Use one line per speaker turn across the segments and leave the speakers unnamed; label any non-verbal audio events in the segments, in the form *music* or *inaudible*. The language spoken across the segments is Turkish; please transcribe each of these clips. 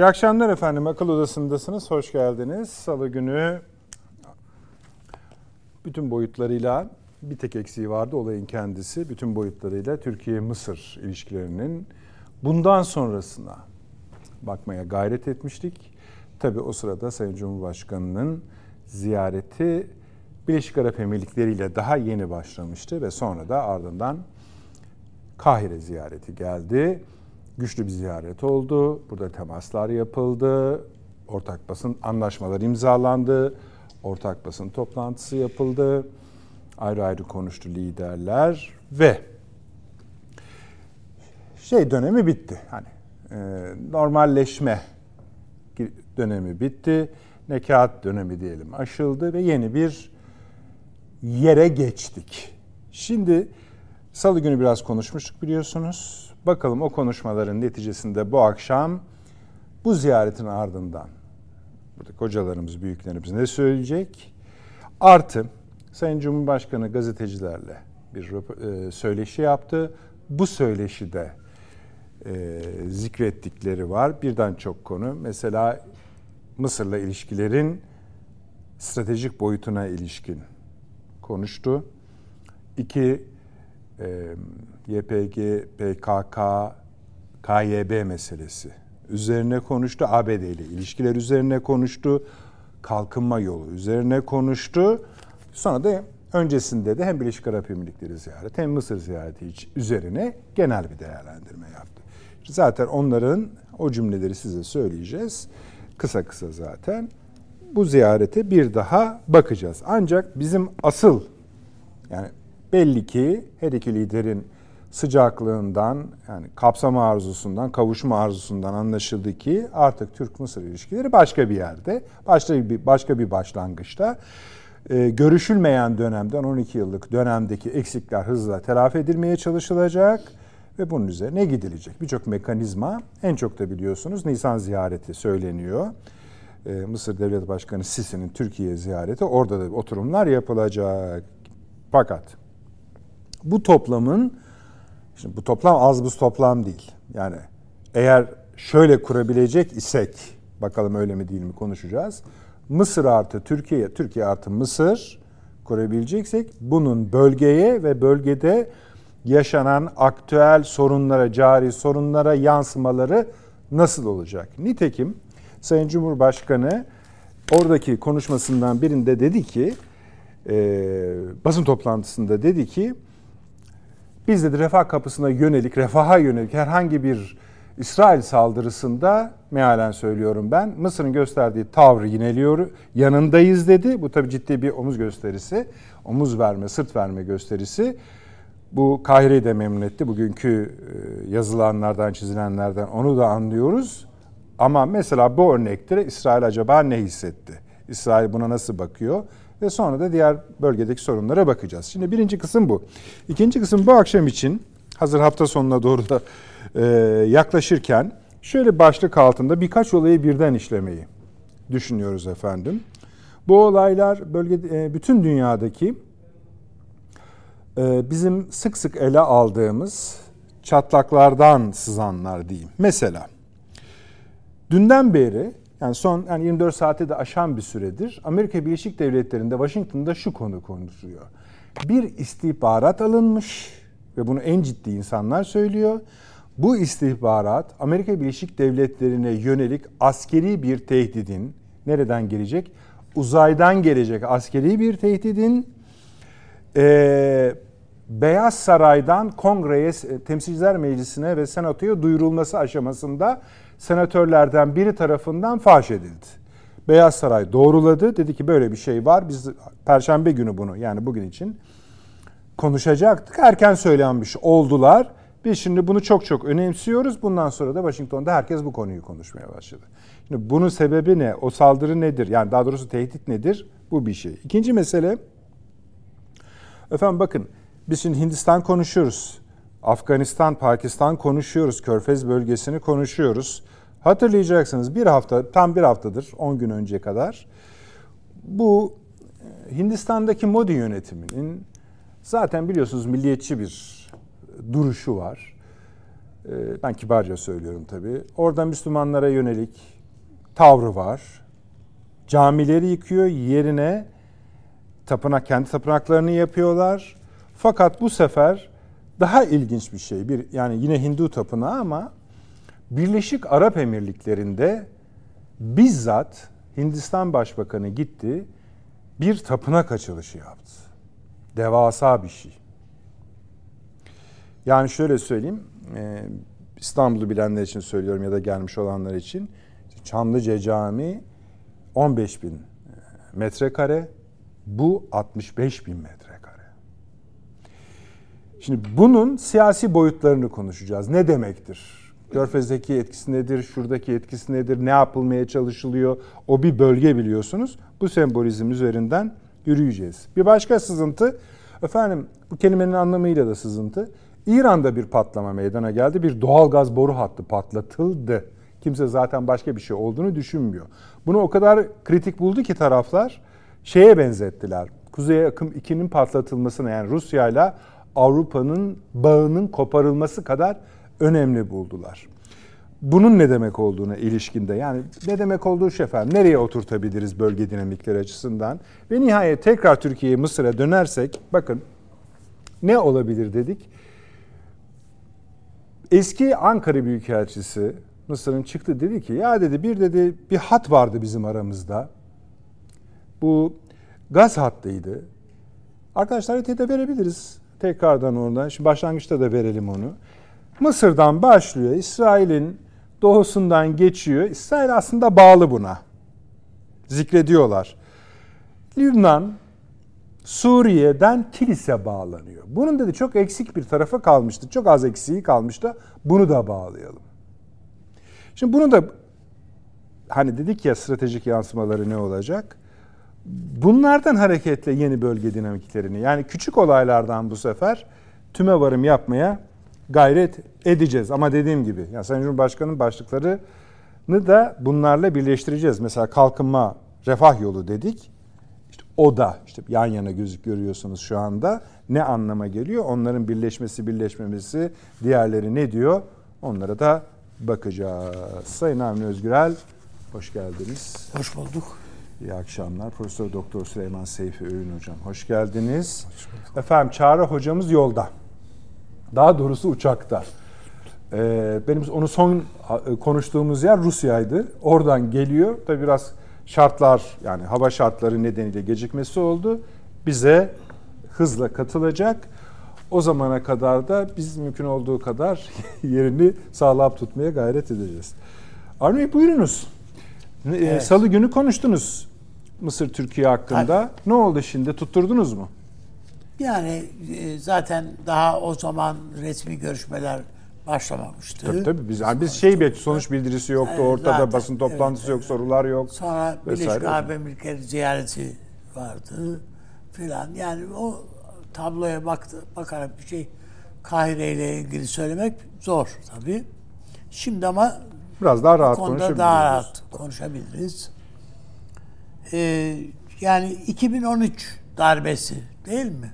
İyi akşamlar efendim. Akıl Odası'ndasınız. Hoş geldiniz. Salı günü bütün boyutlarıyla bir tek eksiği vardı olayın kendisi. Bütün boyutlarıyla Türkiye-Mısır ilişkilerinin bundan sonrasına bakmaya gayret etmiştik. Tabii o sırada Sayın Cumhurbaşkanı'nın ziyareti Birleşik Arap Emirlikleri ile daha yeni başlamıştı ve sonra da ardından Kahire ziyareti geldi güçlü bir ziyaret oldu. Burada temaslar yapıldı. Ortak basın anlaşmaları imzalandı. Ortak basın toplantısı yapıldı. Ayrı ayrı konuştu liderler ve şey dönemi bitti. Hani e, normalleşme dönemi bitti. Nekat dönemi diyelim aşıldı ve yeni bir yere geçtik. Şimdi salı günü biraz konuşmuştuk biliyorsunuz. Bakalım o konuşmaların neticesinde bu akşam bu ziyaretin ardından burada kocalarımız, büyüklerimiz ne söyleyecek? Artı Sayın Cumhurbaşkanı gazetecilerle bir e, söyleşi yaptı. Bu söyleşide e, zikrettikleri var. Birden çok konu. Mesela Mısır'la ilişkilerin stratejik boyutuna ilişkin konuştu. İki, e, YPG, PKK, KYB meselesi üzerine konuştu. ABD ile ilişkiler üzerine konuştu. Kalkınma yolu üzerine konuştu. Sonra da öncesinde de hem Birleşik Arap Emirlikleri ziyareti hem Mısır ziyareti üzerine genel bir değerlendirme yaptı. Zaten onların o cümleleri size söyleyeceğiz. Kısa kısa zaten. Bu ziyarete bir daha bakacağız. Ancak bizim asıl yani belli ki her iki liderin sıcaklığından yani kapsama arzusundan, kavuşma arzusundan anlaşıldı ki artık Türk-Mısır ilişkileri başka bir yerde, başka bir başka bir başlangıçta. Ee, görüşülmeyen dönemden 12 yıllık dönemdeki eksikler hızla telafi edilmeye çalışılacak ve bunun üzerine gidilecek. Birçok mekanizma en çok da biliyorsunuz Nisan ziyareti söyleniyor. Ee, Mısır Devlet Başkanı Sisi'nin Türkiye ziyareti orada da oturumlar yapılacak. Fakat bu toplamın Şimdi bu toplam az buz toplam değil. Yani eğer şöyle kurabilecek isek, bakalım öyle mi değil mi konuşacağız. Mısır artı Türkiye, Türkiye artı Mısır kurabileceksek bunun bölgeye ve bölgede yaşanan aktüel sorunlara, cari sorunlara yansımaları nasıl olacak? Nitekim Sayın Cumhurbaşkanı oradaki konuşmasından birinde dedi ki, e, basın toplantısında dedi ki, biz de refah kapısına yönelik, refaha yönelik herhangi bir İsrail saldırısında mealen söylüyorum ben Mısır'ın gösterdiği tavrı yineliyor, yanındayız dedi. Bu tabi ciddi bir omuz gösterisi, omuz verme, sırt verme gösterisi. Bu Kahire'yi de memnun etti. Bugünkü e, yazılanlardan, çizilenlerden onu da anlıyoruz. Ama mesela bu örnekte İsrail acaba ne hissetti? İsrail buna nasıl bakıyor? Ve sonra da diğer bölgedeki sorunlara bakacağız. Şimdi birinci kısım bu. İkinci kısım bu akşam için hazır hafta sonuna doğru da e, yaklaşırken şöyle başlık altında birkaç olayı birden işlemeyi düşünüyoruz efendim. Bu olaylar bölge e, bütün dünyadaki e, bizim sık sık ele aldığımız çatlaklardan sızanlar diyeyim. Mesela dünden beri yani son yani 24 saati de aşan bir süredir Amerika Birleşik Devletleri'nde Washington'da şu konu konuşuluyor. Bir istihbarat alınmış ve bunu en ciddi insanlar söylüyor. Bu istihbarat Amerika Birleşik Devletleri'ne yönelik askeri bir tehdidin nereden gelecek? Uzaydan gelecek askeri bir tehdidin e, Beyaz Saray'dan Kongreye, Temsilciler Meclisi'ne ve Senato'ya duyurulması aşamasında senatörlerden biri tarafından faş edildi. Beyaz Saray doğruladı. Dedi ki böyle bir şey var. Biz perşembe günü bunu yani bugün için konuşacaktık. Erken söylenmiş oldular. Biz şimdi bunu çok çok önemsiyoruz. Bundan sonra da Washington'da herkes bu konuyu konuşmaya başladı. Şimdi bunun sebebi ne? O saldırı nedir? Yani daha doğrusu tehdit nedir? Bu bir şey. İkinci mesele efendim bakın biz şimdi Hindistan konuşuyoruz. Afganistan, Pakistan konuşuyoruz. Körfez bölgesini konuşuyoruz. Hatırlayacaksınız bir hafta, tam bir haftadır, 10 gün önce kadar bu e, Hindistan'daki Modi yönetiminin zaten biliyorsunuz milliyetçi bir duruşu var. e, ben kibarca söylüyorum tabii. Orada Müslümanlara yönelik tavrı var. Camileri yıkıyor, yerine tapınak kendi tapınaklarını yapıyorlar. Fakat bu sefer daha ilginç bir şey. Bir yani yine Hindu tapınağı ama Birleşik Arap Emirlikleri'nde bizzat Hindistan Başbakanı gitti bir tapınak açılışı yaptı. Devasa bir şey. Yani şöyle söyleyeyim, e, İstanbul'u bilenler için söylüyorum ya da gelmiş olanlar için. Çamlıca Camii 15 bin e, metrekare, bu 65 bin metrekare. Şimdi bunun siyasi boyutlarını konuşacağız. Ne demektir? Körfez'deki etkisi nedir? Şuradaki etkisi nedir? Ne yapılmaya çalışılıyor? O bir bölge biliyorsunuz. Bu sembolizm üzerinden yürüyeceğiz. Bir başka sızıntı, efendim bu kelimenin anlamıyla da sızıntı. İran'da bir patlama meydana geldi. Bir doğal gaz boru hattı patlatıldı. Kimse zaten başka bir şey olduğunu düşünmüyor. Bunu o kadar kritik buldu ki taraflar şeye benzettiler. Kuzey akım 2'nin patlatılmasına yani Rusya ile Avrupa'nın bağının koparılması kadar önemli buldular. Bunun ne demek olduğuna ilişkinde yani ne demek olduğu şu efendim nereye oturtabiliriz bölge dinamikleri açısından ve nihayet tekrar Türkiye'ye Mısır'a dönersek bakın ne olabilir dedik. Eski Ankara Büyükelçisi Mısır'ın çıktı dedi ki ya dedi bir dedi bir hat vardı bizim aramızda. Bu gaz hattıydı. Arkadaşlar ET'de verebiliriz. Tekrardan oradan. Şimdi başlangıçta da verelim onu. Mısır'dan başlıyor. İsrail'in doğusundan geçiyor. İsrail aslında bağlı buna. Zikrediyorlar. Lübnan, Suriye'den Kilis'e bağlanıyor. Bunun dedi çok eksik bir tarafı kalmıştı. Çok az eksiği kalmıştı. Bunu da bağlayalım. Şimdi bunu da hani dedik ya stratejik yansımaları ne olacak? Bunlardan hareketle yeni bölge dinamiklerini yani küçük olaylardan bu sefer tüme varım yapmaya gayret edeceğiz. Ama dediğim gibi yani Sayın Cumhurbaşkanı'nın başlıklarını da bunlarla birleştireceğiz. Mesela kalkınma, refah yolu dedik. İşte o da işte yan yana gözük görüyorsunuz şu anda. Ne anlama geliyor? Onların birleşmesi, birleşmemesi, diğerleri ne diyor? Onlara da bakacağız. Sayın Avni Özgürel, hoş geldiniz.
Hoş bulduk.
İyi akşamlar. Profesör Doktor Süleyman Seyfi Öğün hocam. Hoş geldiniz. Hoş. Efendim Çağrı hocamız yolda. Daha doğrusu uçakta. Ee, benim onu son konuştuğumuz yer Rusya'ydı. Oradan geliyor. Tabi biraz şartlar yani hava şartları nedeniyle gecikmesi oldu. Bize hızla katılacak. O zamana kadar da biz mümkün olduğu kadar *laughs* yerini sağlam tutmaya gayret edeceğiz. Armi buyurunuz. Evet. Salı günü konuştunuz Mısır Türkiye hakkında. Tabii. Ne oldu şimdi? Tutturdunuz mu?
Yani e, zaten daha o zaman resmi görüşmeler başlamamıştı.
Tabii tabii biz yani biz şey bir sonuç bildirisi yoktu yani ortada zaten, basın toplantısı evet, yok sorular yok.
Sonra Birleşik Arap Emirlikleri ziyareti vardı filan. Yani o tabloya baktı, bakarak bir şey Kahire ile ilgili söylemek zor tabii. Şimdi ama
biraz daha rahat konuşabiliriz.
daha rahat konuşabiliriz. Ee, yani 2013 darbesi değil mi?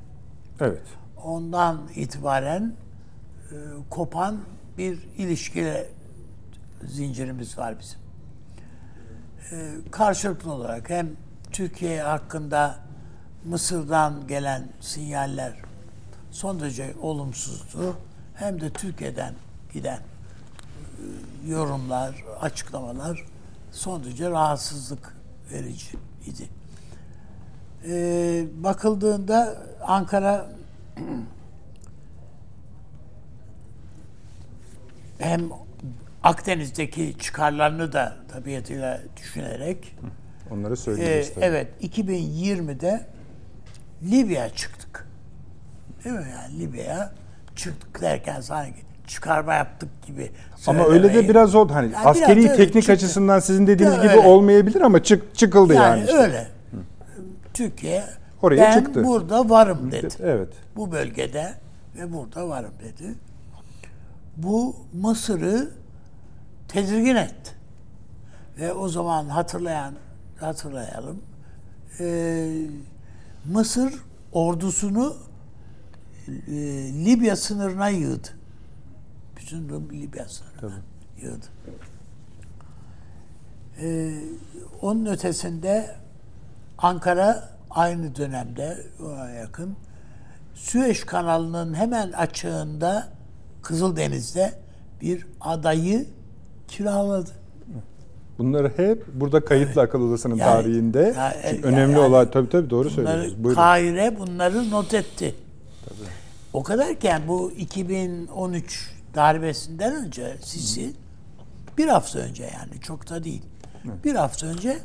Evet.
Ondan itibaren e, kopan bir ilişki zincirimiz var bizim. E, karşılıklı olarak hem Türkiye hakkında Mısır'dan gelen sinyaller son derece olumsuzdu. Hem de Türkiye'den giden e, yorumlar, açıklamalar son derece rahatsızlık verici idi. Ee, bakıldığında Ankara hem Akdeniz'deki çıkarlarını da tabiatıyla düşünerek
onları söyleyeceğiz
e. Evet, 2020'de Libya çıktık. Değil mi yani Libya'ya çıktık derken sanki çıkarma yaptık gibi.
Ama öyle de biraz oldu hani yani askeri biraz teknik çıktı. açısından sizin dediğiniz gibi olmayabilir ama çık çıkıldı yani. Yani
işte. öyle. Türkiye Oraya ben çıktı. burada varım dedi.
Evet.
Bu bölgede ve burada varım dedi. Bu Mısır'ı tedirgin etti. Ve o zaman hatırlayan hatırlayalım. Ee, Mısır ordusunu e, Libya sınırına yığdı. Bütün Rum Libya sınırına yığdı. Ee, onun ötesinde Ankara aynı dönemde ona yakın Süveyş kanalının hemen açığında Kızıldeniz'de bir adayı kiraladı.
Bunları hep burada kayıtlı akıl odasının
Yani-
tarihinde
Ya-
Çünkü
ya-
önemli
yani
olay tabii tabii doğru söylüyorsunuz. Buyurun.
Kahire bunları not etti. O kadarken bu 2013 darbesinden önce Sisi bir hafta önce yani çok da değil. Bir hafta önce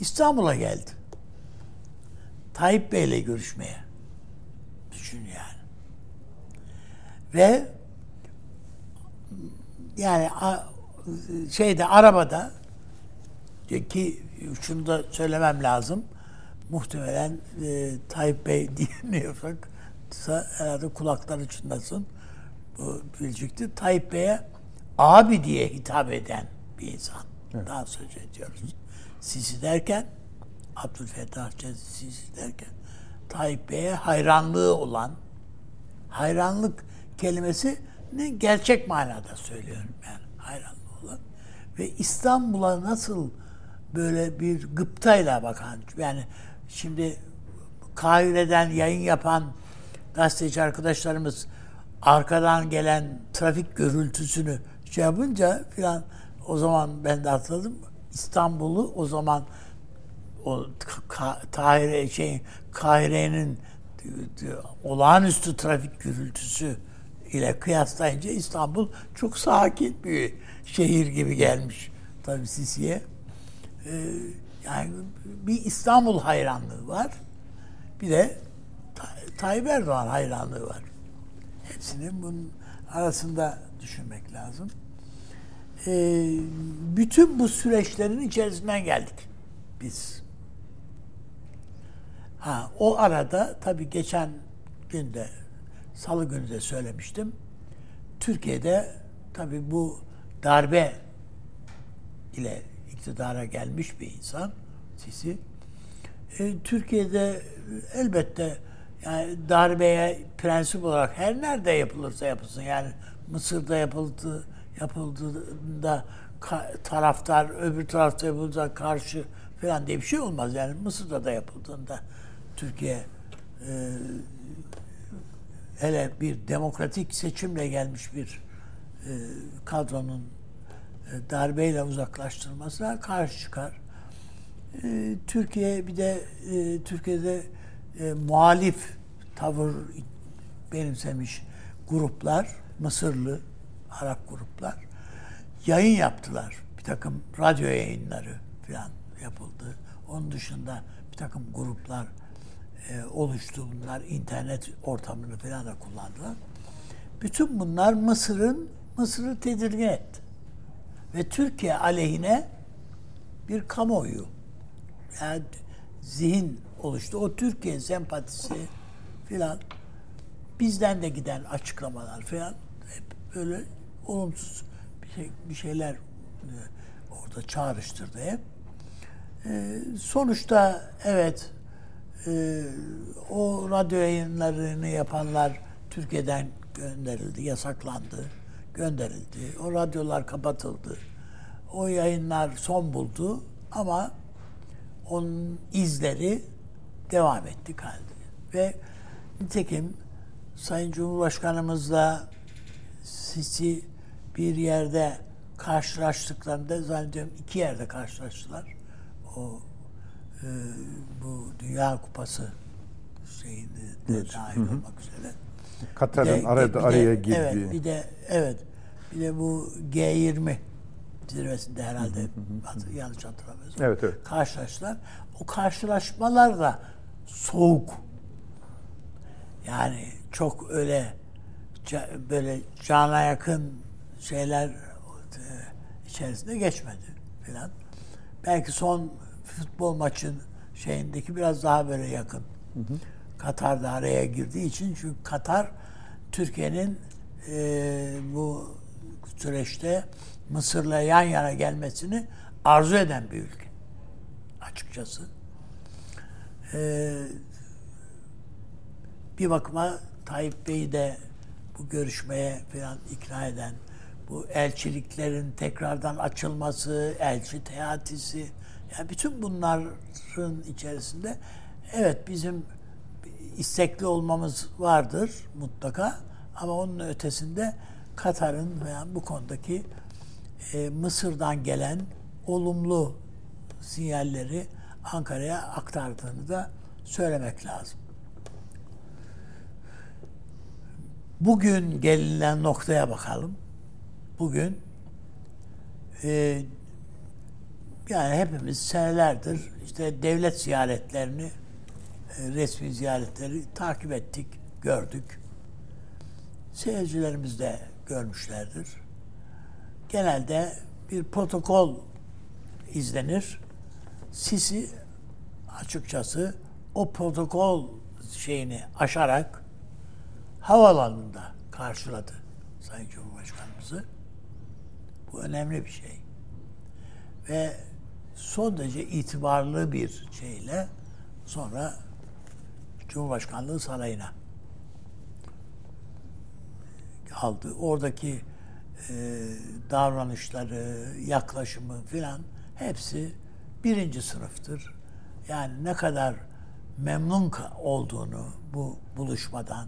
İstanbul'a geldi. Tayyip Bey'le görüşmeye. Düşün yani. Ve yani şeyde arabada ki şunu da söylemem lazım. Muhtemelen e, Tayyip Bey *laughs* dinliyorsak herhalde kulakları çınlasın. Bilecektir. Tayyip Bey'e abi diye hitap eden bir insan. Daha söz ediyoruz. Sisi derken Abdülfettah Sisi derken Tayyip Bey'e hayranlığı olan hayranlık kelimesi ne gerçek manada söylüyorum yani hayranlığı olan ve İstanbul'a nasıl böyle bir gıptayla bakan yani şimdi Kahire'den yayın yapan gazeteci arkadaşlarımız arkadan gelen trafik gürültüsünü şey yapınca filan o zaman ben de hatırladım İstanbul'u o zaman o Ka- Tahire şey Kahire'nin olağanüstü trafik gürültüsü ile kıyaslayınca İstanbul çok sakin bir şehir gibi gelmiş tabii Sisi'ye. Ee, yani bir İstanbul hayranlığı var. Bir de Tay- Tayyip Erdoğan hayranlığı var. Hepsinin bunun arasında düşünmek lazım. Ee, bütün bu süreçlerin içerisinden geldik biz. Ha, o arada tabii geçen günde, salı günü de söylemiştim. Türkiye'de tabii bu darbe ile iktidara gelmiş bir insan Sisi. E, Türkiye'de elbette yani darbeye prensip olarak her nerede yapılırsa yapılsın yani Mısır'da yapıldı yapıldığında taraftar öbür tarafta yapıldığında karşı falan diye bir şey olmaz yani Mısır'da da yapıldığında Türkiye e, hele bir demokratik seçimle gelmiş bir e, kadronun e, darbeyle uzaklaştırılmasına karşı çıkar. E, Türkiye bir de e, Türkiye'de e, muhalif tavır benimsemiş gruplar, Mısırlı, Arap gruplar yayın yaptılar. Bir takım radyo yayınları falan yapıldı. Onun dışında bir takım gruplar e, oluştu. Bunlar internet ortamını falan da kullandılar. Bütün bunlar Mısır'ın Mısır'ı tedirgin etti. Ve Türkiye aleyhine bir kamuoyu yani zihin oluştu. O Türkiye sempatisi filan bizden de giden açıklamalar filan hep böyle olumsuz bir, şey, bir şeyler e, orada çağrıştırdı hep. E, sonuçta evet e, o radyo yayınlarını yapanlar Türkiye'den gönderildi, yasaklandı, gönderildi. O radyolar kapatıldı. O yayınlar son buldu ama onun izleri devam etti kaldı. Ve nitekim Sayın Cumhurbaşkanımızla Sisi bir yerde karşılaştıklarında zannediyorum iki yerde karşılaştılar. O e, bu Dünya Kupası şeyinde de dahil olmak üzere.
Katar'ın
Bir de-
arada
bir de-
araya girdiği.
Evet, bir de evet. Bir de bu G20 zirvesinde herhalde yanlış hatırlamıyorsam.
Evet, evet.
Karşılaştılar. O karşılaşmalar da soğuk. Yani çok öyle böyle cana yakın şeyler e, içerisinde geçmedi filan. Belki son futbol maçın şeyindeki biraz daha böyle yakın. Katar da araya girdiği için çünkü Katar Türkiye'nin e, bu süreçte Mısır'la yan yana gelmesini arzu eden bir ülke. Açıkçası. E, bir bakıma Tayyip Bey'i de bu görüşmeye falan ikna eden, bu elçiliklerin tekrardan açılması, elçi teatisi, yani bütün bunların içerisinde evet bizim istekli olmamız vardır mutlaka ama onun ötesinde Katar'ın veya bu konudaki e, Mısır'dan gelen olumlu sinyalleri Ankara'ya aktardığını da söylemek lazım. Bugün gelinen noktaya bakalım. Bugün e, yani hepimiz senelerdir işte devlet ziyaretlerini, e, resmi ziyaretleri takip ettik, gördük. Seyircilerimiz de görmüşlerdir. Genelde bir protokol izlenir. Sisi açıkçası o protokol şeyini aşarak havaalanında karşıladı Sayın Cumhurbaşkanımızı. Bu önemli bir şey. Ve son derece itibarlı bir şeyle sonra Cumhurbaşkanlığı sarayına aldı. Oradaki e, davranışları, yaklaşımı filan hepsi birinci sınıftır. Yani ne kadar memnun olduğunu bu buluşmadan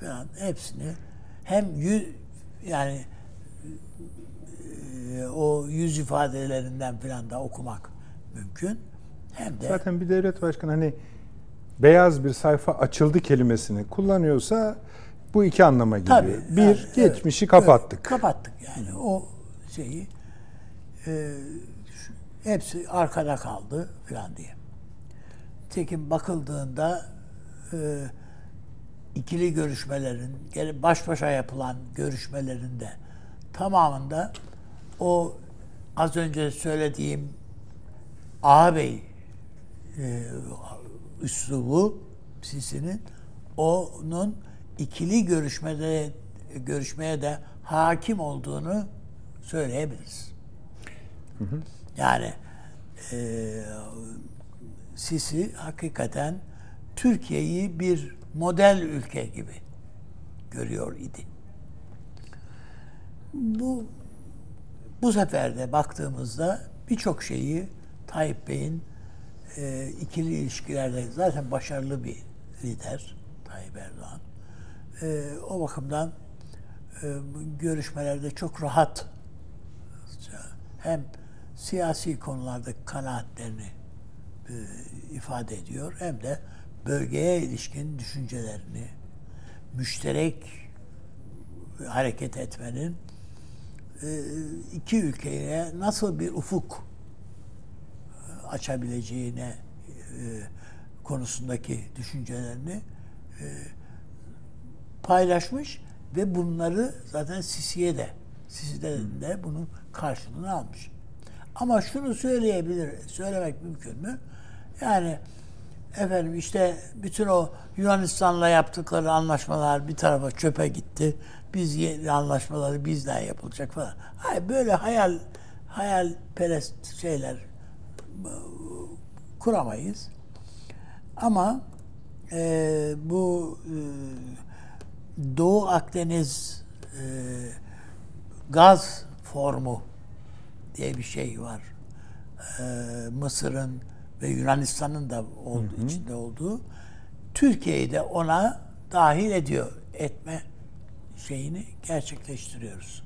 falan hepsini hem yüz, yani e, o yüz ifadelerinden falan da okumak mümkün. Hem de
zaten bir devlet başkanı hani beyaz bir sayfa açıldı kelimesini kullanıyorsa bu iki anlama geliyor.
Tabii,
bir
yani,
geçmişi
evet,
kapattık.
Evet, kapattık yani o şeyi e, hepsi arkada kaldı falan diye. Tekin bakıldığında e, ikili görüşmelerin, baş başa yapılan görüşmelerinde tamamında o az önce söylediğim ağabey e, üslubu Sisi'nin onun ikili görüşmede görüşmeye de hakim olduğunu söyleyebiliriz. Hı hı. Yani e, Sisi hakikaten Türkiye'yi bir model ülke gibi görüyor idi. Bu bu sefer de baktığımızda birçok şeyi Tayyip Bey'in e, ikili ilişkilerde zaten başarılı bir lider Tayyip Erdoğan. E, o bakımdan e, görüşmelerde çok rahat hem siyasi konularda kanaatlerini e, ifade ediyor hem de bölgeye ilişkin düşüncelerini müşterek hareket etmenin e, iki ülkeye nasıl bir ufuk e, açabileceğine e, konusundaki düşüncelerini paylaşmış ve bunları zaten Sisi'ye de Sisi'den de bunun karşılığını almış. Ama şunu söyleyebilir, söylemek mümkün mü? Yani efendim işte bütün o Yunanistan'la yaptıkları anlaşmalar bir tarafa çöpe gitti. Biz anlaşmaları bizden yapılacak falan. Hayır böyle hayal hayalperest şeyler kuramayız. Ama e, bu e, Doğu Akdeniz e, gaz formu diye bir şey var. E, Mısır'ın ve Yunanistan'ın da oldu, hı hı. içinde olduğu Türkiye'yi de ona dahil ediyor. Etme şeyini gerçekleştiriyoruz.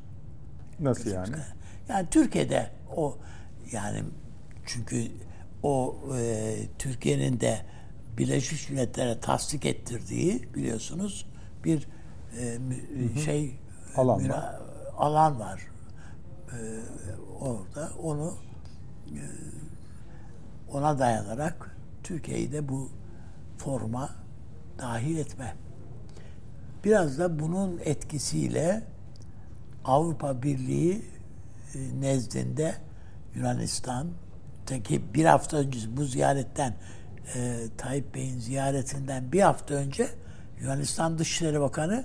Nasıl yani?
Yani Türkiye'de o yani çünkü o e, Türkiye'nin de Birleşmiş Milletler'e tasdik ettirdiği biliyorsunuz bir e, hı hı. şey
alan müra, var.
alan var. E, orada onu e, ona dayanarak Türkiye'yi de bu forma dahil etme. Biraz da bunun etkisiyle Avrupa Birliği e, nezdinde Yunanistan ki bir hafta önce bu ziyaretten e, Tayyip Bey'in ziyaretinden bir hafta önce Yunanistan Dışişleri Bakanı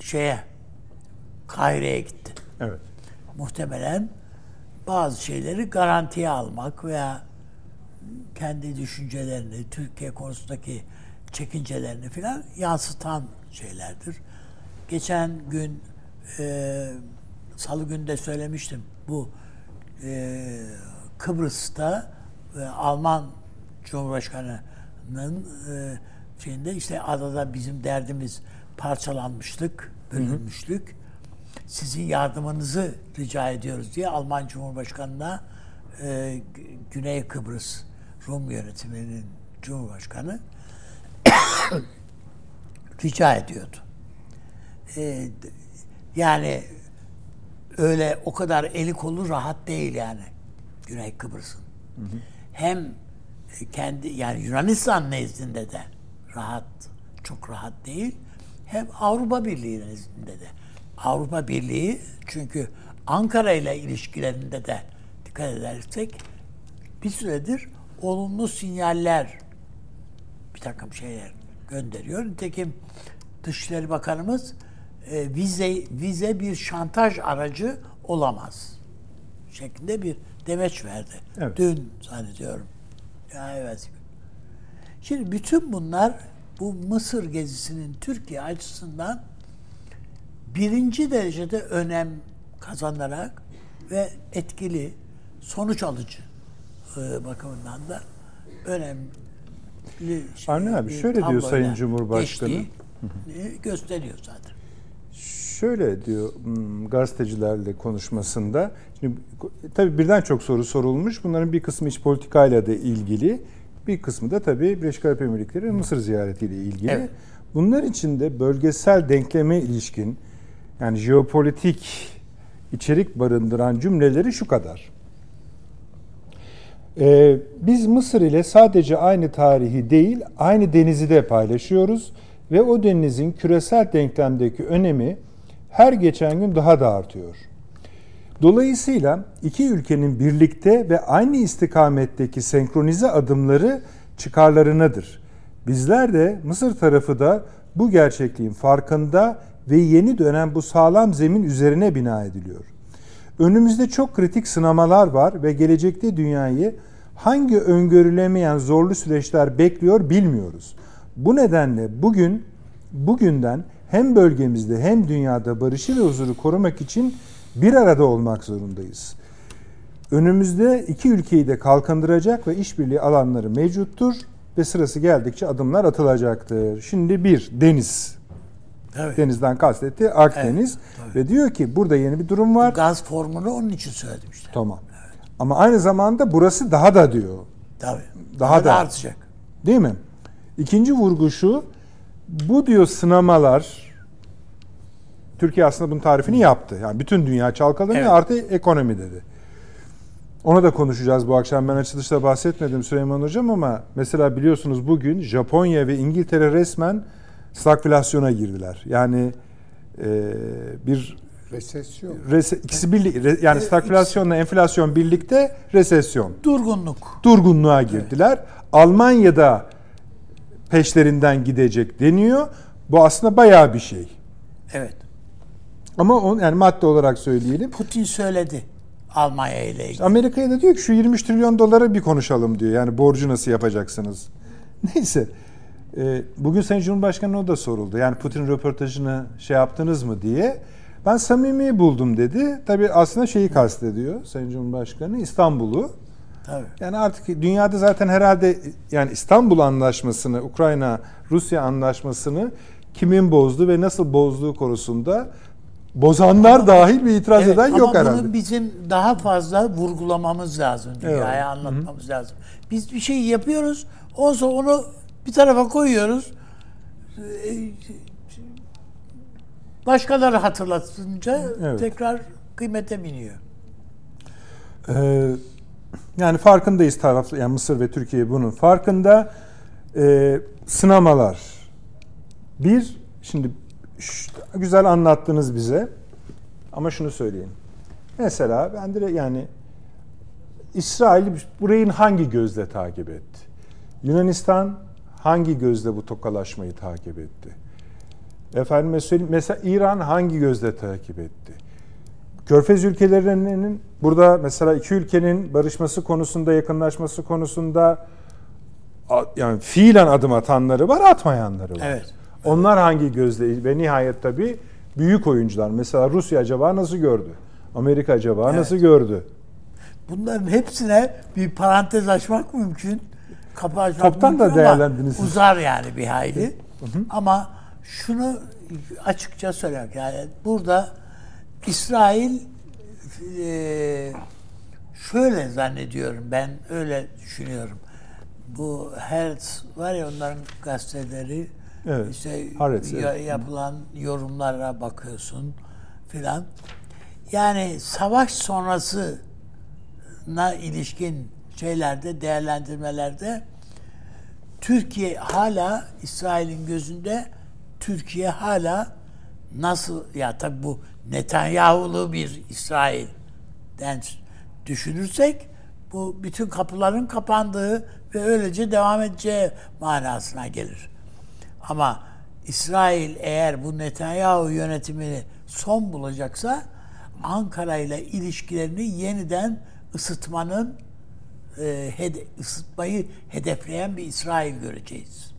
şeye Kahire'ye gitti.
Evet.
Muhtemelen bazı şeyleri garantiye almak veya kendi düşüncelerini, Türkiye konusundaki çekincelerini falan yansıtan şeylerdir. Geçen gün e, Salı günde söylemiştim. Bu e, Kıbrıs'ta e, Alman Cumhurbaşkanı'nın e, şeyinde işte adada bizim derdimiz parçalanmışlık, bölünmüşlük. Sizin yardımınızı rica ediyoruz diye Alman Cumhurbaşkanı'na e, Güney Kıbrıs Rum yönetiminin Cumhurbaşkanı *coughs* rica ediyordu. E, yani öyle o kadar eli kolu rahat değil yani Güney Kıbrıs'ın. Hem kendi yani Yunanistan nezdinde de rahat, çok rahat değil. Hem Avrupa Birliği nezdinde de. Avrupa Birliği çünkü Ankara ile ilişkilerinde de dikkat edersek bir süredir olumlu sinyaller bir takım şeyler gönderiyor. Nitekim Dışişleri Bakanımız e, vize vize bir şantaj aracı olamaz şeklinde bir demeç verdi. Evet. Dün zannediyorum. Ya evet. Şimdi bütün bunlar bu Mısır gezisinin Türkiye açısından birinci derecede önem kazanarak ve etkili, sonuç alıcı e, bakımından da önemli
şey, Avni abi şöyle diyor Sayın Cumhurbaşkanı.
gösteriyor zaten.
Şöyle diyor hmm, gazetecilerle konuşmasında. Şimdi tabii birden çok soru sorulmuş. Bunların bir kısmı iç politikayla da ilgili. Bir kısmı da tabii Birleşik Arap Emirlikleri Mısır ziyaretiyle ilgili. Evet. Bunlar içinde bölgesel denkleme ilişkin yani jeopolitik içerik barındıran cümleleri şu kadar. Ee, biz Mısır ile sadece aynı tarihi değil, aynı denizi de paylaşıyoruz ve o denizin küresel denklemdeki önemi her geçen gün daha da artıyor. Dolayısıyla iki ülkenin birlikte ve aynı istikametteki senkronize adımları çıkarlarınadır. Bizler de Mısır tarafı da bu gerçekliğin farkında ve yeni dönem bu sağlam zemin üzerine bina ediliyor. Önümüzde çok kritik sınamalar var ve gelecekte dünyayı hangi öngörülemeyen zorlu süreçler bekliyor bilmiyoruz. Bu nedenle bugün bugünden hem bölgemizde hem dünyada barışı ve huzuru korumak için bir arada olmak zorundayız. Önümüzde iki ülkeyi de kalkındıracak ve işbirliği alanları mevcuttur ve sırası geldikçe adımlar atılacaktır. Şimdi bir deniz. Evet. Denizden kastetti Akdeniz evet, ve diyor ki burada yeni bir durum var.
Gaz formunu onun için söyledim işte.
Tamam. Evet. Ama aynı zamanda burası daha da diyor.
Tabii. Daha, daha da, da artacak.
Değil mi? İkinci vurgu şu. Bu diyor sınamalar Türkiye aslında bunun tarifini yaptı. Yani bütün dünya çalkalanıyor evet. artı ekonomi dedi. Ona da konuşacağız bu akşam. Ben açılışta bahsetmedim Süleyman Hocam ama mesela biliyorsunuz bugün Japonya ve İngiltere resmen stagflasyona girdiler. Yani e, bir
resesyon.
Rese, ikisi birlik yani stagflasyonla enflasyon birlikte resesyon.
Durgunluk.
Durgunluğa girdiler. Evet. Almanya'da peşlerinden gidecek deniyor. Bu aslında bayağı bir şey.
Evet.
Ama on, yani madde olarak söyleyelim.
Putin söyledi Almanya ile ilgili.
Amerika'ya da diyor ki şu 23 trilyon dolara bir konuşalım diyor. Yani borcu nasıl yapacaksınız? Neyse. E, bugün Sayın Cumhurbaşkanı o da soruldu. Yani Putin röportajını şey yaptınız mı diye. Ben samimi buldum dedi. Tabii aslında şeyi kastediyor Sayın Cumhurbaşkanı İstanbul'u. Tabii. Yani artık dünyada zaten herhalde yani İstanbul Anlaşması'nı, Ukrayna Rusya Anlaşması'nı kimin bozdu ve nasıl bozduğu konusunda bozanlar ama, dahil bir itiraz evet, eden yok herhalde. Ama bunu
bizim daha fazla vurgulamamız lazım. Dünyaya evet. anlatmamız Hı-hı. lazım. Biz bir şey yapıyoruz. Sonra onu bir tarafa koyuyoruz. Başkaları hatırlatınca evet. tekrar kıymete biniyor.
Ee, yani farkındayız taraflı yani Mısır ve Türkiye bunun farkında. Ee, sınamalar. Bir, şimdi güzel anlattınız bize. Ama şunu söyleyeyim. Mesela ben de yani İsrail burayı hangi gözle takip etti? Yunanistan hangi gözle bu tokalaşmayı takip etti? Efendim söyleyeyim mesela İran hangi gözle takip etti? Körfez ülkelerinin burada mesela iki ülkenin barışması konusunda, yakınlaşması konusunda yani fiilen adım atanları var, atmayanları var.
Evet.
Onlar hangi gözle ve nihayet tabii büyük oyuncular. Mesela Rusya acaba nasıl gördü? Amerika acaba nasıl gördü?
Bunların hepsine bir parantez açmak mümkün. Açmak
Toptan da siz.
Uzar yani bir hayli. ama şunu açıkça söylemek yani burada İsrail e, şöyle zannediyorum ben öyle düşünüyorum. Bu Hertz var ya onların gazeteleri
Evet,
işte
Haaretz,
ya-
evet.
yapılan yorumlara bakıyorsun filan. Yani savaş sonrasına ilişkin şeylerde, değerlendirmelerde Türkiye hala İsrail'in gözünde Türkiye hala nasıl ya tabi bu Netanyahu'lu bir İsrail'den düşünürsek bu bütün kapıların kapandığı ve öylece devam edeceği manasına gelir. Ama İsrail eğer bu Netanyahu yönetimini son bulacaksa Ankara ile ilişkilerini yeniden ısıtmanın e, hede- ısıtmayı hedefleyen bir İsrail göreceğiz.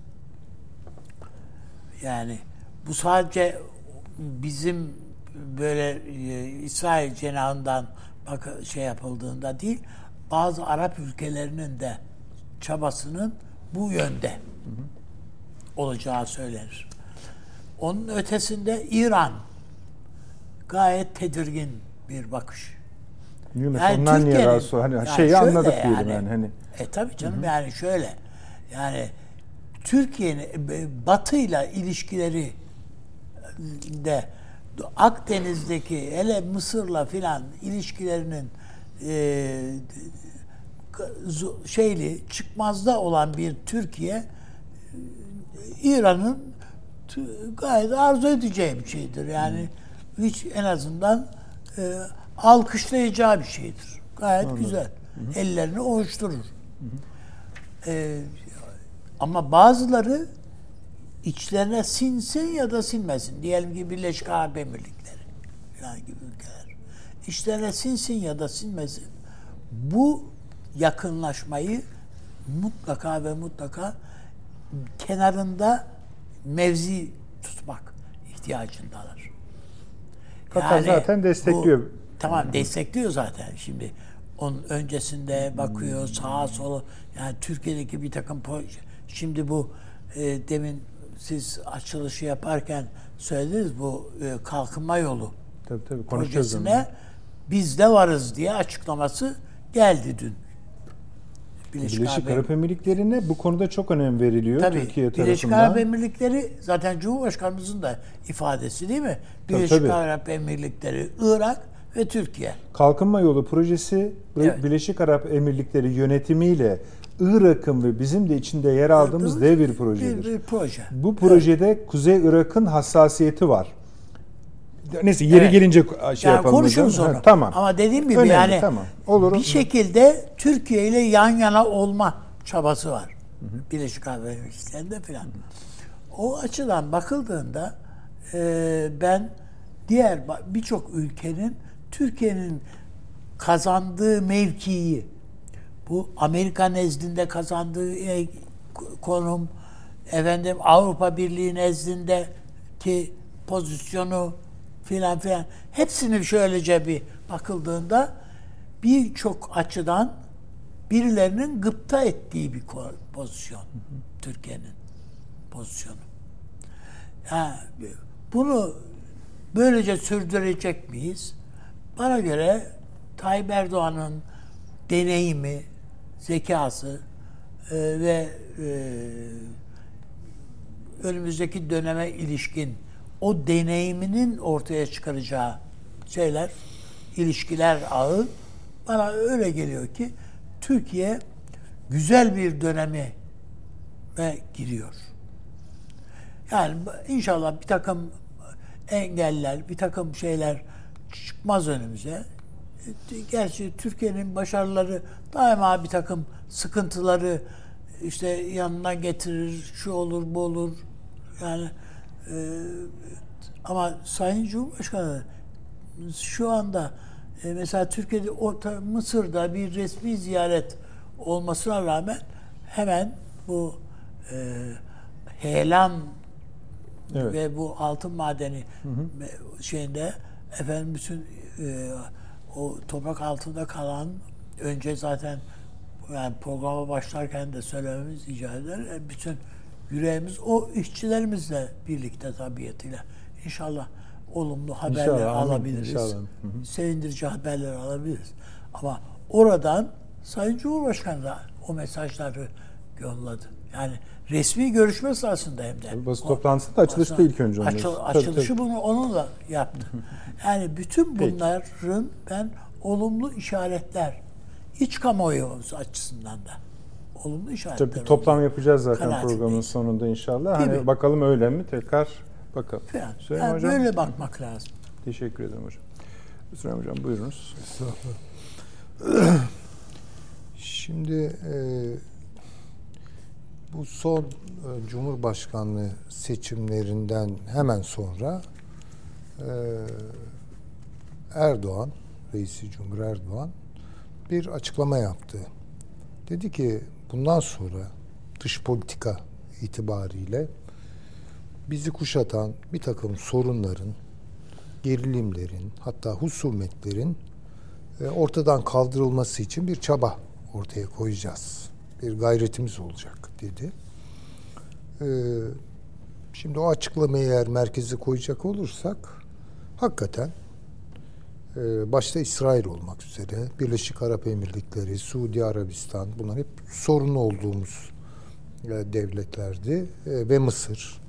Yani bu sadece bizim böyle e, İsrail cenahından bak şey yapıldığında değil, bazı Arap ülkelerinin de çabasının bu yönde olacağı söylenir. Onun ötesinde İran gayet tedirgin bir bakış.
Yunus
Yani
ondan niye rahatsız Hani
yani
şeyi
şöyle
anladık diyelim yani. Hani
E tabii canım yani şöyle. Yani Türkiye'nin e, Batı'yla ilişkileri de Akdeniz'deki hele Mısır'la filan ilişkilerinin e, şeyli çıkmazda olan bir Türkiye e, İran'ın gayet arzu edeceği bir şeydir. Yani hiç en azından e, alkışlayacağı bir şeydir. Gayet güzel. Ellerini ovuşturur. E, ama bazıları içlerine sinsin ya da sinmesin. Diyelim ki Birleşik Arap Emirlikleri falan gibi ülkeler. İçlerine sinsin ya da sinmesin. Bu yakınlaşmayı mutlaka ve mutlaka kenarında mevzi tutmak ihtiyacındalar.
Katar zaten destekliyor.
bu- tamam destekliyor zaten şimdi. Onun öncesinde bakıyor sağa sola. Yani Türkiye'deki bir takım. Şimdi bu e, demin siz açılışı yaparken söylediniz bu e, kalkınma yolu
tabii tabii
projesine biz de varız diye açıklaması geldi dün.
Birleşik Arap Emirlikleri'ne bu konuda çok önem veriliyor
Tabii,
Türkiye
Birleşik
tarafından.
Arap Emirlikleri zaten Cumhurbaşkanımızın da ifadesi değil mi?
Tabii,
Birleşik
tabii.
Arap Emirlikleri, Irak ve Türkiye.
Kalkınma Yolu projesi
Evet.
Birleşik Arap Emirlikleri yönetimiyle Irak'ın ve bizim de içinde yer aldığımız dev bir projedir.
Bir, bir proje.
Bu projede Kuzey Irak'ın hassasiyeti var. Neyse yeri
Evet.
gelince şey
yani
yapalım.
konuşuruz onu.
Ha, tamam.
Ama dediğim gibi
Önemli,
yani
tamam. Olur.
bir şekilde Türkiye ile yan yana olma çabası var. Birleşik Arap Emirlikleri'nde falan. O açıdan bakıldığında e, ben diğer birçok ülkenin Türkiye'nin kazandığı mevkiyi bu Amerika nezdinde kazandığı e, konum efendim Avrupa Birliği nezdindeki pozisyonu filan filan hepsini şöylece bir bakıldığında birçok açıdan birilerinin gıpta ettiği bir pozisyon Türkiye'nin pozisyonu. Ha, bunu böylece sürdürecek miyiz? Bana göre Tayyip Erdoğan'ın deneyimi, zekası e, ve e, önümüzdeki döneme ilişkin o deneyiminin ortaya çıkaracağı şeyler, ilişkiler ağı bana öyle geliyor ki Türkiye güzel bir döneme giriyor. Yani inşallah bir takım engeller, bir takım şeyler çıkmaz önümüze. Gerçi Türkiye'nin başarıları daima bir takım sıkıntıları işte yanına getirir, şu olur, bu olur. Yani e, ama Sayın Cumhurbaşkanı şu anda e, mesela Türkiye'de orta Mısır'da bir resmi ziyaret olmasına rağmen hemen bu e, heyelan
Evet.
ve bu altın madeni şeyinde efendim bütün e, o toprak altında kalan önce zaten yani programa başlarken de söylememiz icap eder. E, Bütün yüreğimiz o işçilerimizle birlikte tabiatıyla. İnşallah olumlu haberler
İnşallah,
alabiliriz.
İnşallah. Hı
Sevindirici haberler alabiliriz. Ama oradan Sayın Cumhurbaşkanı da o mesajları yolladı. Yani resmi görüşme sırasında hem de.
Tabii basın
O-
toplantısında açılışta
basın-
ilk önce onu
açıl-
diyorsun. Tabii,
açılışı
tabii.
bunu onunla yaptı. *laughs* Yani bütün
Peki.
bunların ben olumlu işaretler iç kamuoyu açısından da olumlu işaretler.
Tabii toplam
olduğunu
yapacağız zaten
kanaatindeyim.
programın sonunda inşallah. Hani
Gibi.
bakalım öyle mi? Tekrar bakalım.
Yani,
Süleyman
yani
Hocam.
böyle bakmak lazım.
Teşekkür ederim hocam. Süleyman Hocam buyurunuz. *clears throat*
Şimdi e, bu son e, Cumhurbaşkanlığı seçimlerinden hemen sonra e, Erdoğan, Reisi Cumhur Erdoğan bir açıklama yaptı. Dedi ki bundan sonra dış politika itibariyle bizi kuşatan bir takım sorunların, gerilimlerin, hatta husumetlerin e, ortadan kaldırılması için bir çaba ortaya koyacağız. Bir gayretimiz olacak dedi. E, Şimdi o açıklamayı eğer merkeze koyacak olursak hakikaten e, başta İsrail olmak üzere Birleşik Arap Emirlikleri, Suudi Arabistan bunlar hep sorunlu olduğumuz e, devletlerdi E, ve Mısır.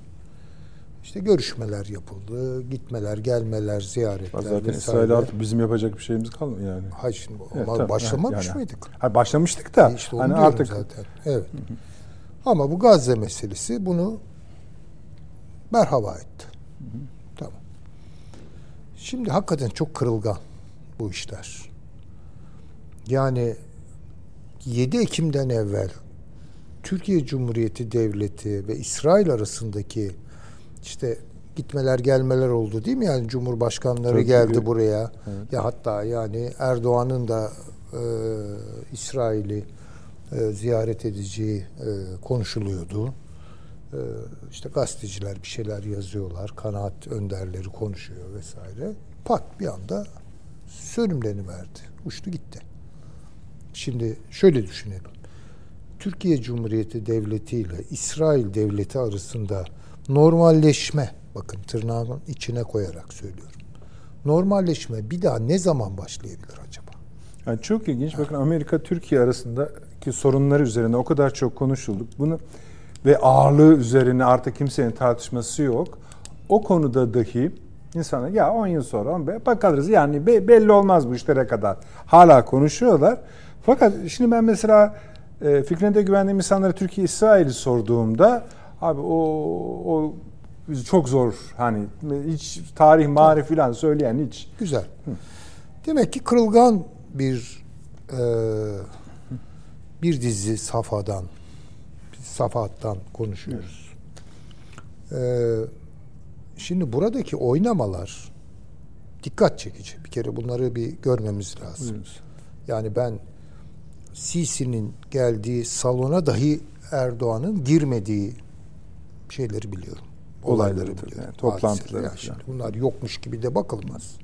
İşte görüşmeler yapıldı, gitmeler, gelmeler, ziyaretler
Zaten
vesaire.
İsrail artık bizim yapacak bir şeyimiz kalmıyor yani.
Hayır şimdi
Evet,
ama
tabii.
başlamamış
Yani-
mıydık?
Ha, başlamıştık da.
İşte onu
hani artık
zaten. Evet. Ama bu Gazze meselesi bunu merhaba etti. Tamam. Şimdi hakikaten çok kırılgan bu işler. Yani 7 Ekim'den evvel Türkiye Cumhuriyeti Devleti ve İsrail arasındaki işte gitmeler gelmeler oldu değil mi? Yani Cumhurbaşkanları
Tabii,
geldi buraya.
Evet.
Ya hatta yani Erdoğan'ın da e, İsrail'i e, ziyaret edeceği e, konuşuluyordu. E, işte gazeteciler bir şeyler yazıyorlar. Kanaat önderleri konuşuyor vesaire. Pat bir anda sönümlerini verdi. Uçtu gitti. Şimdi şöyle düşünelim. Türkiye Cumhuriyeti Devleti ile İsrail Devleti arasında normalleşme, bakın tırnağın içine koyarak söylüyorum. Normalleşme bir daha ne zaman başlayabilir acaba?
Yani çok ilginç. Bakın Amerika Türkiye arasındaki sorunları üzerine o kadar çok konuşulduk. Bunu ve ağırlığı üzerine artık kimsenin tartışması yok. O konuda dahi insana ya 10 yıl sonra 15 bakarız yani be- belli olmaz bu işlere kadar. Hala konuşuyorlar. Fakat şimdi ben mesela e, fikrinde güvendiğim insanlara Türkiye İsrail'i sorduğumda abi o o çok zor hani hiç tarih marif filan söyleyen hiç
Güzel. Demek ki kırılgan bir e, bir dizi safadan, bir safattan konuşuyoruz. E, şimdi buradaki oynamalar dikkat çekici. Bir kere bunları bir görmemiz lazım. Yani ben Sisi'nin geldiği salona dahi Erdoğan'ın girmediği şeyleri biliyorum.
Olayları
Olayları biliyorum.
yani toplantıları.
Yani şimdi bunlar yokmuş gibi de bakılmaz.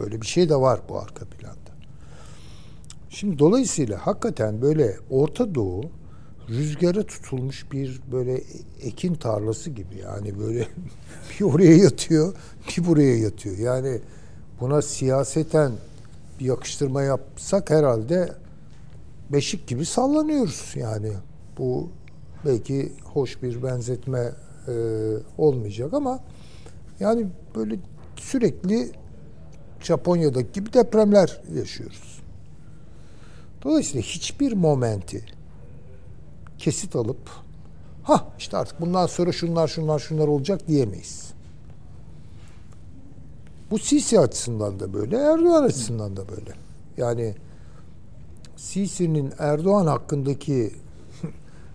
Böyle bir şey de var bu arka planda. Şimdi dolayısıyla hakikaten böyle Orta Doğu rüzgara tutulmuş bir böyle ekin tarlası gibi yani böyle *laughs* bir oraya yatıyor bir buraya yatıyor. Yani buna siyaseten bir yakıştırma yapsak herhalde beşik gibi sallanıyoruz yani. Bu belki hoş bir benzetme e, olmayacak ama yani böyle sürekli Japonya'daki gibi depremler yaşıyoruz. Dolayısıyla hiçbir momenti kesit alıp ha işte artık bundan sonra şunlar şunlar şunlar olacak diyemeyiz. Bu Sisi açısından da böyle, Erdoğan açısından da böyle. Yani Sisi'nin Erdoğan hakkındaki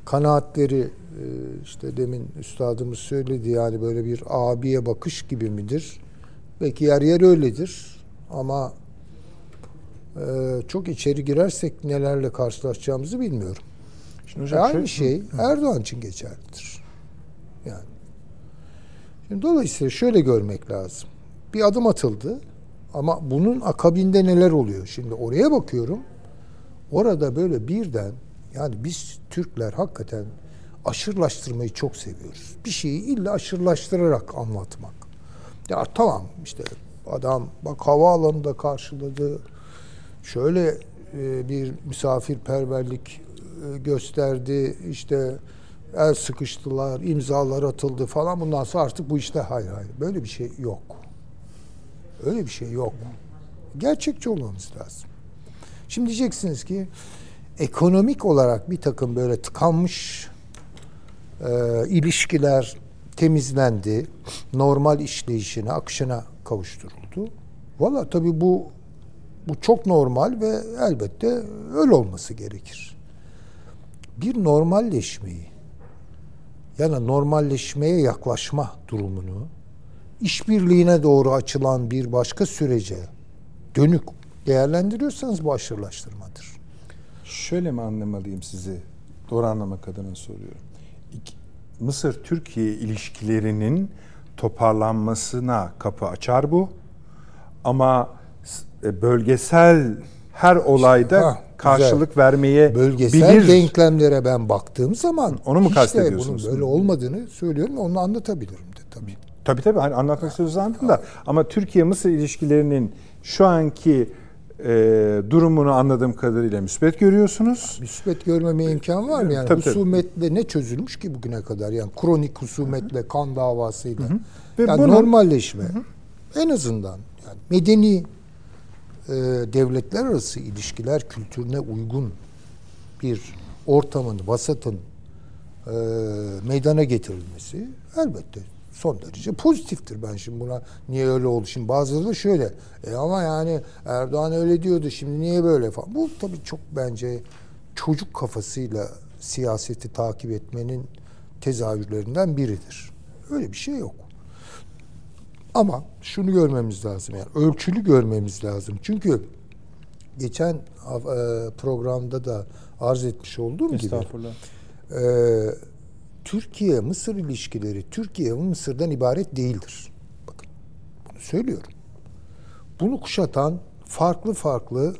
kanaatleri e, işte demin üstadımız söyledi yani böyle bir abiye bakış gibi midir? Belki yer yer öyledir ama e, çok içeri girersek nelerle karşılaşacağımızı bilmiyorum. Şimdi hocam, aynı şöyle, şey Erdoğan için geçerlidir. Yani. Şimdi dolayısıyla şöyle görmek lazım. Bir adım atıldı ama bunun akabinde neler oluyor? Şimdi oraya bakıyorum. Orada böyle birden yani biz Türkler hakikaten aşırılaştırmayı çok seviyoruz. Bir şeyi illa aşırılaştırarak anlatmak. Ya tamam işte adam bak havaalanında karşıladı. Şöyle e, bir misafirperverlik e, gösterdi. İşte el sıkıştılar, imzalar atıldı falan. Bundan sonra artık bu işte hayır hayır. Böyle bir şey yok. Öyle bir şey yok. Gerçekçi olmamız lazım. Şimdi diyeceksiniz ki ekonomik olarak bir takım böyle tıkanmış e, ilişkiler temizlendi. Normal işleyişine, akışına kavuşturuldu. Valla tabii bu bu çok normal ve elbette öyle olması gerekir. Bir normalleşmeyi yani normalleşmeye yaklaşma durumunu işbirliğine doğru açılan bir başka sürece dönük değerlendiriyorsanız bu aşırılaştırmadır.
Şöyle mi anlamalıyım sizi? Doğru anlamak adına soruyorum. Mısır-Türkiye ilişkilerinin toparlanmasına kapı açar bu. Ama e, bölgesel her olayda ha, karşılık güzel. vermeye
bölgesel
bilir.
denklemlere ben baktığım zaman
onu mu kastediyorsunuz?
Bunun böyle olmadığını söylüyorum onu anlatabilirim de tabii.
Tabii tabii hani anlatmak anlatın da ama Türkiye-Mısır ilişkilerinin şu anki e, durumunu anladığım kadarıyla müspet görüyorsunuz.
Müspet görmeme imkan var mı? Yani tabii, husumetle tabii. ne çözülmüş ki bugüne kadar? Yani kronik husumetle, kan davasıyla. Ve yani bunun, normalleşme. Hı hı. En azından yani medeni e, devletler arası ilişkiler kültürüne uygun bir ortamın, vasatın e, meydana getirilmesi elbette son derece pozitiftir. Ben şimdi buna niye öyle oldu? Şimdi bazıları da şöyle. E ama yani Erdoğan öyle diyordu şimdi niye böyle falan. Bu tabii çok bence çocuk kafasıyla siyaseti takip etmenin tezahürlerinden biridir. Öyle bir şey yok. Ama şunu görmemiz lazım yani ölçülü görmemiz lazım. Çünkü geçen e, programda da arz etmiş olduğum gibi e, Türkiye-Mısır ilişkileri Türkiye ve Mısır'dan ibaret değildir. Bakın bunu söylüyorum. Bunu kuşatan farklı farklı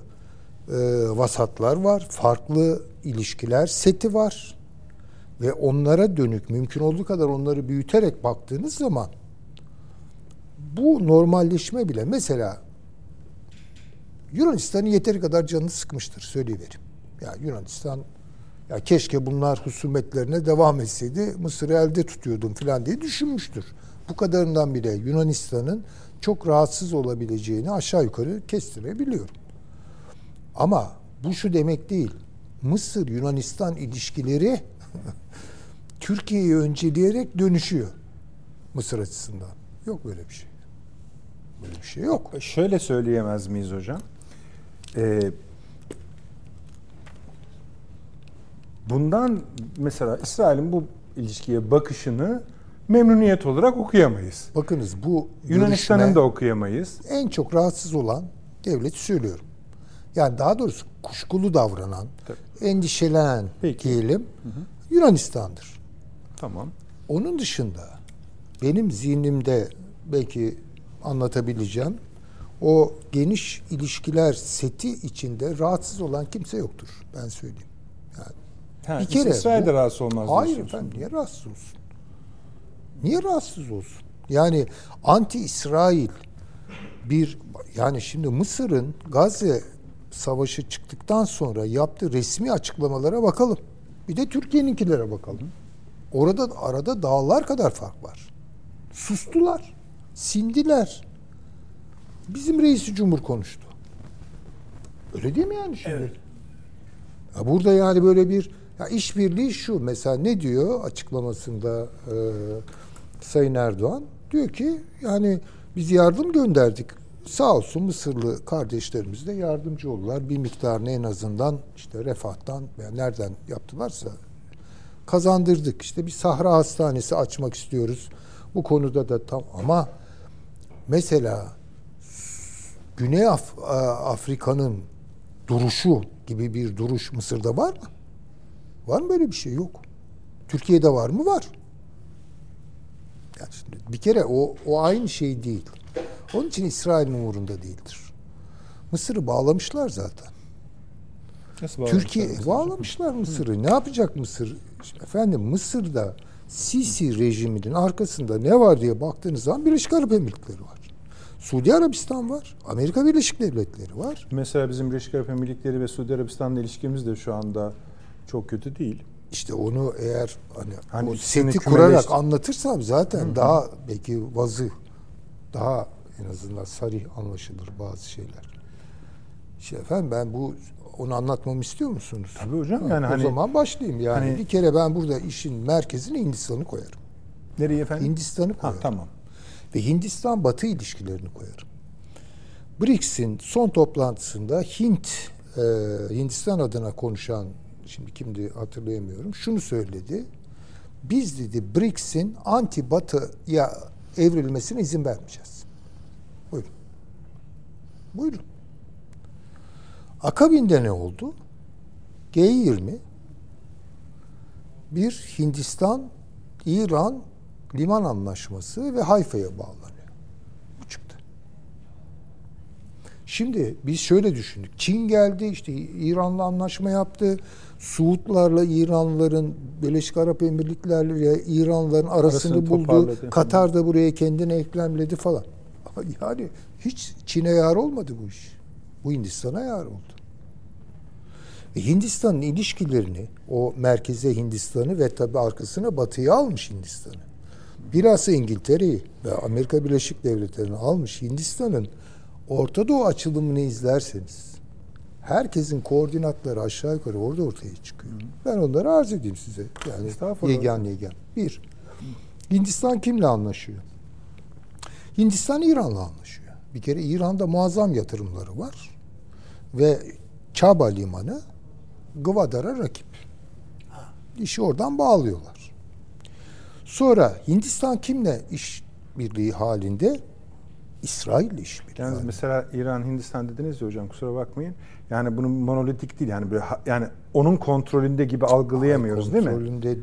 e, vasatlar var, farklı ilişkiler seti var ve onlara dönük mümkün olduğu kadar onları büyüterek baktığınız zaman bu normalleşme bile mesela Yunanistan'ın yeteri kadar canını sıkmıştır söyleyiverim. Ya yani Yunanistan ya keşke bunlar husumetlerine devam etseydi Mısır'ı elde tutuyordum falan diye düşünmüştür. Bu kadarından bile Yunanistan'ın çok rahatsız olabileceğini aşağı yukarı kestirebiliyorum. Ama bu şu demek değil. Mısır Yunanistan ilişkileri *laughs* Türkiye'yi önceleyerek dönüşüyor Mısır açısından. Yok böyle bir şey. Böyle bir şey yok.
Şöyle söyleyemez miyiz hocam? Ee, bundan mesela İsrail'in bu ilişkiye bakışını memnuniyet olarak okuyamayız.
Bakınız bu
Yunanistan'ın da okuyamayız.
En çok rahatsız olan devlet söylüyorum. Yani daha doğrusu kuşkulu davranan, Tabii. endişelenen Peki. diyelim hı hı. Yunanistan'dır.
Tamam.
Onun dışında benim zihnimde belki anlatabileceğim o geniş ilişkiler seti içinde rahatsız olan kimse yoktur ben söyleyeyim.
Ha, bir kere İsrail de rahatsız olmaz.
Hayır efendim niye rahatsız olsun? Niye rahatsız olsun? Yani anti İsrail bir yani şimdi Mısır'ın Gazze savaşı çıktıktan sonra yaptığı resmi açıklamalara bakalım. Bir de Türkiye'ninkilere bakalım. Orada arada dağlar kadar fark var. Sustular. Sindiler. Bizim reisi cumhur konuştu. Öyle değil mi yani şimdi? Evet. Ya burada yani böyle bir ya işbirliği şu mesela ne diyor açıklamasında e, Sayın Erdoğan? Diyor ki yani biz yardım gönderdik. Sağ olsun Mısırlı kardeşlerimiz de yardımcı oldular. Bir miktarını en azından işte refahtan veya nereden yaptılarsa kazandırdık. İşte bir sahra hastanesi açmak istiyoruz. Bu konuda da tam ama mesela Güney Af Afrika'nın duruşu gibi bir duruş Mısır'da var mı? Var mı böyle bir şey? Yok. Türkiye'de var mı? Var. Yani şimdi bir kere o, o aynı şey değil. Onun için İsrail'in umurunda değildir. Mısır'ı bağlamışlar zaten.
Nasıl
Türkiye bağlamışlar Mısır'ı. Ne yapacak Mısır? Şimdi efendim Mısır'da Sisi rejiminin arkasında ne var diye baktığınız zaman Birleşik Arap Emirlikleri var. Suudi Arabistan var. Amerika Birleşik Devletleri var.
Mesela bizim Birleşik Arap Emirlikleri ve Suudi Arabistan'la ilişkimiz de şu anda çok kötü değil.
İşte onu eğer hani,
Hani
o seti kurarak anlatırsam zaten daha belki vazı daha en azından sarih anlaşılır bazı şeyler. İşte efendim ben bu onu anlatmamı istiyor musunuz?
Tabii hocam,
Ha,
yani
o
hani-
zaman başlayayım yani
hani-
bir kere ben burada işin merkezine Hindistan'ı koyarım.
Nereye efendim?
Hindistan'ı
Ha,
koyarım.
tamam.
Ve Hindistan Batı ilişkilerini koyarım. BRICS'in son toplantısında Hint, e, Hindistan adına konuşan, şimdi kimdi hatırlayamıyorum, şunu söyledi. Biz dedi BRICS'in anti-Batı'ya evrilmesine izin vermeyeceğiz. Buyurun. Buyurun. Akabinde ne oldu? G20 bir Hindistan, İran liman anlaşması ve Hayfa'ya bağlanıyor. Bu çıktı. Şimdi biz şöyle düşündük. Çin geldi işte İran'la anlaşma yaptı. Suudlarla İranlıların Birleşik Arap Emirlikleri'yle İranlıların arasını,
Arasını
buldu.
toparladı.
Katar da buraya kendini eklemledi falan. Yani hiç Çin'e yar olmadı bu iş. Bu Hindistan'a yar oldu. Ve Hindistan'ın ilişkilerini, o merkeze Hindistan'ı ve tabi arkasına batıya almış Hindistan'ı. Bilhassa İngiltere'yi ve Amerika Birleşik Devletleri'ni almış Hindistan'ın Orta Doğu açılımını izlerseniz herkesin koordinatları aşağı yukarı orada ortaya çıkıyor. Ben onları arz edeyim size. Yani yegan yegan. Bir, Hindistan kimle anlaşıyor? Hindistan İran'la anlaşıyor. Bir kere İran'da muazzam yatırımları var. Ve Çaba Limanı Gwadar'a rakip. İşi oradan bağlıyorlar. Sonra Hindistan kimle iş birliği halinde? İsrail'le işbirliği.
Yalnız
halinde.
mesela İran, Hindistan dediniz ya hocam kusura bakmayın. Yani bunun monolitik değil yani böyle yani onun kontrolünde gibi algılayamıyoruz değil mi?
Kontrolünde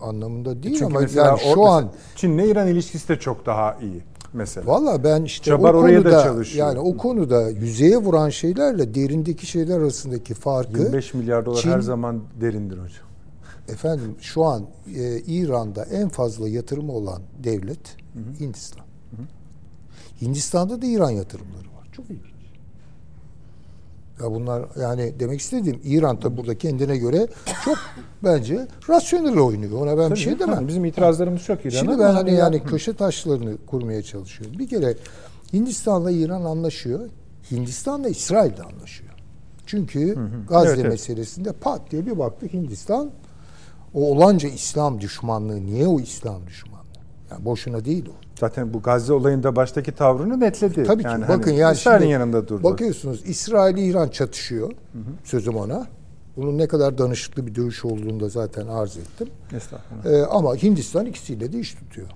anlamında değil
Çünkü
ama
mesela
yani şu an
Çin'le İran ilişkisi de çok daha iyi mesela.
Valla ben işte
Çabar
o
oraya da
konuda
çalışıyor.
yani o konuda yüzeye vuran şeylerle derindeki şeyler arasındaki farkı
25 milyar dolar
Çin-
her zaman derindir hocam.
efendim şu an e, İran'da en fazla yatırımı olan devlet Hindistan. Hindistan'da da İran yatırımları var. Çok ilginç. Ya bunlar yani demek istediğim İran da burada kendine göre çok bence rasyonel oynuyor. Ona ben bir şey
Tabii,
demem.
tabii. Bizim itirazlarımız çok İran'a.
Şimdi ben hani yani
Hı.
köşe taşlarını kurmaya çalışıyorum. Bir kere Hindistan'la İran anlaşıyor. Hindistan'la İsrail de anlaşıyor. Çünkü Gazze
Evet, evet.
meselesinde pat diye bir baktık Hindistan o olanca İslam düşmanlığı niye o İslam düşmanlığı? Yani boşuna değil o.
Zaten bu Gazze olayında baştaki tavrını netledi.
Tabii ki
Yani
bakın
hani
yani
İsrail'in
şimdi
yanında durdu.
Bakıyorsunuz İsrail İran çatışıyor. Sözüm ona. Bunun ne kadar danışıklı bir dövüş olduğunu da zaten arz ettim.
Estağfurullah.
Ee, ama Hindistan ikisiyle de iş tutuyor.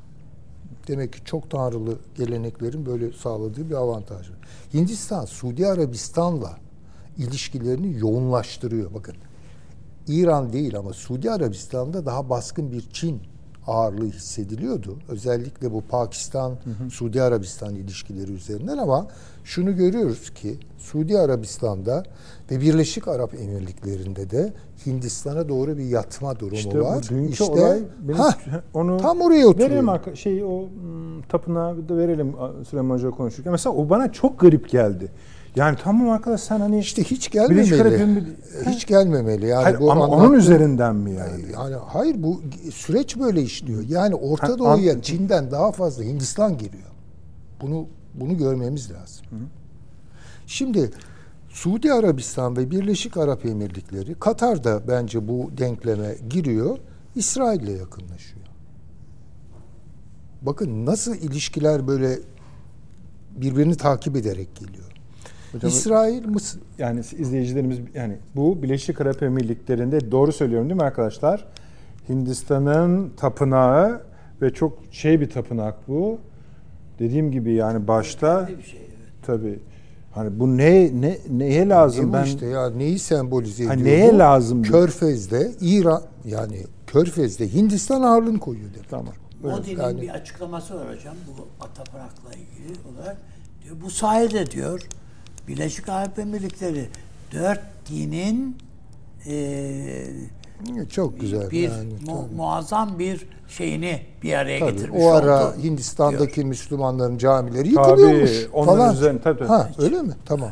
Demek ki çok tanrılı geleneklerin böyle sağladığı bir avantaj var. Hindistan, Suudi Arabistan'la ilişkilerini yoğunlaştırıyor. Bakın İran değil ama Suudi Arabistan'da daha baskın bir Çin ağırlığı hissediliyordu. Özellikle bu Pakistan, Suudi Arabistan ilişkileri üzerinden ama şunu görüyoruz ki Suudi Arabistan'da ve Birleşik Arap Emirlikleri'nde de Hindistan'a doğru bir yatma durumu
İşte bu
var.
dünkü
işte
olay benim
hah,
onu
tam oraya oturuyor.
Verelim arka, şey o tapınağı da verelim Süleyman Hoca konuşurken. Mesela o bana çok garip geldi. Yani tamam arkadaş sen hani
İşte hiç gelmemeli.
Emirlikleri-
Hiç gelmemeli. Yani
Hayır,
bu
ama
anlattığım-
onun üzerinden mi yani?
Yani hayır bu süreç böyle işliyor. Yani Orta
Ha,
Doğu'ya
an-
Çin'den daha fazla Hindistan giriyor. Bunu bunu görmemiz lazım. Şimdi Suudi Arabistan ve Birleşik Arap Emirlikleri Katar da bence bu denkleme giriyor. İsrail'le yakınlaşıyor. Bakın nasıl ilişkiler böyle birbirini takip ederek geliyor.
Hocam-
İsrail, Mısır,
Yani izleyicilerimiz yani bu Birleşik Arap Emirlikleri'nde doğru söylüyorum değil mi arkadaşlar? Hindistan'ın tapınağı ve çok şey bir tapınak bu. Dediğim gibi yani başta
Bir şey, evet.
tabii Hani bu ne ne neye lazım
Ne bu
ben
işte ya neyi sembolize
Ha,
ediyor?
neye
bu?
lazım?
Körfez'de İran yani Körfez'de Hindistan ağırlığını koyuyor demek.
Tamam.
Modi'nin
Yani-
bir açıklaması var hocam bu Ataprak'la ilgili olarak. Diyor, bu sayede diyor Birleşik Arap Emirlikleri dört dinin eee,
Çok güzel.
bir
yani,
mu-
tabii.
muazzam bir şeyini bir araya
Tabii,
getirmiş
o ara
oldu.
Hindistan'daki Müslümanların camileri
Tabii,
yıkılıyormuş
onun
falan.
üzerine- tabii, tabii.
Ha, öyle mi? Tamam.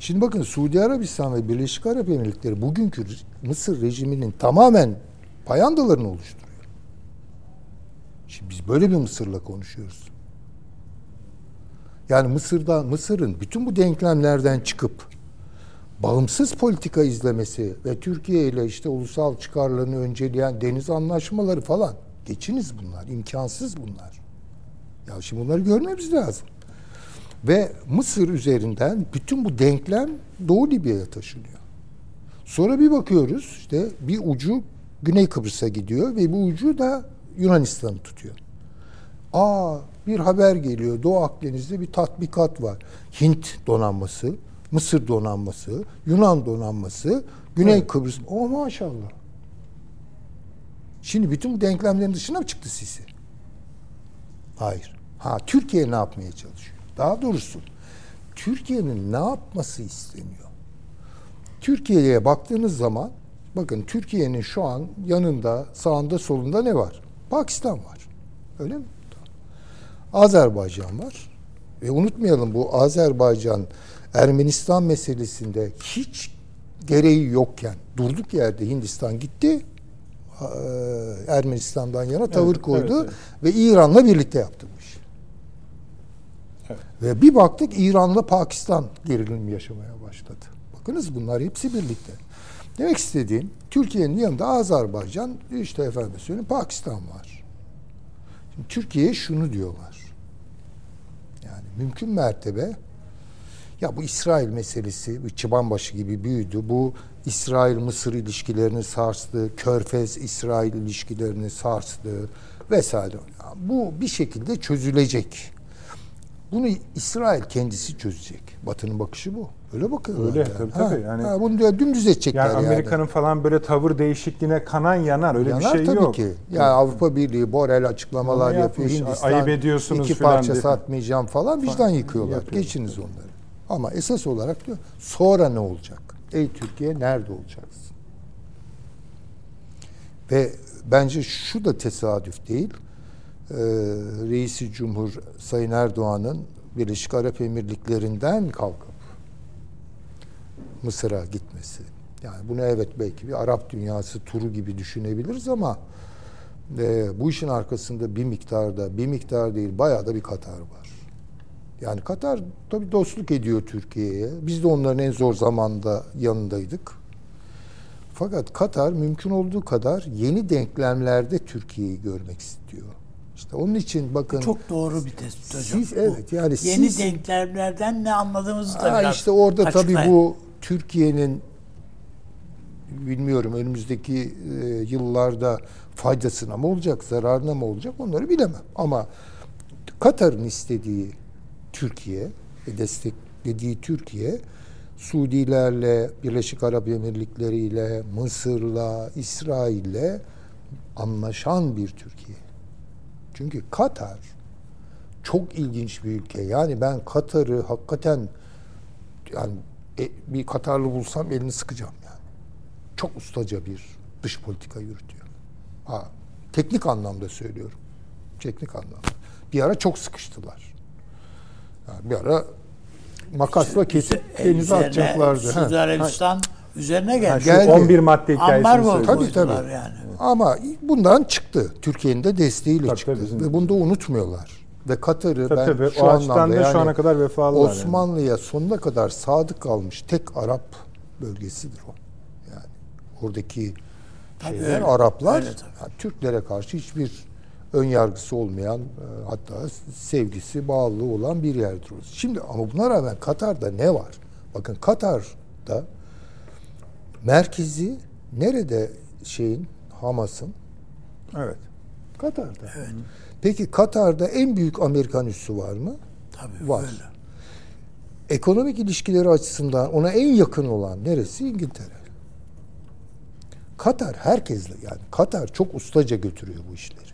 Şimdi bakın Suudi Arabistan ve Birleşik Arap Emirlikleri bugünkü Mısır rejiminin tamamen payandalarını oluşturuyor. Şimdi biz böyle bir Mısır'la konuşuyoruz. Yani Mısır'da Mısır'ın bütün bu denklemlerden çıkıp bağımsız politika izlemesi ve Türkiye ile işte ulusal çıkarlarını önceleyen deniz anlaşmaları falan geçiniz bunlar. imkansız bunlar. Ya şimdi bunları görmemiz lazım. Ve Mısır üzerinden bütün bu denklem Doğu Libya'ya taşınıyor. Sonra bir bakıyoruz işte bir ucu Güney Kıbrıs'a gidiyor ve bu ucu da Yunanistan'ı tutuyor. Aa bir haber geliyor. Doğu Akdeniz'de bir tatbikat var. Hint donanması, Mısır donanması, Yunan donanması, Güney Kıbrıs. O maşallah. Şimdi bütün bu denklemlerin dışına mı çıktı Sisi? Hayır. Ha Türkiye ne yapmaya çalışıyor? Daha doğrusu Türkiye'nin ne yapması isteniyor? Türkiye'ye baktığınız zaman bakın Türkiye'nin şu an yanında, sağında, solunda ne var? Pakistan var. Öyle mi? Azerbaycan var. Ve unutmayalım bu Azerbaycan Ermenistan meselesinde hiç gereği yokken durduk yerde Hindistan gitti. eee, Ermenistan'dan yana tavır
Evet,
koydu
evet,
ve İran'la birlikte yaptı bu işi.
Evet.
Ve bir baktık İran'la Pakistan gerilim yaşamaya başladı. Bakınız bunlar hepsi birlikte. Demek istediğim Türkiye'nin yanında Azerbaycan, işte efendim söyleyeyim Pakistan var. Şimdi Türkiye'ye şunu diyorlar. Mümkün mertebe ya bu İsrail meselesi bir çıbanbaşı gibi büyüdü. Bu İsrail-Mısır ilişkilerini sarstı. Körfez-İsrail ilişkilerini sarstı vesaire. Bu bir şekilde çözülecek. Bunu İsrail kendisi çözecek. Batı'nın bakışı bu. Öyle bakıyorlar.
Öyle,
yani.
tabii, tabii. Yani-
ha, bunu da dümdüz edecekler
yani
yani.
Amerika'nın falan böyle tavır değişikliğine kanan yanar öyle
Yanar
bir şey
tabii
yok.
ki. Ya Avrupa Birliği Borel açıklamalar yapıyor.
yapmış,
Hindistan
ayıp ediyorsunuz
iki
filan
parça
diye.
satmayacağım falan vicdan yıkıyorlar.
yapıyor.
Geçiniz onları. Ama esas olarak diyor sonra ne olacak? Ey Türkiye nerede olacaksın? Ve bence şu da tesadüf değil. Ee, Reisi Cumhur Sayın Erdoğan'ın Birleşik Arap Emirlikleri'nden kalkıp Mısır'a gitmesi. Yani bunu evet belki bir Arap dünyası turu gibi düşünebiliriz ama e, bu işin arkasında bir miktarda, bir miktar değil bayağı da bir Katar var. Yani Katar tabii dostluk ediyor Türkiye'ye. Biz de onların en zor zamanda yanındaydık. Fakat Katar mümkün olduğu kadar yeni denklemlerde Türkiye'yi görmek istiyor. İşte onun için bakın
Çok doğru bir tespit hocam.
Siz- evet, yani
yeni
siz-
denklemlerden ne anladığımızı da biraz
işte orada tabii
açıklayın.
bu Türkiye'nin bilmiyorum önümüzdeki e, yıllarda faydasına mı olacak, zararına mı olacak onları bilemem. Ama Katar'ın istediği Türkiye ve desteklediği Türkiye Suudilerle, Birleşik Arap Emirlikleri ile, Mısır'la, İsrail'le anlaşan bir Türkiye. Çünkü Katar çok ilginç bir ülke. Yani ben Katar'ı hakikaten yani e, bir Katarlı bulsam elini sıkacağım yani. Çok ustaca bir dış politika yürütüyor. Ha, teknik anlamda söylüyorum. Teknik anlamda. Bir ara çok sıkıştılar. Yani bir ara makasla kesip
E,
denize atacaklardı. Ha.
Suudi Arabistan üzerine geldi.
Geldi.
11 madde hikayesini söylüyorsun.
Tabii, tabii.
yani.
Ama bundan çıktı. Türkiye'nin de desteğiyle
Tabii,
çıktı.
tabii,
Ve bunu da unutmuyorlar. Ve Katar'ı
Tabii,
ben
tabii.
şu anlamda
da şu
yani
ana kadar yani.
Osmanlı'ya sonuna kadar sadık kalmış tek Arap bölgesidir o. Yani oradaki
Tabii
şeyler,
öyle.
Araplar
Öyle tabii.
yani Türklere karşı hiçbir ön yargısı olmayan e, hatta sevgisi, bağlılığı olan bir yerdir. Şimdi ama buna rağmen Katar'da ne var? Bakın Katar'da merkezi nerede şeyin Hamas'ın
Evet.
Katar'da. Hmm. Peki Katar'da en büyük Amerikan üssü var mı?
Tabii
Var.
öyle.
ekonomik ilişkileri açısından ona en yakın olan neresi? İngiltere. Katar herkesle yani Katar çok ustaca götürüyor bu işleri.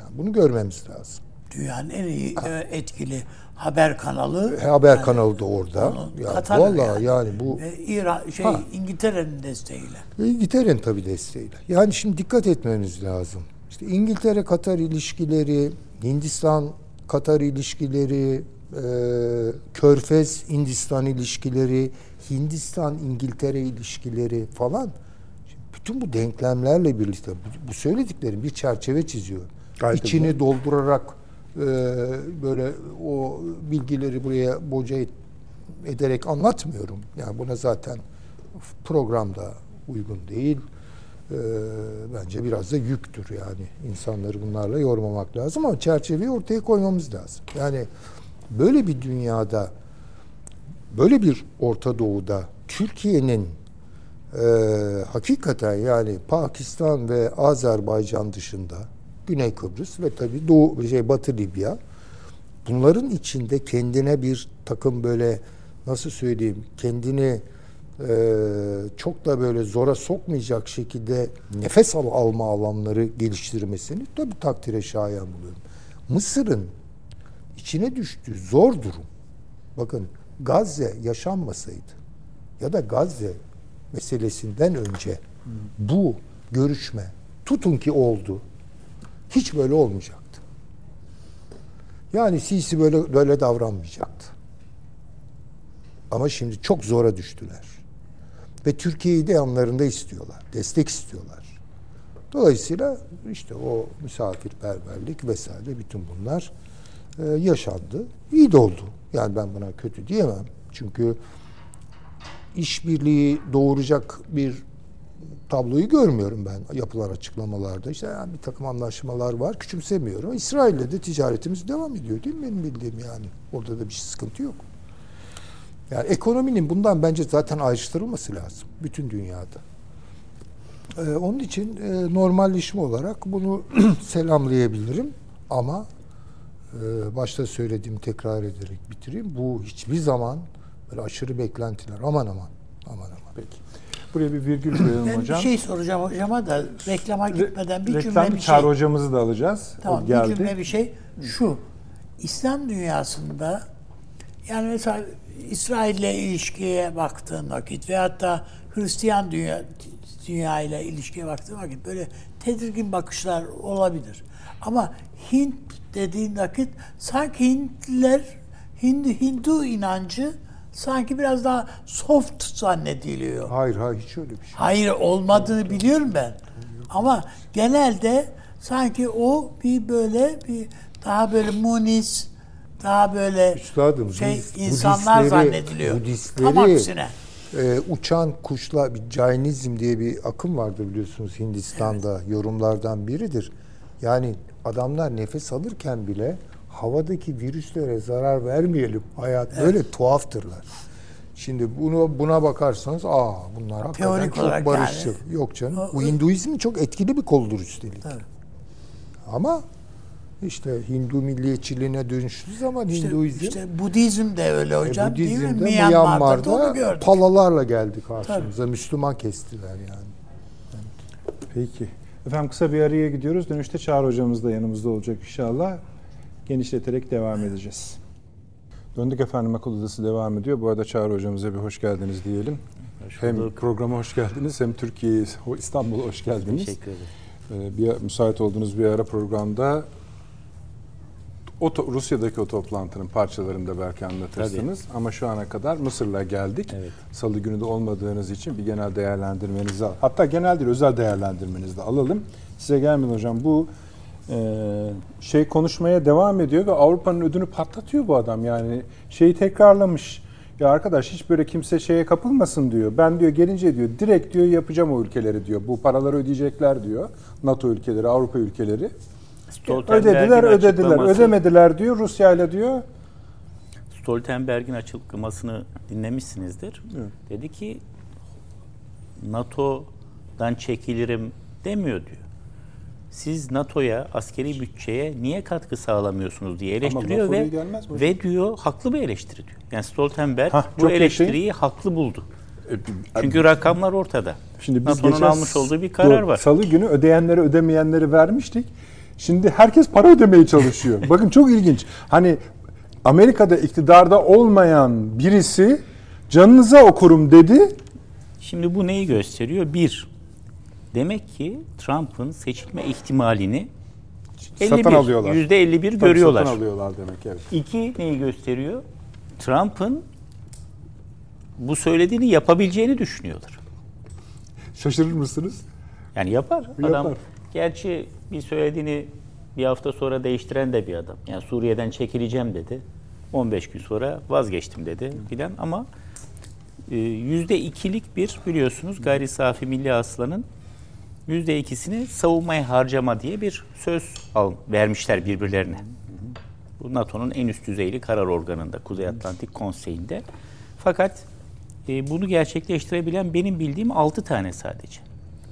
Yani bunu görmemiz lazım.
Dünyanın en iyi e, etkili haber kanalı.
Haber yani, kanalı da orada.
Ya vallahi
yani. yani bu
Ve İran şey ha. İngiltere'nin desteğiyle.
İngiltere'nin tabii desteğiyle. Yani şimdi dikkat etmeniz lazım. İşte İngiltere Katar ilişkileri, Hindistan Katar ilişkileri, e, Körfez Hindistan ilişkileri, Hindistan İngiltere ilişkileri falan bütün bu denklemlerle birlikte bu, bu söylediklerim bir çerçeve çiziyor. Gayet İçini bu. doldurarak e, böyle o bilgileri buraya boca ederek anlatmıyorum. Yani buna zaten programda uygun değil. E, bence biraz da yüktür yani. insanları bunlarla yormamak lazım ama çerçeveyi ortaya koymamız lazım. Yani böyle bir dünyada böyle bir Orta Doğu'da Türkiye'nin e, hakikaten yani Pakistan ve Azerbaycan dışında Güney Kıbrıs ve tabii Doğu şey Batı Libya bunların içinde kendine bir takım böyle nasıl söyleyeyim kendini e, çok da böyle zora sokmayacak şekilde nefes al alma alanları geliştirmesini tabii takdire şayan buluyorum. Mısır'ın içine düştüğü zor durum bakın Gazze yaşanmasaydı ya da Gazze meselesinden önce bu görüşme tutun ki oldu. Hiç böyle olmayacaktı. Yani Sisi böyle böyle davranmayacaktı. Ama şimdi çok zora düştüler. Ve Türkiye'yi de yanlarında istiyorlar. Destek istiyorlar. Dolayısıyla işte o misafirperverlik vesaire bütün bunlar e, yaşandı. İyi de oldu. Yani ben buna kötü diyemem. Çünkü işbirliği doğuracak bir tabloyu görmüyorum ben yapılan açıklamalarda. İşte yani bir takım anlaşmalar var. Küçümsemiyorum. İsrail'le de ticaretimiz devam ediyor değil mi benim bildiğim yani. Orada da bir sıkıntı yok. Yani ekonominin bundan bence zaten ayrıştırılması lazım. Bütün dünyada. Ee, onun için e, normalleşme olarak bunu *clears throat* selamlayabilirim. Ama e, başta söylediğim tekrar ederek bitireyim. Bu hiçbir zaman Böyle aşırı beklentiler. Aman aman. Aman aman.
Peki. Buraya bir virgül koyalım
ben
hocam.
bir şey soracağım hocama da reklama gitmeden bir
Reklam
cümle bir
Çağrı
şey.
hocamızı da alacağız.
Tamam bir cümle bir şey. Şu. İslam dünyasında yani mesela İsrail ile ilişkiye baktığın vakit ve hatta Hristiyan dünya, dünya ile ilişkiye baktığın vakit böyle tedirgin bakışlar olabilir. Ama Hint dediğin vakit sanki Hintliler Hindu, Hindu inancı sanki biraz daha soft zannediliyor.
Hayır hayır hiç öyle bir şey.
Hayır olmadığını biliyorum ben. Ama genelde sanki o bir böyle bir daha böyle munis, daha böyle
Üstadım,
şey
Budist,
insanlar zannediliyor.
Budistleri,
Tam aksine.
E, uçan kuşla bir Jainizm diye bir akım vardır biliyorsunuz Hindistan'da evet. yorumlardan biridir. Yani adamlar nefes alırken bile havadaki virüslere zarar vermeyelim. Hayat evet. böyle tuhaftırlar. Şimdi bunu buna bakarsanız aa bunlar hakikaten
Teorik
çok barışçıl. Yani. Yok canım. O, Bu Hinduizmin çok etkili bir koludur üstelik. Evet. Ama işte Hindu milliyetçiliğine dönüştüğü zaman işte, Hinduizm
işte Budizm de öyle e, hocam e, Budizm değil mi?
Myanmar'da, Myanmar'da palalarla geldi karşımıza. Tabii. Müslüman kestiler yani.
Peki. Efendim kısa bir araya gidiyoruz. Dönüşte Çağrı hocamız da yanımızda olacak inşallah genişleterek devam edeceğiz. Döndük efendim akıl odası devam ediyor. Bu arada Çağrı hocamıza bir hoş geldiniz diyelim. Hoş hem programa hoş geldiniz hem Türkiye'ye, İstanbul'a hoş geldiniz.
Teşekkür ederim.
Ee, bir, müsait olduğunuz bir ara programda o to, Rusya'daki o toplantının parçalarını da belki anlatırsınız. Tabii. Ama şu ana kadar Mısır'la geldik. Evet. Salı günü de olmadığınız için bir genel değerlendirmenizi al. Hatta genel değil özel değerlendirmenizi de alalım. Size gelmedi hocam. Bu şey konuşmaya devam ediyor ve Avrupa'nın ödünü patlatıyor bu adam. Yani şeyi tekrarlamış. Ya arkadaş hiç böyle kimse şeye kapılmasın diyor. Ben diyor gelince diyor direkt diyor yapacağım o ülkeleri diyor. Bu paraları ödeyecekler diyor. NATO ülkeleri, Avrupa ülkeleri. Ödediler, ödediler, ödemediler diyor Rusya ile diyor.
Stoltenberg'in açıklamasını dinlemişsinizdir. Evet. Dedi ki NATO'dan çekilirim demiyor diyor. Siz NATO'ya, askeri bütçeye niye katkı sağlamıyorsunuz diye eleştiriyor ve ve diyor haklı bir eleştiri diyor. Yani Stoltenberg
Hah,
bu
çok iyi şey.
eleştiriyi haklı buldu. Çünkü rakamlar ortada.
Şimdi biz
NATO'nun
geçen
almış olduğu bir karar
doğru,
var.
Salı günü ödeyenlere ödemeyenleri vermiştik. Şimdi herkes para ödemeye çalışıyor. *laughs* Bakın çok ilginç. Hani Amerika'da iktidarda olmayan birisi canınıza okurum dedi.
Şimdi bu neyi gösteriyor? Bir, demek ki Trump'ın seçilme ihtimalini
Satın
51,
alıyorlar.
%51
Tabii
görüyorlar.
Satın alıyorlar demek evet.
İki neyi gösteriyor? Trump'ın bu söylediğini yapabileceğini düşünüyorlar.
Şaşırır mısınız?
Yani yapar.
Yapar.
Adam gerçi bir söylediğini bir hafta sonra değiştiren de bir adam. Yani Suriye'den çekileceğim dedi. 15 gün sonra vazgeçtim dedi filan ama e, yüzde ikilik bir biliyorsunuz gayri safi milli hasılanın yüzde ikisini savunmaya harcama diye bir söz al, vermişler birbirlerine. Bu NATO'nun en üst düzeyli karar organında, Kuzey Atlantik Konseyi'nde. Fakat e, bunu gerçekleştirebilen benim bildiğim 6 tane sadece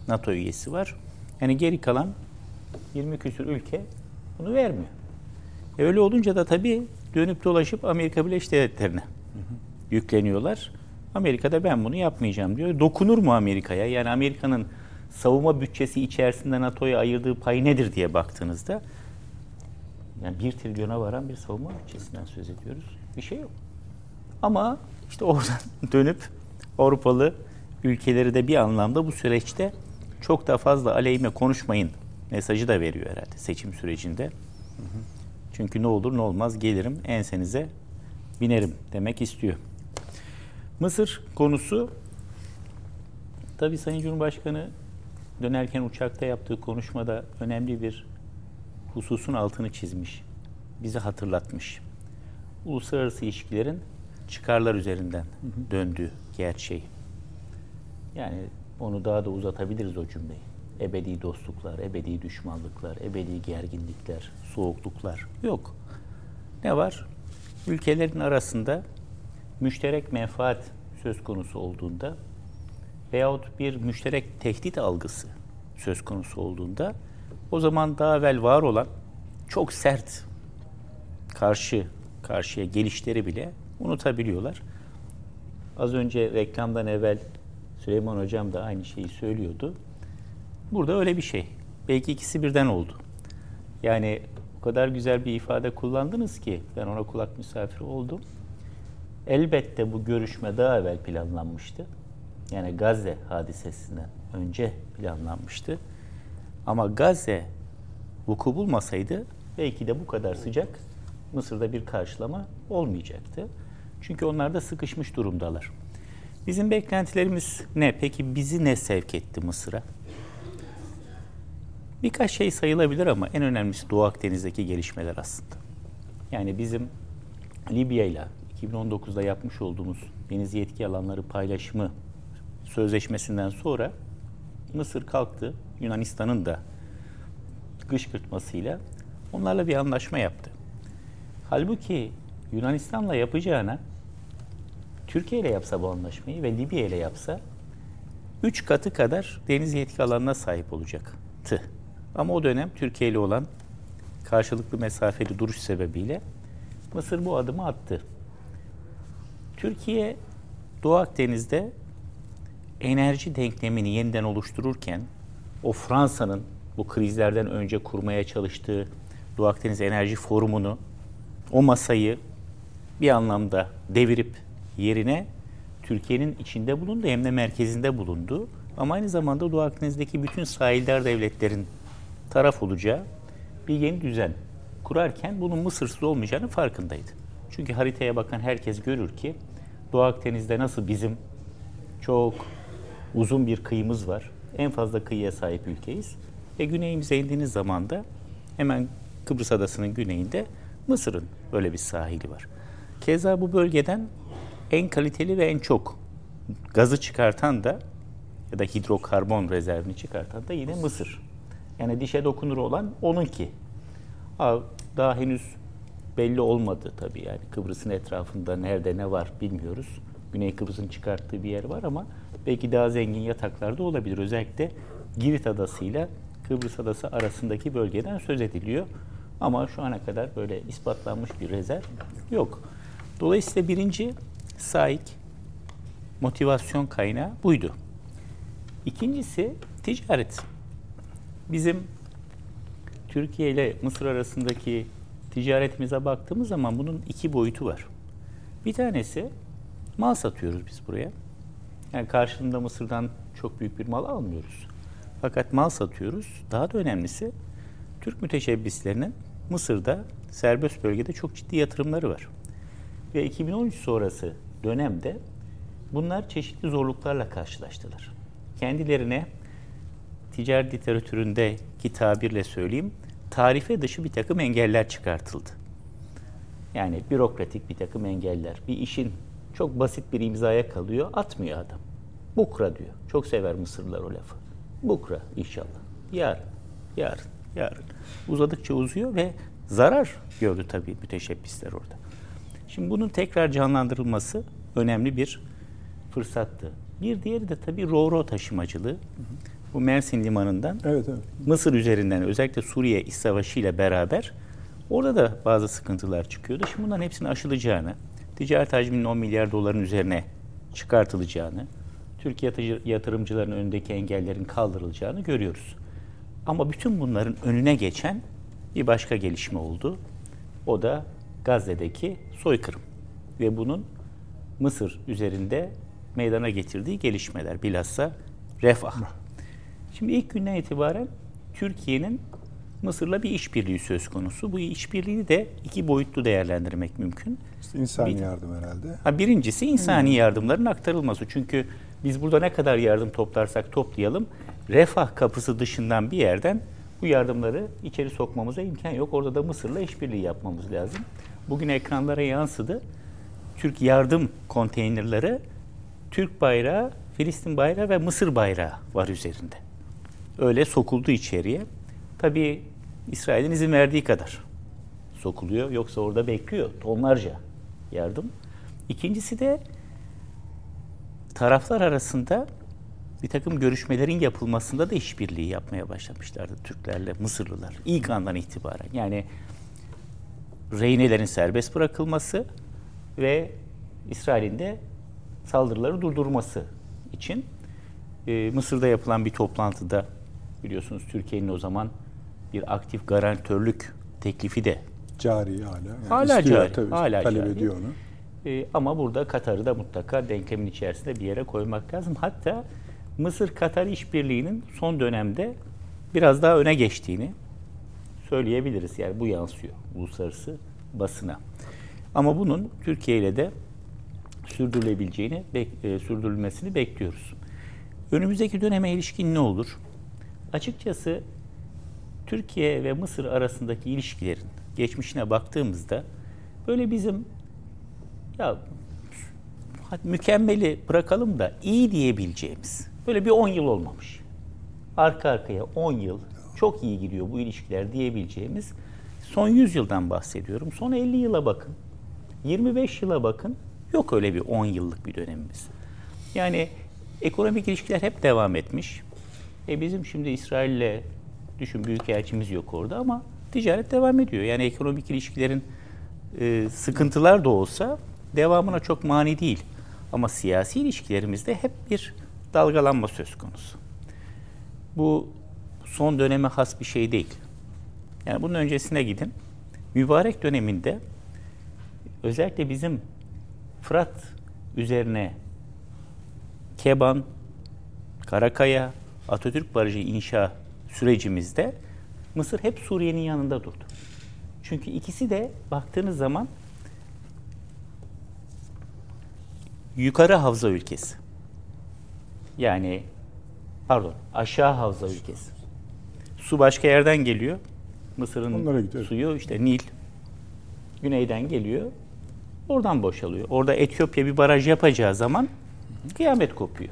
NATO üyesi var. Yani geri kalan 20 küsur ülke bunu vermiyor. E öyle olunca da tabii dönüp dolaşıp Amerika Birleşik Devletleri'ne yükleniyorlar. Amerika'da ben bunu yapmayacağım diyor. Dokunur mu Amerika'ya? Yani Amerika'nın savunma bütçesi içerisinde NATO'ya ayırdığı pay nedir diye baktığınızda yani 1 trilyona varan bir savunma bütçesinden söz ediyoruz. Bir şey yok. Ama işte oradan *laughs* dönüp Avrupalı ülkeleri de bir anlamda bu süreçte çok da fazla aleyhime konuşmayın mesajı da veriyor herhalde seçim sürecinde. Çünkü ne olur ne olmaz gelirim ensenize binerim demek istiyor. Mısır konusu tabii Sayın Cumhurbaşkanı dönerken uçakta yaptığı konuşmada önemli bir hususun altını çizmiş. Bizi hatırlatmış. Uluslararası ilişkilerin çıkarlar üzerinden döndüğü gerçeği. Yani onu daha da uzatabiliriz o cümleyi. Ebedi dostluklar, ebedi düşmanlıklar, ebedi gerginlikler, soğukluklar yok. Ne var? Ülkelerin arasında müşterek menfaat söz konusu olduğunda veyahut bir müşterek tehdit algısı söz konusu olduğunda o zaman daha evvel var olan çok sert karşı karşıya gelişleri bile unutabiliyorlar. Az önce reklamdan evvel Süleyman Hocam da aynı şeyi söylüyordu. Burada öyle bir şey. Belki ikisi birden oldu. Yani o kadar güzel bir ifade kullandınız ki ben ona kulak misafiri oldum. Elbette bu görüşme daha evvel planlanmıştı. Yani Gazze hadisesinden önce planlanmıştı. Ama Gazze vuku bulmasaydı belki de bu kadar sıcak Mısır'da bir karşılama olmayacaktı. Çünkü onlar da sıkışmış durumdalar. Bizim beklentilerimiz ne? Peki bizi ne sevk etti Mısır'a? Birkaç şey sayılabilir ama en önemlisi Doğu Akdeniz'deki gelişmeler aslında. Yani bizim Libya ile 2019'da yapmış olduğumuz deniz yetki alanları paylaşımı sözleşmesinden sonra Mısır kalktı. Yunanistan'ın da kışkırtmasıyla onlarla bir anlaşma yaptı. Halbuki Yunanistan'la yapacağına Türkiye ile yapsa bu anlaşmayı ve Libya ile yapsa üç katı kadar deniz yetki alanına sahip olacaktı. Ama o dönem Türkiye ile olan karşılıklı mesafeli duruş sebebiyle Mısır bu adımı attı. Türkiye Doğu Akdeniz'de enerji denklemini yeniden oluştururken o Fransa'nın bu krizlerden önce kurmaya çalıştığı Doğu Akdeniz Enerji Forumu'nu o masayı bir anlamda devirip yerine Türkiye'nin içinde bulundu hem de merkezinde bulundu. Ama aynı zamanda Doğu Akdeniz'deki bütün sahildar devletlerin taraf olacağı bir yeni düzen kurarken bunun Mısırsız olmayacağını farkındaydı. Çünkü haritaya bakan herkes görür ki Doğu Akdeniz'de nasıl bizim çok uzun bir kıyımız var. En fazla kıyıya sahip ülkeyiz. Ve güneyimize indiğiniz zaman da hemen Kıbrıs Adası'nın güneyinde Mısır'ın böyle bir sahili var. Keza bu bölgeden en kaliteli ve en çok gazı çıkartan da ya da hidrokarbon rezervini çıkartan da yine Mısır. Yani dişe dokunur olan onunki. Ha, Daha henüz belli olmadı tabii yani Kıbrıs'ın etrafında nerede ne var bilmiyoruz. Güney Kıbrıs'ın çıkarttığı bir yer var ama belki daha zengin yataklarda olabilir. Özellikle Girit Adası ile Kıbrıs Adası arasındaki bölgeden söz ediliyor. Ama şu ana kadar böyle ispatlanmış bir rezerv yok. Dolayısıyla birinci SAIK motivasyon kaynağı buydu. İkincisi ticaret. Bizim Türkiye ile Mısır arasındaki ticaretimize baktığımız zaman bunun iki boyutu var. Bir tanesi mal satıyoruz biz buraya. Yani karşılığında Mısır'dan çok büyük bir mal almıyoruz. Fakat mal satıyoruz. Daha da önemlisi Türk müteşebbislerinin Mısır'da serbest bölgede çok ciddi yatırımları var. Ve 2013 sonrası dönemde bunlar çeşitli zorluklarla karşılaştılar. Kendilerine ticaret literatüründeki tabirle söyleyeyim, tarife dışı bir takım engeller çıkartıldı. Yani bürokratik bir takım engeller. Bir işin çok basit bir imzaya kalıyor, atmıyor adam. Bukra diyor. Çok sever Mısırlılar o lafı. Bukra inşallah. Yarın, yarın, yarın. Uzadıkça uzuyor ve zarar gördü tabii müteşebbisler orada. Şimdi bunun tekrar canlandırılması önemli bir fırsattı. Bir diğeri de tabii ro-ro taşımacılığı. Bu Mersin limanından
Evet, evet.
Mısır üzerinden özellikle Suriye İç Savaşı ile beraber orada da bazı sıkıntılar çıkıyordu. Şimdi bunların hepsinin aşılacağını, ticaret hacminin 10 milyar doların üzerine çıkartılacağını, Türkiye yatırı- yatırımcılarının önündeki engellerin kaldırılacağını görüyoruz. Ama bütün bunların önüne geçen bir başka gelişme oldu. O da Gazze'deki soykırım ve bunun Mısır üzerinde meydana getirdiği gelişmeler bilhassa refah. Şimdi ilk günden itibaren Türkiye'nin Mısır'la bir işbirliği söz konusu. Bu işbirliğini de iki boyutlu değerlendirmek mümkün.
İşte insani
Bir-
yardım herhalde.
Ha, birincisi insani yardımların aktarılması. Çünkü biz burada ne kadar yardım toplarsak toplayalım, refah kapısı dışından bir yerden bu yardımları içeri sokmamıza imkan yok. Orada da Mısır'la işbirliği yapmamız lazım. Bugün ekranlara yansıdı. Türk yardım konteynerleri Türk bayrağı, Filistin bayrağı ve Mısır bayrağı var üzerinde. Öyle sokuldu içeriye. Tabii İsrail'in izin verdiği kadar sokuluyor. Yoksa orada bekliyor tonlarca yardım. İkincisi de taraflar arasında bir takım görüşmelerin yapılmasında da işbirliği yapmaya başlamışlardı Türklerle Mısırlılar ilk andan itibaren. Yani rehinelerin serbest bırakılması ve İsrail'in de saldırıları durdurması için e, Mısır'da yapılan bir toplantıda biliyorsunuz Türkiye'nin o zaman bir aktif garantörlük teklifi de
Cari hala. Yani
Hala
istiyor
cari,
Tabii,
hala
talep
cari.
ediyor onu.
E, ama burada Katar'ı da mutlaka denklemin içerisinde bir yere koymak lazım. Hatta Mısır-Katar işbirliğinin son dönemde biraz daha öne geçtiğini söyleyebiliriz. Yani bu yansıyor uluslararası basına. Ama bunun Türkiye ile de sürdürülebileceğini, bek- e, sürdürülmesini bekliyoruz. Önümüzdeki döneme ilişkin ne olur? Açıkçası Türkiye ve Mısır arasındaki ilişkilerin geçmişine baktığımızda böyle bizim ya mükemmeli bırakalım da iyi diyebileceğimiz böyle bir 10 yıl olmamış. Arka arkaya 10 yıl çok iyi gidiyor bu ilişkiler diyebileceğimiz son 100 yıldan bahsediyorum. Son 50 yıla bakın. 25 yıla bakın. Yok öyle bir 10 yıllık bir dönemimiz. Yani ekonomik ilişkiler hep devam etmiş. E bizim şimdi İsrail'le düşün büyükelçimiz yok orada ama ticaret devam ediyor. Yani ekonomik ilişkilerin e, sıkıntılar da olsa devamına çok mani değil. Ama siyasi ilişkilerimizde hep bir dalgalanma söz konusu. Bu son döneme has bir şey değil. Yani bunun öncesine gidin. Mübarek döneminde özellikle bizim Fırat üzerine Keban, Karakaya, Atatürk Barajı inşa sürecimizde Mısır hep Suriye'nin yanında durdu. Çünkü ikisi de baktığınız zaman yukarı havza ülkesi. Yani pardon aşağı havza ülkesi. Su başka yerden geliyor. Mısır'ın suyu işte Nil güneyden geliyor. Oradan boşalıyor. Orada Etiyopya bir baraj yapacağı zaman kıyamet kopuyor.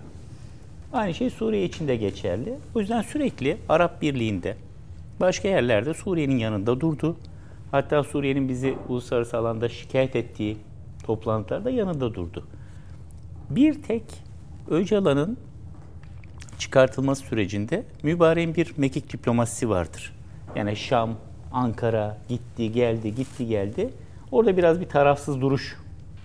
Aynı şey Suriye için de geçerli. O yüzden sürekli Arap Birliği'nde başka yerlerde Suriye'nin yanında durdu. Hatta Suriye'nin bizi uluslararası alanda şikayet ettiği toplantılarda yanında durdu. Bir tek Öcalan'ın çıkartılması sürecinde mübareğin bir mekik diplomasisi vardır. Yani Şam, Ankara gitti geldi gitti geldi. Orada biraz bir tarafsız duruş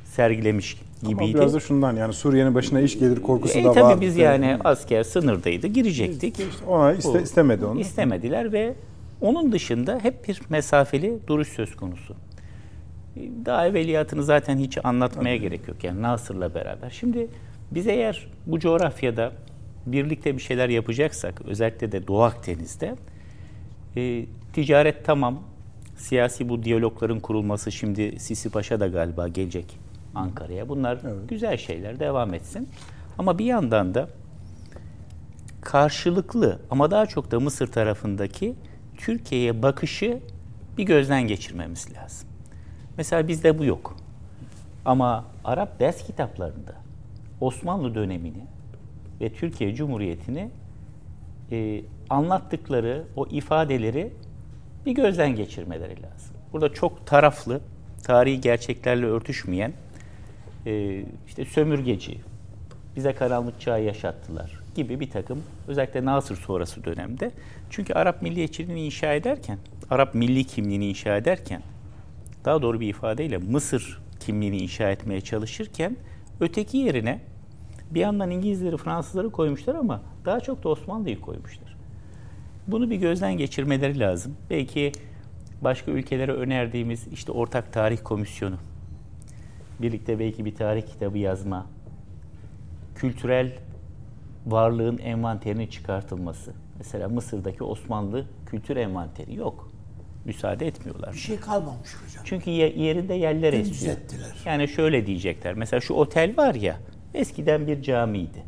sergilemiş gibiydi.
Ama biraz da şundan yani Suriye'nin başına iş gelir korkusu
e,
da
tabii
vardı.
biz yani asker sınırdaydı girecektik.
İşte ona iste, istemedi onu.
İstemediler ve onun dışında hep bir mesafeli duruş söz konusu. Daha evveliyatını zaten hiç anlatmaya gerek yok yani Nasır'la beraber. Şimdi biz eğer bu coğrafyada birlikte bir şeyler yapacaksak özellikle de Doğu Akdeniz'de e, ticaret tamam, siyasi bu diyalogların kurulması şimdi Sisi Paşa da galiba gelecek Ankara'ya. Bunlar güzel şeyler devam etsin. Ama bir yandan da karşılıklı ama daha çok da Mısır tarafındaki Türkiye'ye bakışı bir gözden geçirmemiz lazım. Mesela bizde bu yok. Ama Arap ders kitaplarında Osmanlı dönemini ve Türkiye Cumhuriyeti'ni e, anlattıkları o ifadeleri bir gözden geçirmeleri lazım. Burada çok taraflı, tarihi gerçeklerle örtüşmeyen e, işte sömürgeci, bize karanlık çağı yaşattılar gibi bir takım özellikle Nasır sonrası dönemde. Çünkü Arap milliyetçiliğini inşa ederken, Arap milli kimliğini inşa ederken, daha doğru bir ifadeyle Mısır kimliğini inşa etmeye çalışırken öteki yerine bir yandan İngilizleri, Fransızları koymuşlar ama daha çok da Osmanlı'yı koymuşlar. Bunu bir gözden geçirmeleri lazım. Belki başka ülkelere önerdiğimiz işte ortak tarih komisyonu, birlikte belki bir tarih kitabı yazma, kültürel varlığın envanterinin çıkartılması. Mesela Mısır'daki Osmanlı kültür envanteri yok. Müsaade etmiyorlar.
Bir şey kalmamış hocam.
Çünkü ye- yerinde yerler esiyor.
ettiler.
Yani şöyle diyecekler. Mesela şu otel var ya eskiden bir camiydi.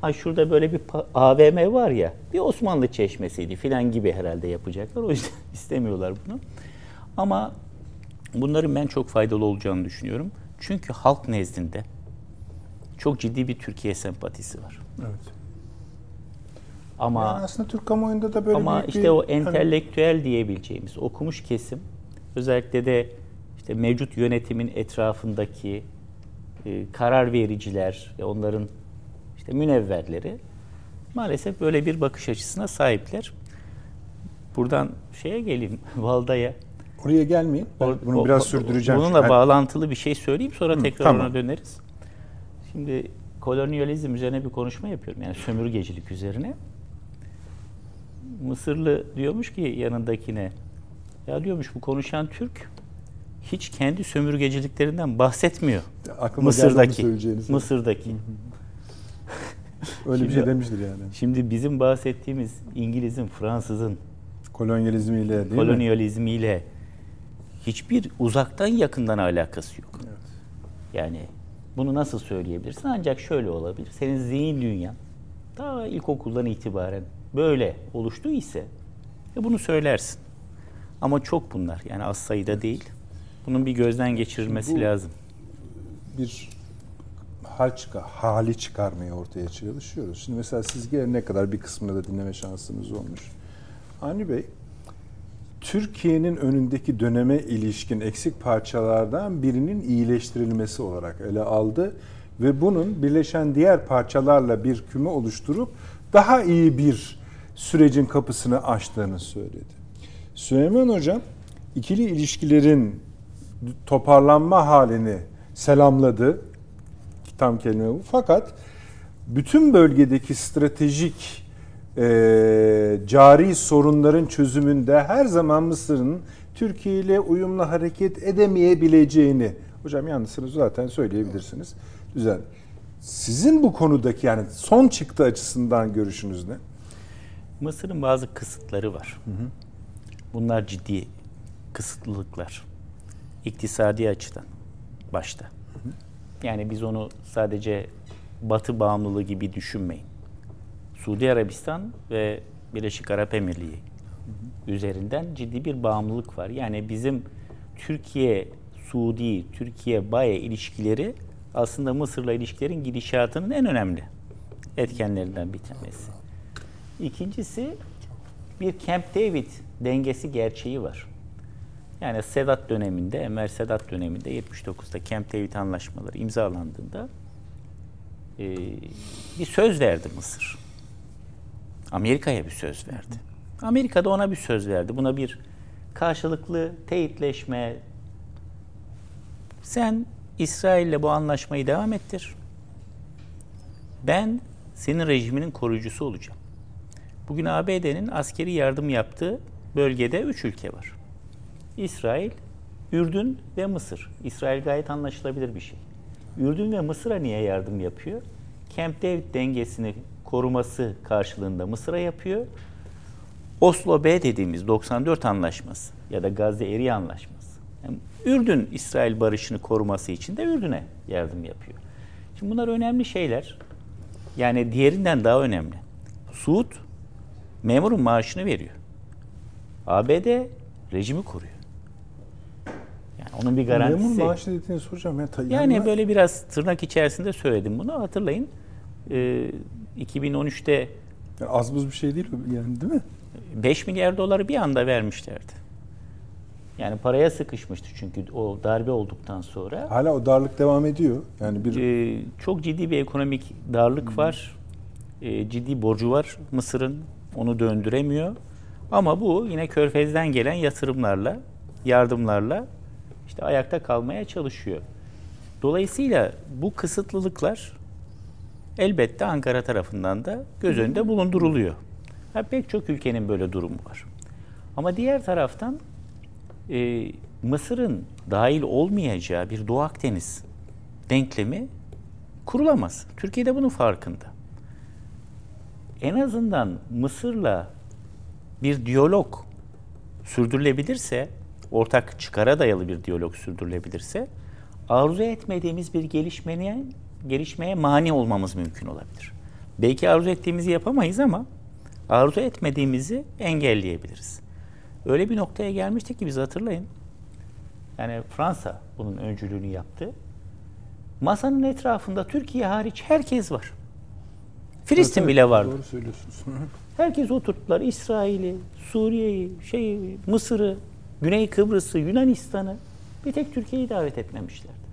Ha şurada böyle bir AVM var ya bir Osmanlı çeşmesiydi filan gibi herhalde yapacaklar. O yüzden *laughs* istemiyorlar bunu. Ama bunların ben çok faydalı olacağını düşünüyorum. Çünkü halk nezdinde çok ciddi bir Türkiye sempatisi var.
Evet.
Ama
Yani aslında Türk kamuoyunda da böyle
ama işte
bir,
o
hani-
entelektüel diyebileceğimiz okumuş kesim özellikle de işte mevcut yönetimin etrafındaki e, karar vericiler ve onların işte münevverleri maalesef böyle bir bakış açısına sahipler. Buradan şeye geleyim *laughs* Valda'ya.
Oraya gelmeyin. Ben
Or-
bunu
o-
biraz
o-
sürdüreceğim.
Bununla
Çünkü-
bağlantılı bir şey söyleyeyim sonra tekrar
tamam.
ona döneriz. Şimdi kolonyalizm üzerine bir konuşma yapıyorum. Yani sömürgecilik üzerine. Mısırlı diyormuş ki yanındakine ya diyormuş bu konuşan Türk hiç kendi sömürgeciliklerinden bahsetmiyor.
Aklıma
Mısır'daki. Mısır'daki. *laughs*
Öyle bir
Şimdi-
şey demiştir yani.
Şimdi bizim bahsettiğimiz İngiliz'in, Fransız'ın
Kolonyalizmiyle değil mi?
Hiçbir uzaktan yakından alakası yok. Yani bunu nasıl söyleyebilirsin? Ancak şöyle olabilir. Senin zihin dünyan daha ilkokuldan itibaren böyle oluştu ise e bunu söylersin. Ama çok bunlar. Yani az sayıda değil. Bunun bir gözden geçirilmesi
Bu-
lazım.
bir hal çıkar, hali çıkarmaya ortaya çalışıyoruz. Şimdi mesela siz gelene kadar bir kısmını da dinleme şansınız olmuş. Avni Bey, Türkiye'nin önündeki döneme ilişkin eksik parçalardan birinin iyileştirilmesi olarak ele aldı ve bunun birleşen diğer parçalarla bir küme oluşturup daha iyi bir sürecin kapısını açtığını söyledi. Süleyman Hocam ikili ilişkilerin toparlanma halini selamladı. Tam kelime bu. Fakat bütün bölgedeki stratejik e, cari sorunların çözümünde her zaman Mısır'ın Türkiye ile uyumlu hareket edemeyebileceğini hocam yanlısınız zaten söyleyebilirsiniz. Güzel. Sizin bu konudaki yani son çıktı açısından görüşünüz ne?
Mısır'ın bazı kısıtları var. Bunlar ciddi kısıtlılıklar. İktisadi açıdan başta. Yani biz onu sadece Batı bağımlılığı gibi düşünmeyin. Suudi Arabistan ve Birleşik Arap Emirliği üzerinden ciddi bir bağımlılık var. Yani bizim Türkiye Suudi, Türkiye Baye ilişkileri aslında Mısır'la ilişkilerin gidişatının en önemli etkenlerinden bir tanesi. İkincisi bir Camp David dengesi gerçeği var. Yani Sedat döneminde, Enver Sedat döneminde 79'da Camp David anlaşmaları imzalandığında bir söz verdi Mısır. Amerika'ya bir söz verdi. Amerika da ona bir söz verdi. Buna bir karşılıklı teyitleşme. Sen İsrail'le bu anlaşmayı devam ettir. Ben senin rejiminin koruyucusu olacağım. Bugün ABD'nin askeri yardım yaptığı bölgede üç ülke var. İsrail, Ürdün ve Mısır. İsrail gayet anlaşılabilir bir şey. Ürdün ve Mısır'a niye yardım yapıyor? Camp David dengesini koruması karşılığında Mısır'a yapıyor. Oslo B dediğimiz 94 anlaşması ya da Gazze Eri anlaşması. Yani Ürdün İsrail barışını koruması için de Ürdün'e yardım yapıyor. Şimdi bunlar önemli şeyler. Yani diğerinden daha önemli. Suud memurun maaşını veriyor. ABD rejimi koruyor. Yani onun bir garantisi.
Memur maaşı dediğini soracağım. Ya,
yani böyle biraz tırnak içerisinde söyledim bunu. Hatırlayın. E, 2013'te
yani az buz bir şey değil yani değil mi?
5 milyar doları bir anda vermişlerdi. Yani paraya sıkışmıştı çünkü o darbe olduktan sonra.
Hala o darlık devam ediyor. Yani bir
ee, çok ciddi bir ekonomik darlık hmm. var. Ee, ciddi borcu var Mısır'ın. Onu döndüremiyor. Ama bu yine Körfez'den gelen yatırımlarla, yardımlarla işte ayakta kalmaya çalışıyor. Dolayısıyla bu kısıtlılıklar elbette Ankara tarafından da göz önünde bulunduruluyor. Ha, pek çok ülkenin böyle durumu var. Ama diğer taraftan e, Mısır'ın dahil olmayacağı bir Doğu Akdeniz denklemi kurulamaz. Türkiye de bunun farkında. En azından Mısır'la bir diyalog sürdürülebilirse, ortak çıkara dayalı bir diyalog sürdürülebilirse, arzu etmediğimiz bir gelişmeye, gelişmeye mani olmamız mümkün olabilir. Belki arzu ettiğimizi yapamayız ama arzu etmediğimizi engelleyebiliriz. Öyle bir noktaya gelmiştik ki biz hatırlayın. Yani Fransa bunun öncülüğünü yaptı. Masanın etrafında Türkiye hariç herkes var. Filistin evet, bile vardı.
Doğru söylüyorsunuz. *laughs*
Herkes oturttular. İsrail'i, Suriye'yi, şey, Mısır'ı, Güney Kıbrıs'ı, Yunanistan'ı. Bir tek Türkiye'yi davet etmemişlerdi.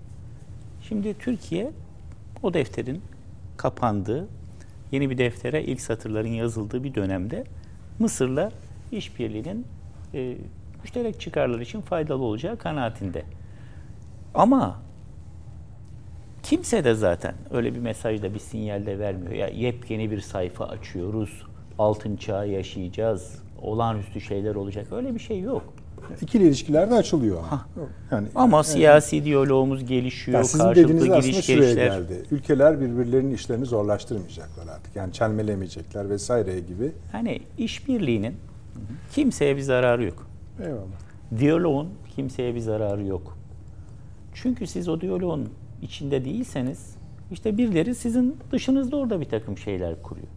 Şimdi Türkiye o defterin kapandığı, yeni bir deftere ilk satırların yazıldığı bir dönemde Mısır'la işbirliğinin e, müşterek çıkarlar için faydalı olacağı kanaatinde. Ama kimse de zaten öyle bir mesajda bir sinyalde vermiyor. Ya yepyeni bir sayfa açıyoruz, altın çağı yaşayacağız, olağanüstü şeyler olacak. Öyle bir şey yok.
İkili ilişkiler de açılıyor. Ha.
Yani ama yani, siyasi diyalogumuz gelişiyor, yani
sizin dediğiniz aslında şuraya geldi. Ülkeler birbirlerinin işlerini zorlaştırmayacaklar artık. Yani çelmelemeyecekler vesaire gibi.
Hani işbirliğinin kimseye bir zararı yok.
Eyvallah.
Diyaloğun kimseye bir zararı yok. Çünkü siz o diyaloğun içinde değilseniz işte birileri sizin dışınızda orada bir takım şeyler kuruyor.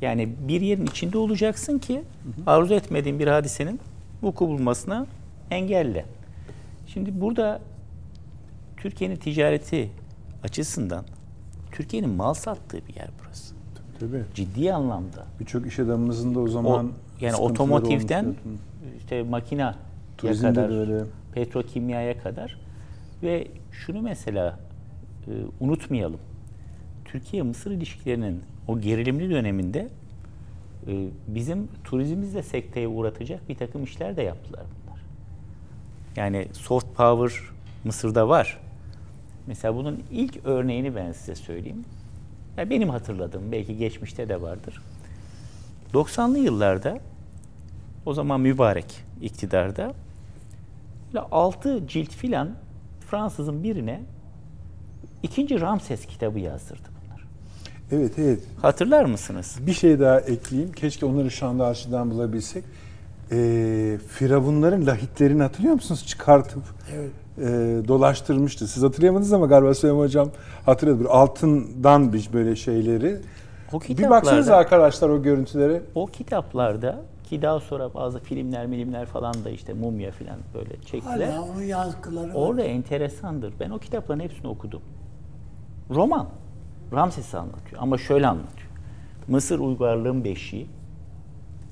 Yani bir yerin içinde olacaksın ki arzu etmediğin bir hadisenin vuku bulmasına engelle. Şimdi burada Türkiye'nin ticareti açısından Türkiye'nin mal sattığı bir yer burası.
Tabii.
Ciddi anlamda.
Birçok iş adamımızın da o zaman o,
yani otomotivden işte makina kadar, öyle. petrokimyaya kadar ve şunu mesela e, unutmayalım. Türkiye-Mısır ilişkilerinin o gerilimli döneminde e, bizim turizmimizle sekteye uğratacak bir takım işler de yaptılar bunlar. Yani soft power Mısır'da var. Mesela bunun ilk örneğini ben size söyleyeyim. Ya benim hatırladığım, belki geçmişte de vardır. 90'lı yıllarda o zaman mübarek iktidarda böyle 6 cilt filan Fransızın birine ikinci Ramses kitabı yazdırdı.
Evet evet.
Hatırlar mısınız?
Bir şey daha ekleyeyim. Keşke onları şu anda arşivden bulabilsek. Ee, Firavunların lahitlerini hatırlıyor musunuz? Çıkartıp evet. e, dolaştırmıştı. Siz hatırlayamadınız ama galiba Süleyman Hocam hatırladı. Böyle altından bir böyle şeyleri. O bir baksanıza arkadaşlar o görüntülere.
O kitaplarda ki daha sonra bazı filmler, milimler falan da işte mumya falan böyle çektiler.
Hala onun yankıları
Orada var. enteresandır. Ben o kitapların hepsini okudum. Roman. Ramses'i anlatıyor ama şöyle anlatıyor. Mısır uygarlığın beşiği.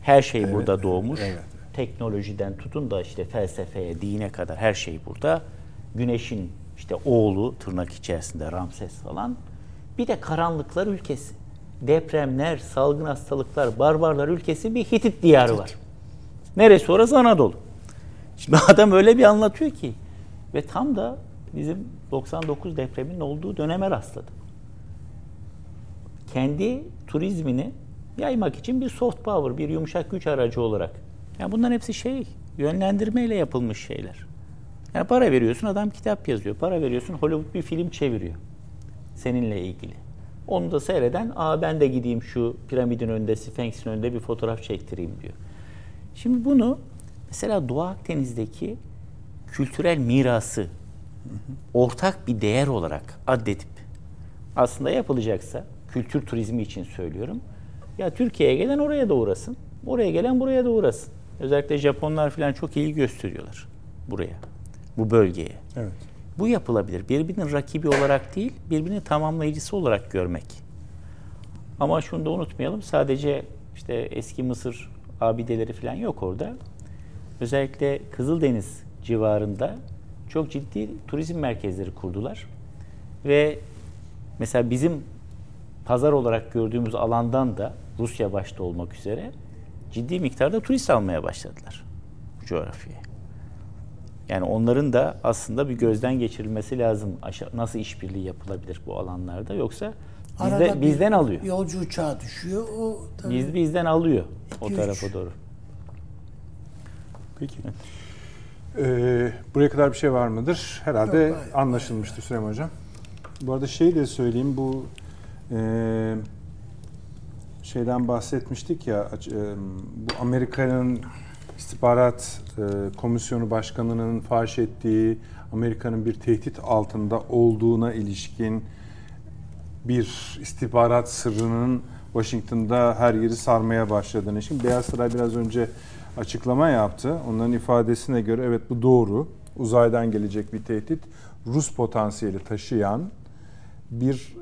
Her şey evet, burada doğmuş. Evet, evet. Teknolojiden tutun da işte felsefeye, dine kadar her şey burada. Güneşin işte oğlu tırnak içerisinde Ramses falan. Bir de karanlıklar ülkesi. depremler, salgın hastalıklar, barbarlar ülkesi bir Hitit diyarı var. Neresi orası Anadolu. Şimdi *laughs* adam öyle bir anlatıyor ki ve tam da bizim 99 depreminin olduğu döneme rastladım. Kendi turizmini yaymak için bir soft power, bir yumuşak güç aracı olarak. Yani bunların hepsi şey, yönlendirmeyle yapılmış şeyler. Yani para veriyorsun adam kitap yazıyor. Para veriyorsun Hollywood bir film çeviriyor. Seninle ilgili. Onu da seyreden, aa ben de gideyim şu piramidin önünde, Sphinx'in önünde bir fotoğraf çektireyim diyor. Şimdi bunu mesela Doğu Akdeniz'deki kültürel mirası ortak bir değer olarak addedip aslında yapılacaksa kültür turizmi için söylüyorum. Ya Türkiye'ye gelen oraya da uğrasın. Oraya gelen buraya da uğrasın. Özellikle Japonlar falan çok ilgi gösteriyorlar buraya. Bu bölgeye.
Evet.
Bu yapılabilir. Birbirinin rakibi olarak değil, birbirini tamamlayıcısı olarak görmek. Ama şunu da unutmayalım. Sadece işte eski Mısır abideleri falan yok orada. Özellikle Kızıldeniz civarında çok ciddi turizm merkezleri kurdular. Ve mesela bizim pazar olarak gördüğümüz alandan da Rusya başta olmak üzere ciddi miktarda turist almaya başladılar bu coğrafyaya. Yani onların da aslında bir gözden geçirilmesi lazım. Nasıl işbirliği yapılabilir bu alanlarda yoksa bizde, bizden alıyor.
Yolcu uçağı düşüyor. O
tabii Biz bizden alıyor o tarafa doğru.
Peki. Ee, buraya kadar bir şey var mıdır? Herhalde Yok, hayır, anlaşılmıştır hayır. Süleyman Hocam. Bu arada şey de söyleyeyim bu e, şeyden bahsetmiştik ya e, bu Amerika'nın istihbarat e, komisyonu başkanının faş ettiği Amerika'nın bir tehdit altında olduğuna ilişkin bir istihbarat sırrının Washington'da her yeri sarmaya başladığını. Şimdi Beyaz Saray biraz önce açıklama yaptı. Onların ifadesine göre evet bu doğru. Uzaydan gelecek bir tehdit. Rus potansiyeli taşıyan bir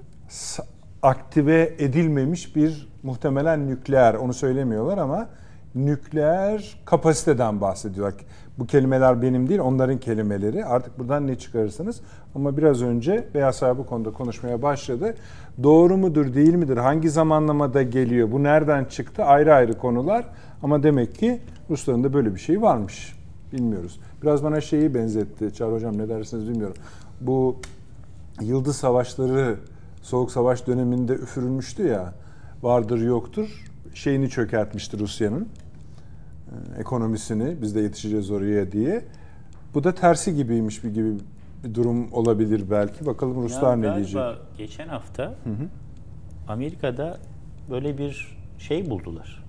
aktive edilmemiş bir muhtemelen nükleer onu söylemiyorlar ama nükleer kapasiteden bahsediyorlar. Bu kelimeler benim değil onların kelimeleri. Artık buradan ne çıkarırsınız? Ama biraz önce Beyaz Saray bu konuda konuşmaya başladı. Doğru mudur değil midir? Hangi zamanlamada geliyor? Bu nereden çıktı? Ayrı ayrı konular. Ama demek ki Rusların da böyle bir şey varmış. Bilmiyoruz. Biraz bana şeyi benzetti. Çağrı Hocam ne dersiniz bilmiyorum. Bu Yıldız Savaşları Soğuk Savaş döneminde üfürülmüştü ya. Vardır yoktur. Şeyini çökertmişti Rusya'nın. E, ekonomisini biz de yetişeceğiz oraya diye. Bu da tersi gibiymiş bir gibi bir durum olabilir belki. Bakalım Ruslar ya, ne diyecek.
geçen hafta hı hı. Amerika'da böyle bir şey buldular.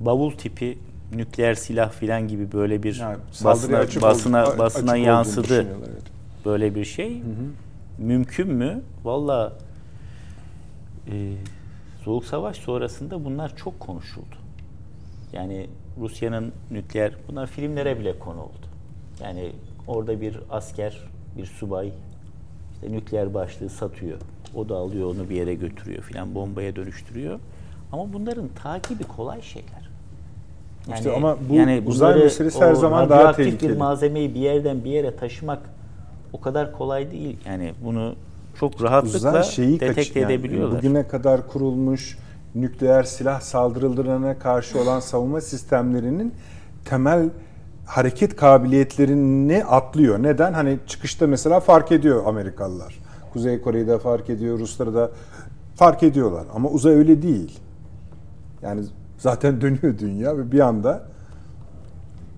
Bavul tipi nükleer silah filan gibi böyle bir yani basına açık basına oldu, basına açık yansıdı. Evet. Böyle bir şey hı hı. mümkün mü? Valla e, Soğuk Savaş sonrasında bunlar çok konuşuldu. Yani Rusya'nın nükleer, bunlar filmlere bile konu oldu. Yani orada bir asker, bir subay işte nükleer başlığı satıyor. O da alıyor onu bir yere götürüyor filan bombaya dönüştürüyor. Ama bunların takibi kolay şeyler.
Yani, işte ama bu yani uzay meselesi her zaman daha tehlikeli.
bir malzemeyi bir yerden bir yere taşımak o kadar kolay değil. Yani bunu çok rahatlıkla şeyi detekte yani edebiliyorlar.
Bugüne kadar kurulmuş nükleer silah saldırılarına karşı olan savunma sistemlerinin temel hareket kabiliyetlerini atlıyor. Neden? Hani çıkışta mesela fark ediyor Amerikalılar. Kuzey Kore'yi fark ediyor, Rusları da fark ediyorlar. Ama uzay öyle değil. Yani zaten *laughs* dönüyor dünya ve bir anda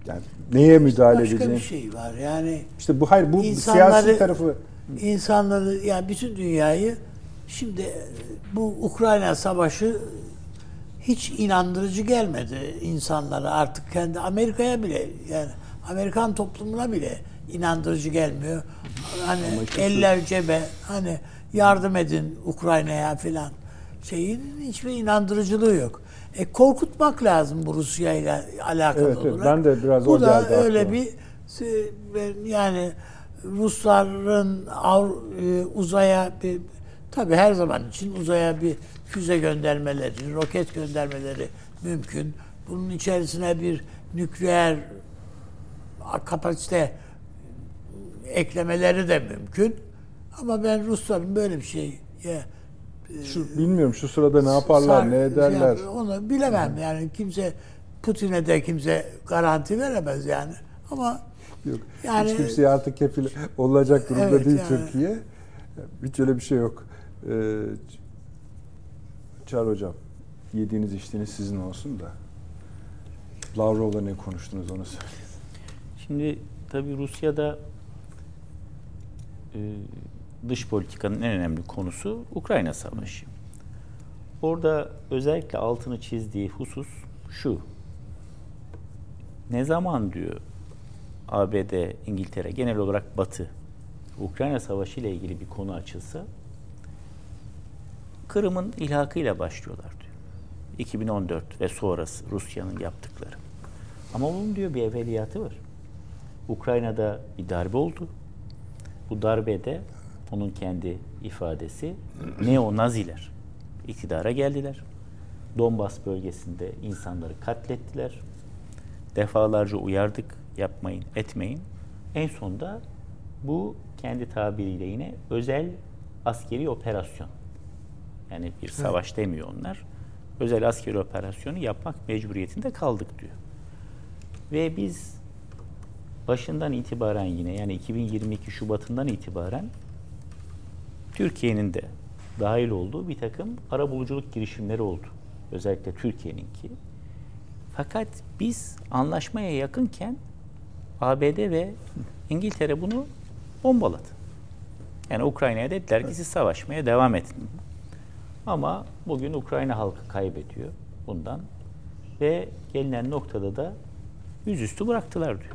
yani neye müdahale
Başka
edeceğim?
Başka bir şey var. Yani
işte bu hayır bu siyasi tarafı
insanları yani bütün dünyayı şimdi bu Ukrayna savaşı hiç inandırıcı gelmedi insanlara artık kendi Amerika'ya bile yani Amerikan toplumuna bile inandırıcı gelmiyor. Hani eller cebe hani yardım edin Ukrayna'ya filan şeyin hiçbir inandırıcılığı yok. E, korkutmak lazım bu Rusya ile alakalı evet, olarak.
ben de biraz
bu da öyle aklıma. bir yani Rusların e, uzaya bir tabi her zaman için uzaya bir füze göndermeleri, roket göndermeleri mümkün. Bunun içerisine bir nükleer kapasite eklemeleri de mümkün. Ama ben Rusların böyle bir şeye
Şu, bilmiyorum şu sırada ne yaparlar,
Sar-
ne ederler.
şey yap- onu bilemem yani kimse Putin'e de kimse garanti veremez yani. Ama
Yok.
Yani-
Hiç kimseye artık kefil olacak durumda
Evet,
değil
yani.
Türkiye. Hiç öyle bir şey yok. Ee, Çağrı Hocam, yediğiniz içtiğiniz sizin olsun da. Lavrov'la ne konuştunuz onu söyleyin.
Şimdi tabii Rusya'da e, dış politikanın en önemli konusu Ukrayna Savaşı. Orada özellikle altını çizdiği husus şu. Ne zaman diyor ABD, İngiltere, genel olarak Batı Ukrayna Savaşı ile ilgili bir konu açılsa Kırım'ın ilhakıyla başlıyorlar diyor. 2014 ve sonrası Rusya'nın yaptıkları. Ama bunun diyor bir evveliyatı var. Ukrayna'da bir darbe oldu. Bu darbede onun kendi ifadesi neo-naziler iktidara geldiler. Donbas bölgesinde insanları katlettiler. Defalarca uyardık, yapmayın, etmeyin. En sonunda bu kendi tabiriyle yine özel askeri operasyon. Yani bir savaş demiyor onlar. Özel askeri operasyonu yapmak mecburiyetinde kaldık diyor. Ve biz başından itibaren yine yani 2022 Şubat'ından itibaren Türkiye'nin de dahil olduğu bir takım arabuluculuk girişimleri oldu. Özellikle Türkiye'ninki. Fakat biz anlaşmaya yakınken ABD ve İngiltere bunu bombaladı. Yani Ukrayna'ya dediler ki siz savaşmaya devam edin. Ama bugün Ukrayna halkı kaybediyor bundan. Ve gelinen noktada da yüzüstü bıraktılar diyor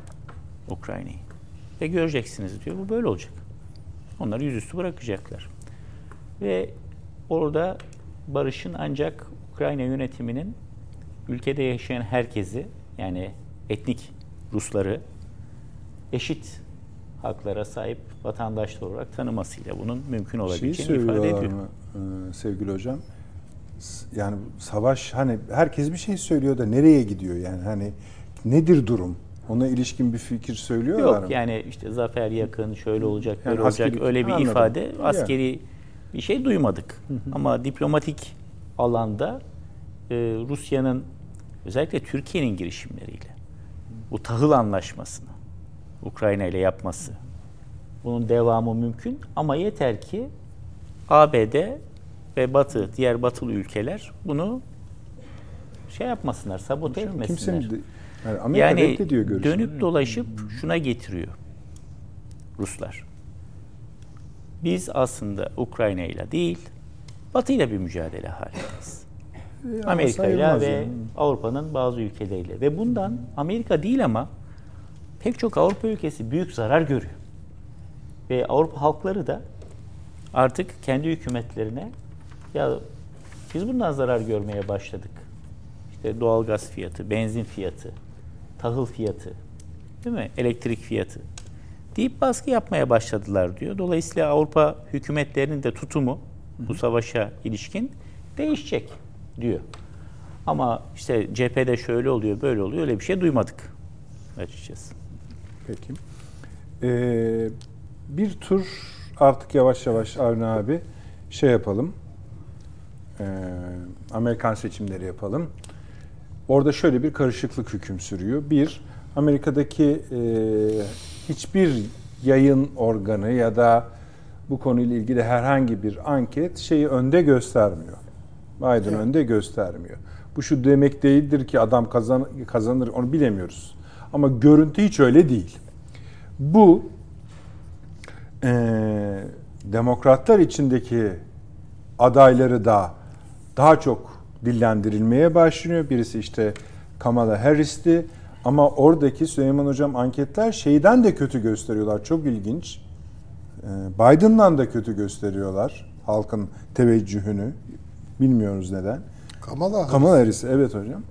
Ukrayna'yı. Ve göreceksiniz diyor bu böyle olacak. Onları yüzüstü bırakacaklar. Ve orada barışın ancak Ukrayna yönetiminin ülkede yaşayan herkesi yani etnik Rusları eşit haklara sahip vatandaşlar olarak tanımasıyla bunun mümkün
Şeyi
olabileceğini ifade
söylüyorlar
ediyor.
mı e, sevgili hocam? Yani savaş hani herkes bir şey söylüyor da nereye gidiyor yani hani nedir durum? Ona ilişkin bir fikir söylüyorlar
Yok
mı?
yani işte zafer yakın, şöyle olacak,
Yani
böyle olacak
askeri-
öyle bir
Anladım.
ifade
Yani.
askeri bir şey duymadık. Ama diplomatik alanda e, Rusya'nın özellikle Türkiye'nin girişimleriyle bu tahıl anlaşmasını Ukrayna ile yapması bunun devamı mümkün ama yeter ki ABD ve Batı, diğer batılı ülkeler bunu şey yapmasınlar, sabote etmesinler.
Kimsenin de, yani Amerika
Yani
reddediyor görüşünü.
dönüp dolaşıp şuna getiriyor Ruslar. Biz aslında Ukrayna ile değil, Batı ile bir mücadele halindeyiz.
Ama
Amerika ile ve
yani.
Avrupa'nın bazı ülkeleriyle. Ve bundan Amerika değil ama pek çok Avrupa ülkesi büyük zarar görüyor. Ve Avrupa halkları da artık kendi hükümetlerine ya biz bundan zarar görmeye başladık. İşte doğalgaz fiyatı, benzin fiyatı, tahıl fiyatı, değil mi? Elektrik fiyatı deyip baskı yapmaya başladılar diyor. Dolayısıyla Avrupa hükümetlerinin de tutumu bu savaşa ilişkin değişecek diyor. Ama işte cephede şöyle oluyor, böyle oluyor. Öyle bir şey duymadık açıkçası.
Peki. Ee, bir tur artık yavaş yavaş Avni abi şey yapalım. Ee, Amerikan seçimleri yapalım. Orada şöyle bir karışıklık hüküm sürüyor. Bir, Amerika'daki e, hiçbir yayın organı ya da bu konuyla ilgili herhangi bir anket şeyi önde göstermiyor. Biden önde göstermiyor. Bu şu demek değildir ki adam kazan, kazanır onu bilemiyoruz. Ama görüntü hiç öyle değil. Bu e, demokratlar içindeki adayları da daha çok dillendirilmeye başlıyor. Birisi işte Kamala Harris'ti. Ama oradaki Süleyman Hocam anketler şeyden de kötü gösteriyorlar. Çok ilginç. Ee, Biden'dan da kötü gösteriyorlar halkın teveccühünü. Bilmiyoruz neden.
Kamala Harris.
Kamala Harris evet hocam.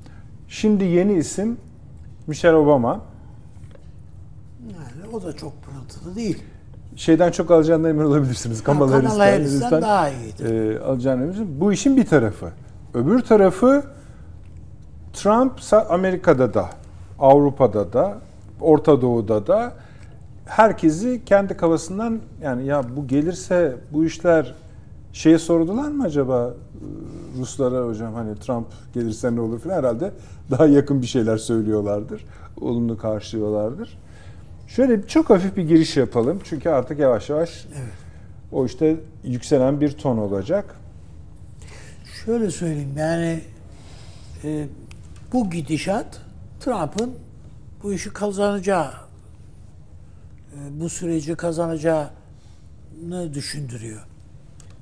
Şimdi yeni isim Michelle Obama.
yani o da çok pırıltılı değil.
Şeyden çok alacağından emin olabilirsiniz. Kamala, Harris'ten,
daha iyiydi.
e, alacağını emin Bu işin bir tarafı. Öbür tarafı Trump Amerika'da da, Avrupa'da da, Orta Doğu'da da herkesi kendi kafasından yani ya bu gelirse bu işler Şeye sordular mı acaba Ruslara hocam hani Trump gelirse ne olur falan herhalde daha yakın bir şeyler söylüyorlardır. Olumlu karşılıyorlardır. Şöyle çok hafif bir giriş yapalım. Çünkü artık yavaş yavaş o işte yükselen bir ton olacak.
Şöyle söyleyeyim yani e, bu gidişat Trump'ın bu işi kazanacağı e, bu süreci kazanacağını düşündürüyor.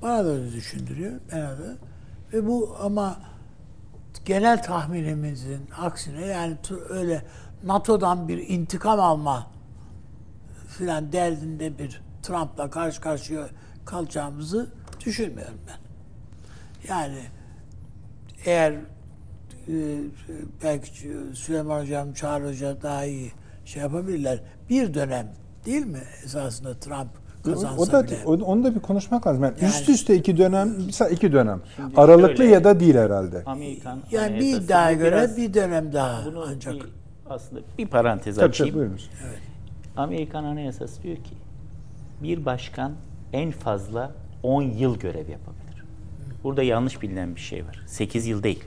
Bana da öyle düşündürüyor. Bana da. Ve bu ama genel tahminimizin aksine yani öyle NATO'dan bir intikam alma filan derdinde bir Trump'la karşı karşıya kalacağımızı düşünmüyorum ben. Yani eğer e, belki Süleyman Hocam, Çağrı Hoca daha iyi şey yapabilirler. Bir dönem değil mi esasında Trump kazansa
O da
bile.
o- onu da bir konuşmak lazım. Yani,
Yani-
üst üste iki dönem, mesela iki dönem. Aralıklı
şöyle-
ya da değil herhalde.
Amerikan
yani bir iddiaya göre
biraz-
bir dönem daha
bunu
ancak.
bir, aslında bir parantez
Tabii
açayım.
tabii buyurunuz.
Amerikan Anayasası diyor ki bir başkan en fazla 10 yıl görev yapabilir. Burada yanlış bilinen bir şey var. 8 yıl değil.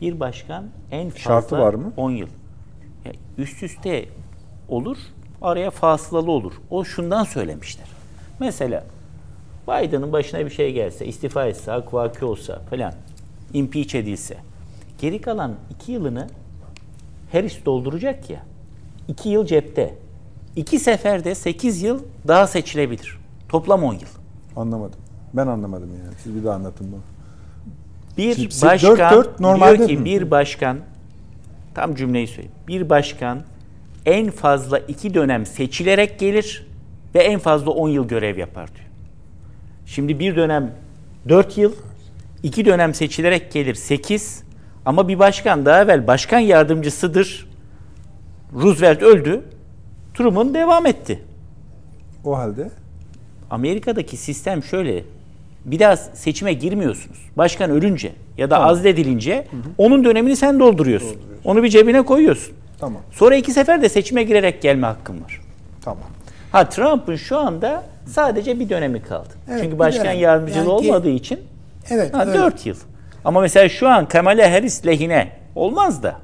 Bir başkan en fazla
Şartı var mı?
10 yıl. Ya üst üste olur, araya fasılalı olur. O şundan söylemişler. Mesela Biden'ın başına bir şey gelse, istifa etse, hak vaki olsa falan, impeach edilse, geri kalan 2 yılını Harris dolduracak ya. 2 yıl cepte. İki seferde 8 yıl daha seçilebilir. Toplam 10 yıl.
Anlamadım. Ben anlamadım yani. Siz bir daha anlatın bunu.
Bir
Şimdi
başkan
dört dört normalde
diyor ki
mi?
bir başkan tam cümleyi söyleyeyim. Bir başkan en fazla iki dönem seçilerek gelir ve en fazla 10 yıl görev yapar diyor. Şimdi bir dönem 4 yıl, iki dönem seçilerek gelir 8 ama bir başkan daha evvel başkan yardımcısıdır. Roosevelt öldü. Truman devam etti.
O halde
Amerika'daki sistem şöyle. Bir daha seçime girmiyorsunuz. Başkan ölünce ya da azledilince onun dönemini sen dolduruyorsun. Onu bir cebine koyuyorsun.
Tamam.
Sonra iki sefer de seçime girerek gelme hakkın var.
Tamam.
Ha Trump'ın şu anda sadece bir dönemi kaldı.
Evet,
Çünkü başkan
dönem.
yardımcısı
Yani ki-
olmadığı için
Evet.
ha,
öyle.
4 yıl. Ama mesela şu an Kamala Harris lehine olmaz da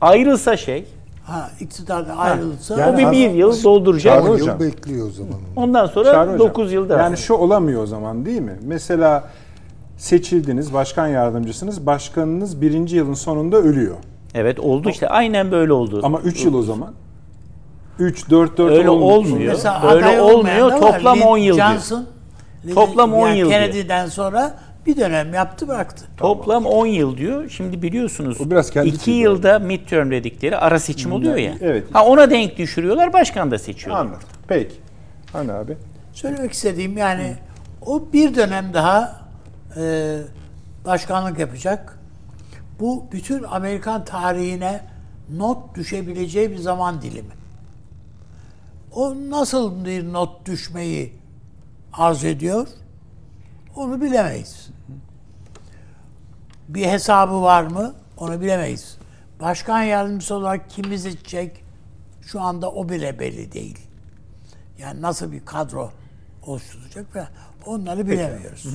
ayrılsa şey
Ha, iktidardan ayrılırsa
yani
o bir, bir yıl dolduracak.
Çağrı
10
hocam.
yıl bekliyor o zaman.
Ondan
Çağrı
sonra
hocam,
9 yıl daha.
Yani şu olamıyor o zaman değil mi? Mesela seçildiniz, başkan yardımcısınız. Başkanınız birinci yılın sonunda ölüyor.
Evet oldu işte aynen böyle oldu.
Ama 3 yıl o zaman. 3, 4, 4
Öyle olmuyor.
Mesela aday
olmuyor.
olmayan da var.
Toplam
Lyndon
10 yıl diyor.
Johnson,
Toplam 10
yani
yıl diyor.
Kennedy'den sonra bir dönem yaptı bıraktı.
Toplam 10 yıl diyor. Şimdi biliyorsunuz
O biraz kendi
2
tipi
yılda midterm dedikleri ara seçim oluyor ya.
evet.
Ha ona denk düşürüyorlar, başkan da seçiyorlar.
Anladım. Peki. Hani abi?
Söylemek istediğim yani o bir dönem daha e, başkanlık yapacak. Bu bütün Amerikan tarihine not düşebileceği bir zaman dilimi. O nasıl bir not düşmeyi arz ediyor? Onu bilemeyiz. Bir hesabı var mı? Onu bilemeyiz. Başkan yardımcısı olarak kimi seçecek? Şu anda o bile belli değil. Yani nasıl bir kadro oluşturacak falan. Onları bilemiyoruz.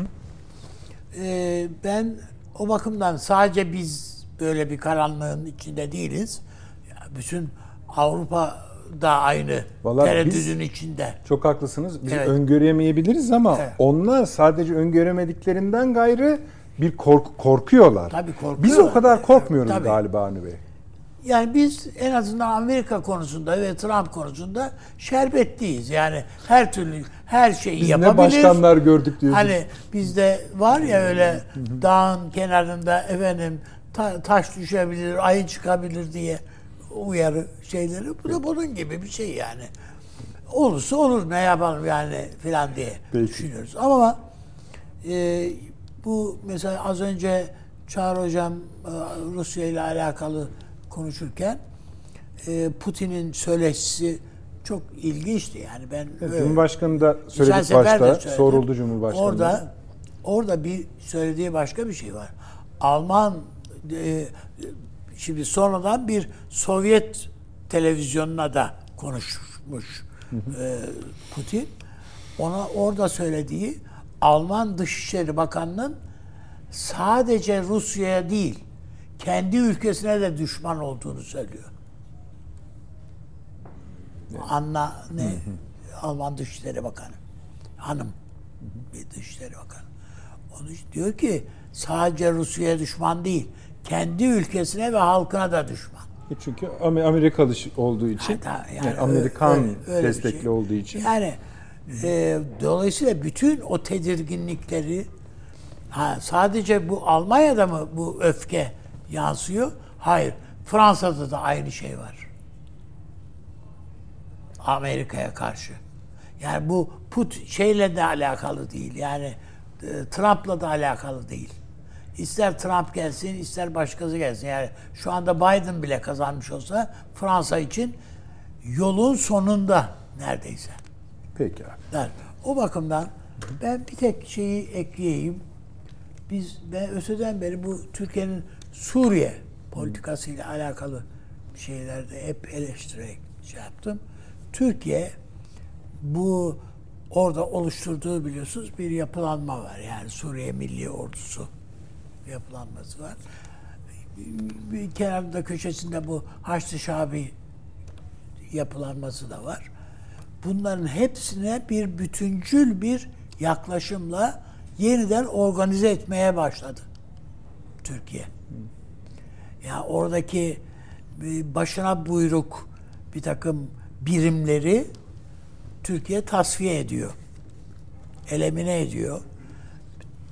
Ee, ben o bakımdan sadece biz böyle bir karanlığın içinde değiliz. Bütün Avrupa da aynı
Vallahi
tereddüdün içinde.
Çok haklısınız. Biz
Evet.
öngöremeyebiliriz ama
Evet.
onlar sadece öngöremediklerinden gayrı bir kork korkuyorlar.
Tabii korkuyorlar.
Biz o kadar korkmuyoruz
Tabii.
galiba Avni Bey.
Yani biz en azından Amerika konusunda ve Trump konusunda şerbetliyiz. Yani her türlü her şeyi
Biz
yapabilir.
ne başkanlar gördük diyorsunuz.
Hani bizde var ya öyle dağın kenarında efendim ta- taş düşebilir, ayı çıkabilir diye uyarı şeyleri. Bu da bunun gibi bir şey yani. Olursa olur ne yapalım yani filan diye
Peki.
düşünüyoruz. Ama e, bu mesela az önce Çağrı Hocam e, Rusya ile alakalı konuşurken e, Putin'in söyleşisi çok ilginçti yani ben öyle-
Cumhurbaşkanı da
de
başta. Soruldu Cumhurbaşkanı.
Orada orada bir söylediği başka bir şey var. Alman e, şimdi sonradan bir Sovyet televizyonuna da konuşmuş e, Putin. Ona orada söylediği Alman Dışişleri Bakanı'nın sadece Rusya'ya değil, kendi ülkesine de düşman olduğunu söylüyor. Anna ne? Alman Dışişleri Bakanı. Hanım. Bir Dışişleri Bakanı. Onu diyor ki sadece Rusya'ya düşman değil, kendi ülkesine ve halkına da düşman.
E Çünkü Amer- Amerikalı olduğu için,
Hatta
yani,
öyle-
Amerikan
öyle- öyle
destekli
şey.
olduğu için.
Yani e, dolayısıyla bütün o tedirginlikleri ha, sadece bu Almanya'da mı bu öfke yansıyor? Hayır. Fransa'da da aynı şey var. Amerika'ya karşı. Yani bu put şeyle de alakalı değil. Yani e, Trump'la da alakalı değil. İster Trump gelsin, ister başkası gelsin. Yani şu anda Biden bile kazanmış olsa Fransa için yolun sonunda neredeyse.
Peki abi.
Der. O bakımdan ben bir tek şeyi ekleyeyim. Biz ben öteden beri bu Türkiye'nin Suriye politikasıyla alakalı şeylerde hep eleştirerek şey yaptım. Türkiye bu orada oluşturduğu biliyorsunuz bir yapılanma var. Yani Suriye Milli Ordusu yapılanması var. Bir kenarında köşesinde bu Haçlı Şabi yapılanması da var. Bunların hepsine bir bütüncül bir yaklaşımla yeniden organize etmeye başladı Türkiye. Ya oradaki bir başına buyruk bir takım birimleri Türkiye tasfiye ediyor. Elemine ediyor.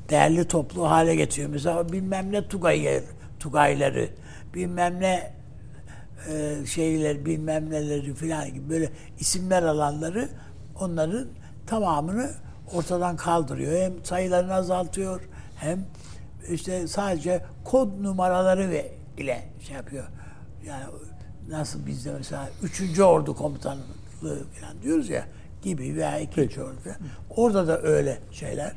Değerli toplu hale getiriyor. Mesela bilmem ne Tugay, Tugayları, bilmem ne e, şeyler, bilmem neleri filan gibi böyle isimler alanları onların tamamını ortadan kaldırıyor. Hem sayılarını azaltıyor hem işte sadece kod numaraları ve ile şey yapıyor. Yani nasıl bizde mesela 3. Ordu Komutanlığı falan diyoruz ya gibi veya 2. Ordu falan. Orada da öyle şeyler.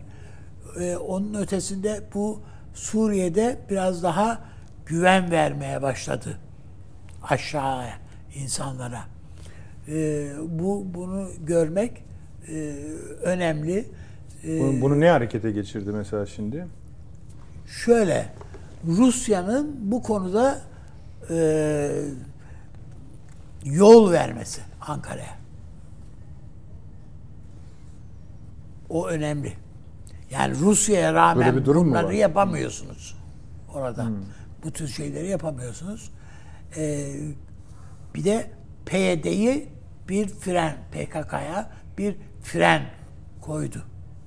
Ee, onun ötesinde bu Suriye'de biraz daha güven vermeye başladı aşağıya insanlara. Ee, bu bunu görmek e, önemli. Ee,
Bunu, bunu ne harekete geçirdi mesela şimdi?
şöyle Rusya'nın bu konuda e, yol vermesi Ankara'ya. O önemli. Yani Rusya'ya rağmen
Böyle bir durum
bunları yapamıyorsunuz orada. Bu tür şeyleri yapamıyorsunuz. Ee, bir de PYD'yi bir fren, PKK'ya bir fren koydu.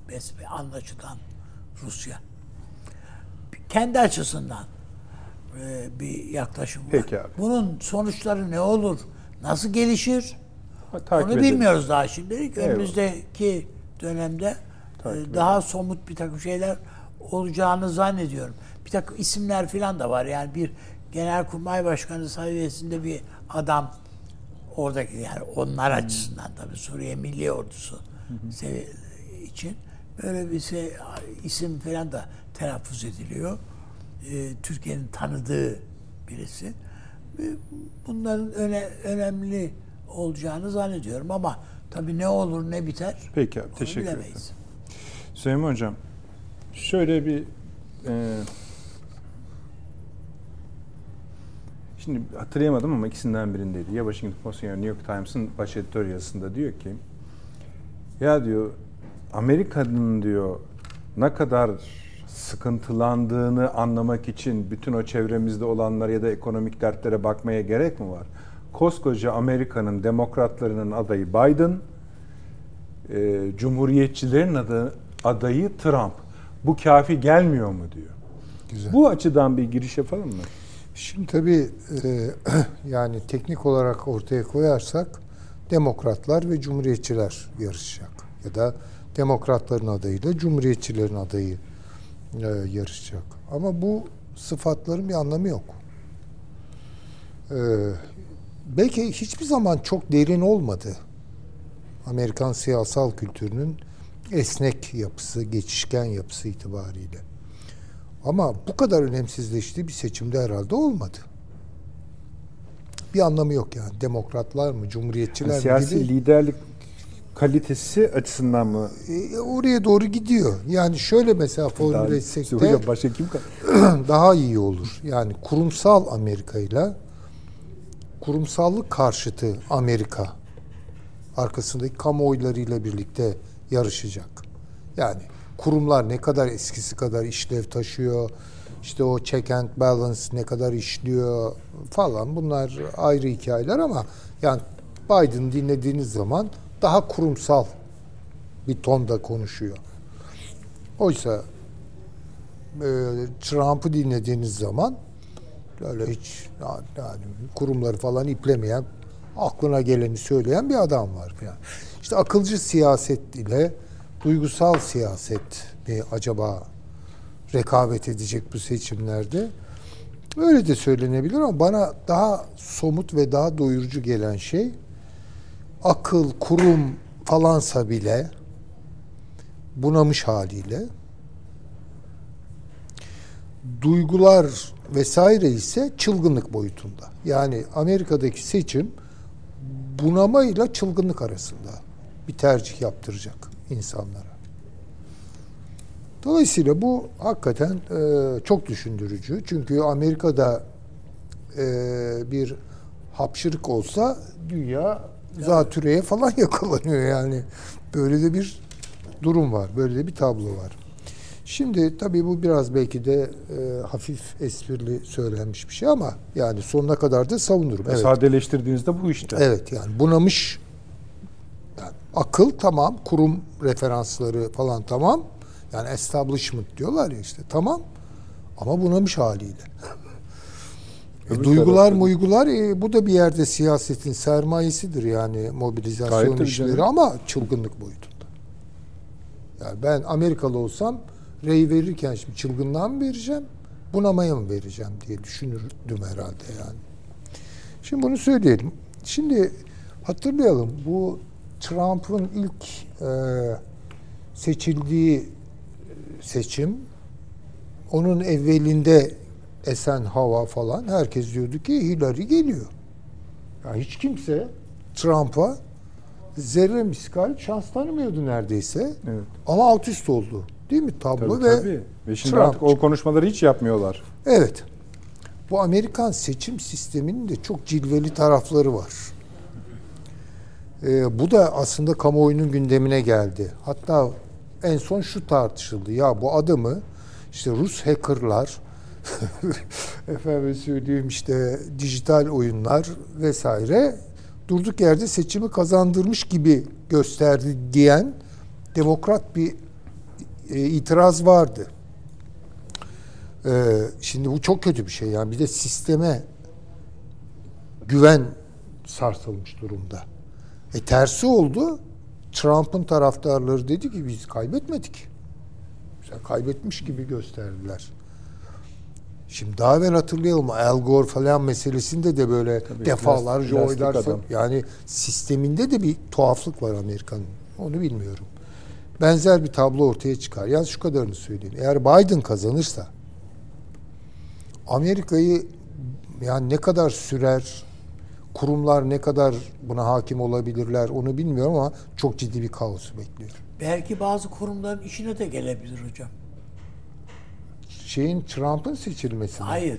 Besbe anlaşılan Rusya. Kendi açısından e, bir yaklaşım var.
Peki abi.
Bunun sonuçları ne olur? Nasıl gelişir?
Takip
Onu
edelim.
bilmiyoruz daha şimdilik.
Eyvallah.
Önümüzdeki dönemde
Takip
e, daha somut bir takım şeyler olacağını zannediyorum. Bir takım isimler falan da var. Yani bir genelkurmay başkanı seviyesinde bir adam oradaki yani onlar açısından tabii Suriye Milli Ordusu sevi- için böyle bir şey, isim falan da telaffuz ediliyor. E, Türkiye'nin tanıdığı birisi. Bunların öne, önemli olacağını zannediyorum ama tabii ne olur ne biter
Peki abi teşekkür ederim.
bilemeyiz.
Süleyman Hocam şöyle bir e, şimdi hatırlayamadım ama ikisinden birindeydi. Ya Washington Post'un ya New York Times'ın baş editör yazısında diyor ki ya diyor Amerika'nın diyor ne kadar sıkıntılandığını anlamak için bütün o çevremizde olanlar ya da ekonomik dertlere bakmaya gerek mi var? Koskoca Amerika'nın demokratlarının adayı Biden, e, Cumhuriyetçilerin adı, adayı Trump. Bu kafi gelmiyor mu diyor.
Güzel.
Bu açıdan bir giriş yapalım mı?
Şimdi tabii e, *clears throat* yani teknik olarak ortaya koyarsak demokratlar ve cumhuriyetçiler yarışacak. Ya da demokratların adayıyla cumhuriyetçilerin adayı yarışacak. Ama bu sıfatların bir anlamı yok. E, belki hiçbir zaman çok derin olmadı. Amerikan siyasal kültürünün esnek yapısı, geçişken yapısı itibariyle. Ama bu kadar önemsizleştiği bir seçimde herhalde olmadı. Bir anlamı yok yani. Demokratlar mı, cumhuriyetçiler mi
siyasi
gibi.
liderlik kalitesi açısından mı?
E, oraya doğru gidiyor. Yani şöyle mesela formüle etsek de
Hocam başka kim *clears throat*
daha iyi olur. Yani kurumsal Amerika ile kurumsallık karşıtı Amerika arkasındaki kamuoylarıyla birlikte yarışacak. Yani kurumlar ne kadar eskisi kadar işlev taşıyor, işte o check and balance ne kadar işliyor falan bunlar ayrı hikayeler ama yani Biden dinlediğiniz zaman daha kurumsal bir tonda konuşuyor. Oysa e, Trump'ı dinlediğiniz zaman öyle hiç yani, kurumları falan iplemeyen, aklına geleni söyleyen bir adam var falan. İşte akılcı siyaset ile duygusal siyaset mi acaba rekabet edecek bu seçimlerde? Öyle de söylenebilir ama bana daha somut ve daha doyurucu gelen şey akıl, kurum falansa bile bunamış haliyle duygular vesaire ise çılgınlık boyutunda. Yani Amerika'daki seçim bunamayla çılgınlık arasında bir tercih yaptıracak insanlara. Dolayısıyla bu hakikaten e, çok düşündürücü. Çünkü Amerika'da e, bir hapşırık olsa dünya zatürreye falan *laughs* yakalanıyor yani. Böyle de bir durum var. Böyle de bir tablo var. Şimdi tabii bu biraz belki de e, hafif esprili söylenmiş bir şey ama yani sonuna kadar da savunurum. Evet.
Sadeleştirdiğinizde bu işte.
Evet yani bunamış yani akıl tamam, kurum referansları falan tamam. Yani establishment diyorlar ya işte tamam ama bunamış haliyle. E,
Öbür
duygular
tarafta-
muygular e, bu da bir yerde siyasetin sermayesidir yani mobilizasyon
Gayet
işleri ama çılgınlık boyutunda. Yani ben Amerikalı olsam rey verirken şimdi çılgınlığa mı vereceğim, bunamaya mı vereceğim diye düşünürdüm herhalde yani. Şimdi bunu söyleyelim. Şimdi hatırlayalım bu Trump'ın ilk e, seçildiği seçim onun evvelinde esen hava falan herkes diyordu ki Hillary geliyor. Ya hiç kimse Trump'a zerre miskal şans tanımıyordu neredeyse.
Evet.
Ama alt üst oldu. Değil mi tablo
Tabii,
ve
tabii. Ve şimdi
Trump
artık o konuşmaları hiç yapmıyorlar.
Evet. Bu Amerikan seçim sisteminin de çok cilveli tarafları var. Ee, bu da aslında kamuoyunun gündemine geldi. Hatta en son şu tartışıldı. Ya bu adamı işte Rus hackerlar, *laughs* efendim söyleyeyim işte dijital oyunlar vesaire durduk yerde seçimi kazandırmış gibi gösterdi diyen demokrat bir e, itiraz vardı. Ee, şimdi bu çok kötü bir şey yani bir de sisteme güven sarsılmış durumda. E tersi oldu. Trump'ın taraftarları dedi ki biz kaybetmedik. Sen kaybetmiş gibi gösterdiler. Şimdi daha evvel hatırlayalım Al Gore falan meselesinde de böyle
Tabii,
defalarca
plastik
oylar
adam.
yani sisteminde de bir tuhaflık var Amerika'nın. Onu bilmiyorum. Benzer bir tablo ortaya çıkar. Yalnız şu kadarını söyleyeyim. Eğer Biden kazanırsa Amerika'yı yani ne kadar sürer, kurumlar ne kadar buna hakim olabilirler onu bilmiyorum ama çok ciddi bir kaos bekliyor.
Belki bazı kurumların işine de gelebilir hocam.
Şeyin Trump'ın seçilmesi.
Hayır.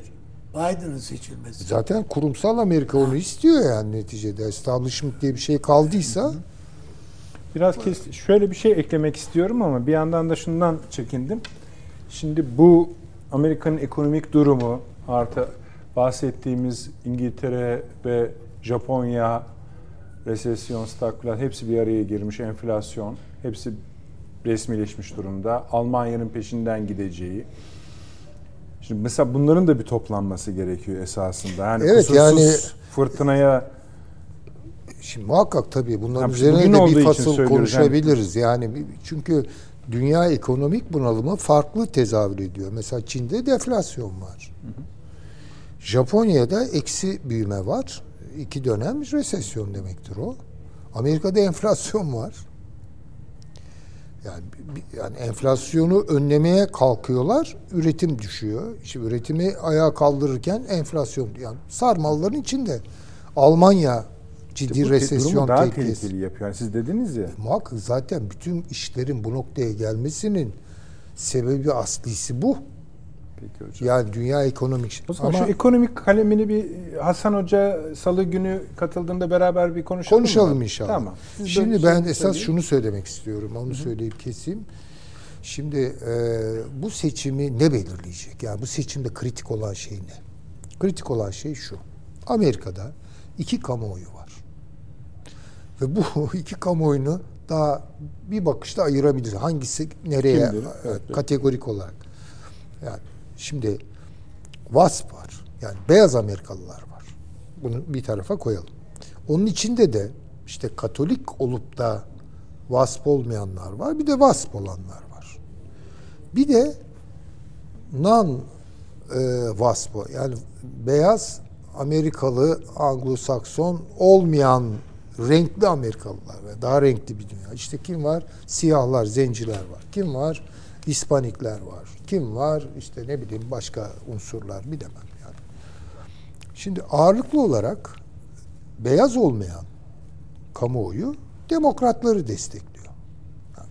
Biden'ın seçilmesi.
Zaten kurumsal Amerika onu istiyor yani neticede. Establishment diye bir şey kaldıysa
Biraz kes, şöyle bir şey eklemek istiyorum ama bir yandan da şundan çekindim. Şimdi bu Amerika'nın ekonomik durumu artı bahsettiğimiz İngiltere ve Japonya resesyon, stagflasyon hepsi bir araya girmiş, enflasyon hepsi resmileşmiş durumda. Almanya'nın peşinden gideceği. Şimdi mesela bunların da bir toplanması gerekiyor esasında. Yani
Evet, yani-
fırtınaya
Şimdi muhakkak tabii bunların
Tabii
üzerine de bir fasıl konuşabiliriz. Yani çünkü dünya ekonomik bunalımı farklı tezahür ediyor. Mesela Çin'de deflasyon var. Japonya'da eksi büyüme var. İki dönem resesyon demektir o. Amerika'da enflasyon var. Yani yani enflasyonu önlemeye kalkıyorlar, üretim düşüyor. İşte üretimi ayağa kaldırırken enflasyon yani sarmalların içinde Almanya ciddi
İşte
resesyon
daha
tehlikesi.
tehlikeli yapıyor. Yani siz dediniz ya.
Muhakkak zaten bütün işlerin bu noktaya gelmesinin sebebi aslisi bu.
Peki hocam.
Yani dünya ekonomik.
O zaman
Ama
şu ekonomik kalemini bir Hasan Hoca salı günü katıldığında beraber bir konuşalım
konuşalım
mı?
inşallah.
Tamam. Siz
Şimdi ben esas
söyleyin.
şunu söylemek istiyorum. Onu söyleyip keseyim. Şimdi e, bu seçimi ne belirleyecek? Yani bu seçimde kritik olan şey ne? Kritik olan şey şu. Amerika'da iki kamuoyu var. Ve bu *laughs* iki kamuoyunu daha bir bakışta ayırabiliriz. Hangisi nereye
Kimdir?
e,
evet.
kategorik olarak. Yani şimdi WASP var. Yani beyaz Amerikalılar var. Bunu bir tarafa koyalım. Onun içinde de işte Katolik olup da WASP olmayanlar var. Bir de WASP olanlar var. Bir de non e, WASP yani beyaz Amerikalı Anglo-Sakson olmayan renkli Amerikalılar ve daha renkli bir dünya. İşte kim var? Siyahlar, zenciler var. Kim var? Hispanikler var. Kim var? İşte ne bileyim başka unsurlar bilemem yani. Şimdi ağırlıklı olarak beyaz olmayan kamuoyu demokratları destekliyor. Yani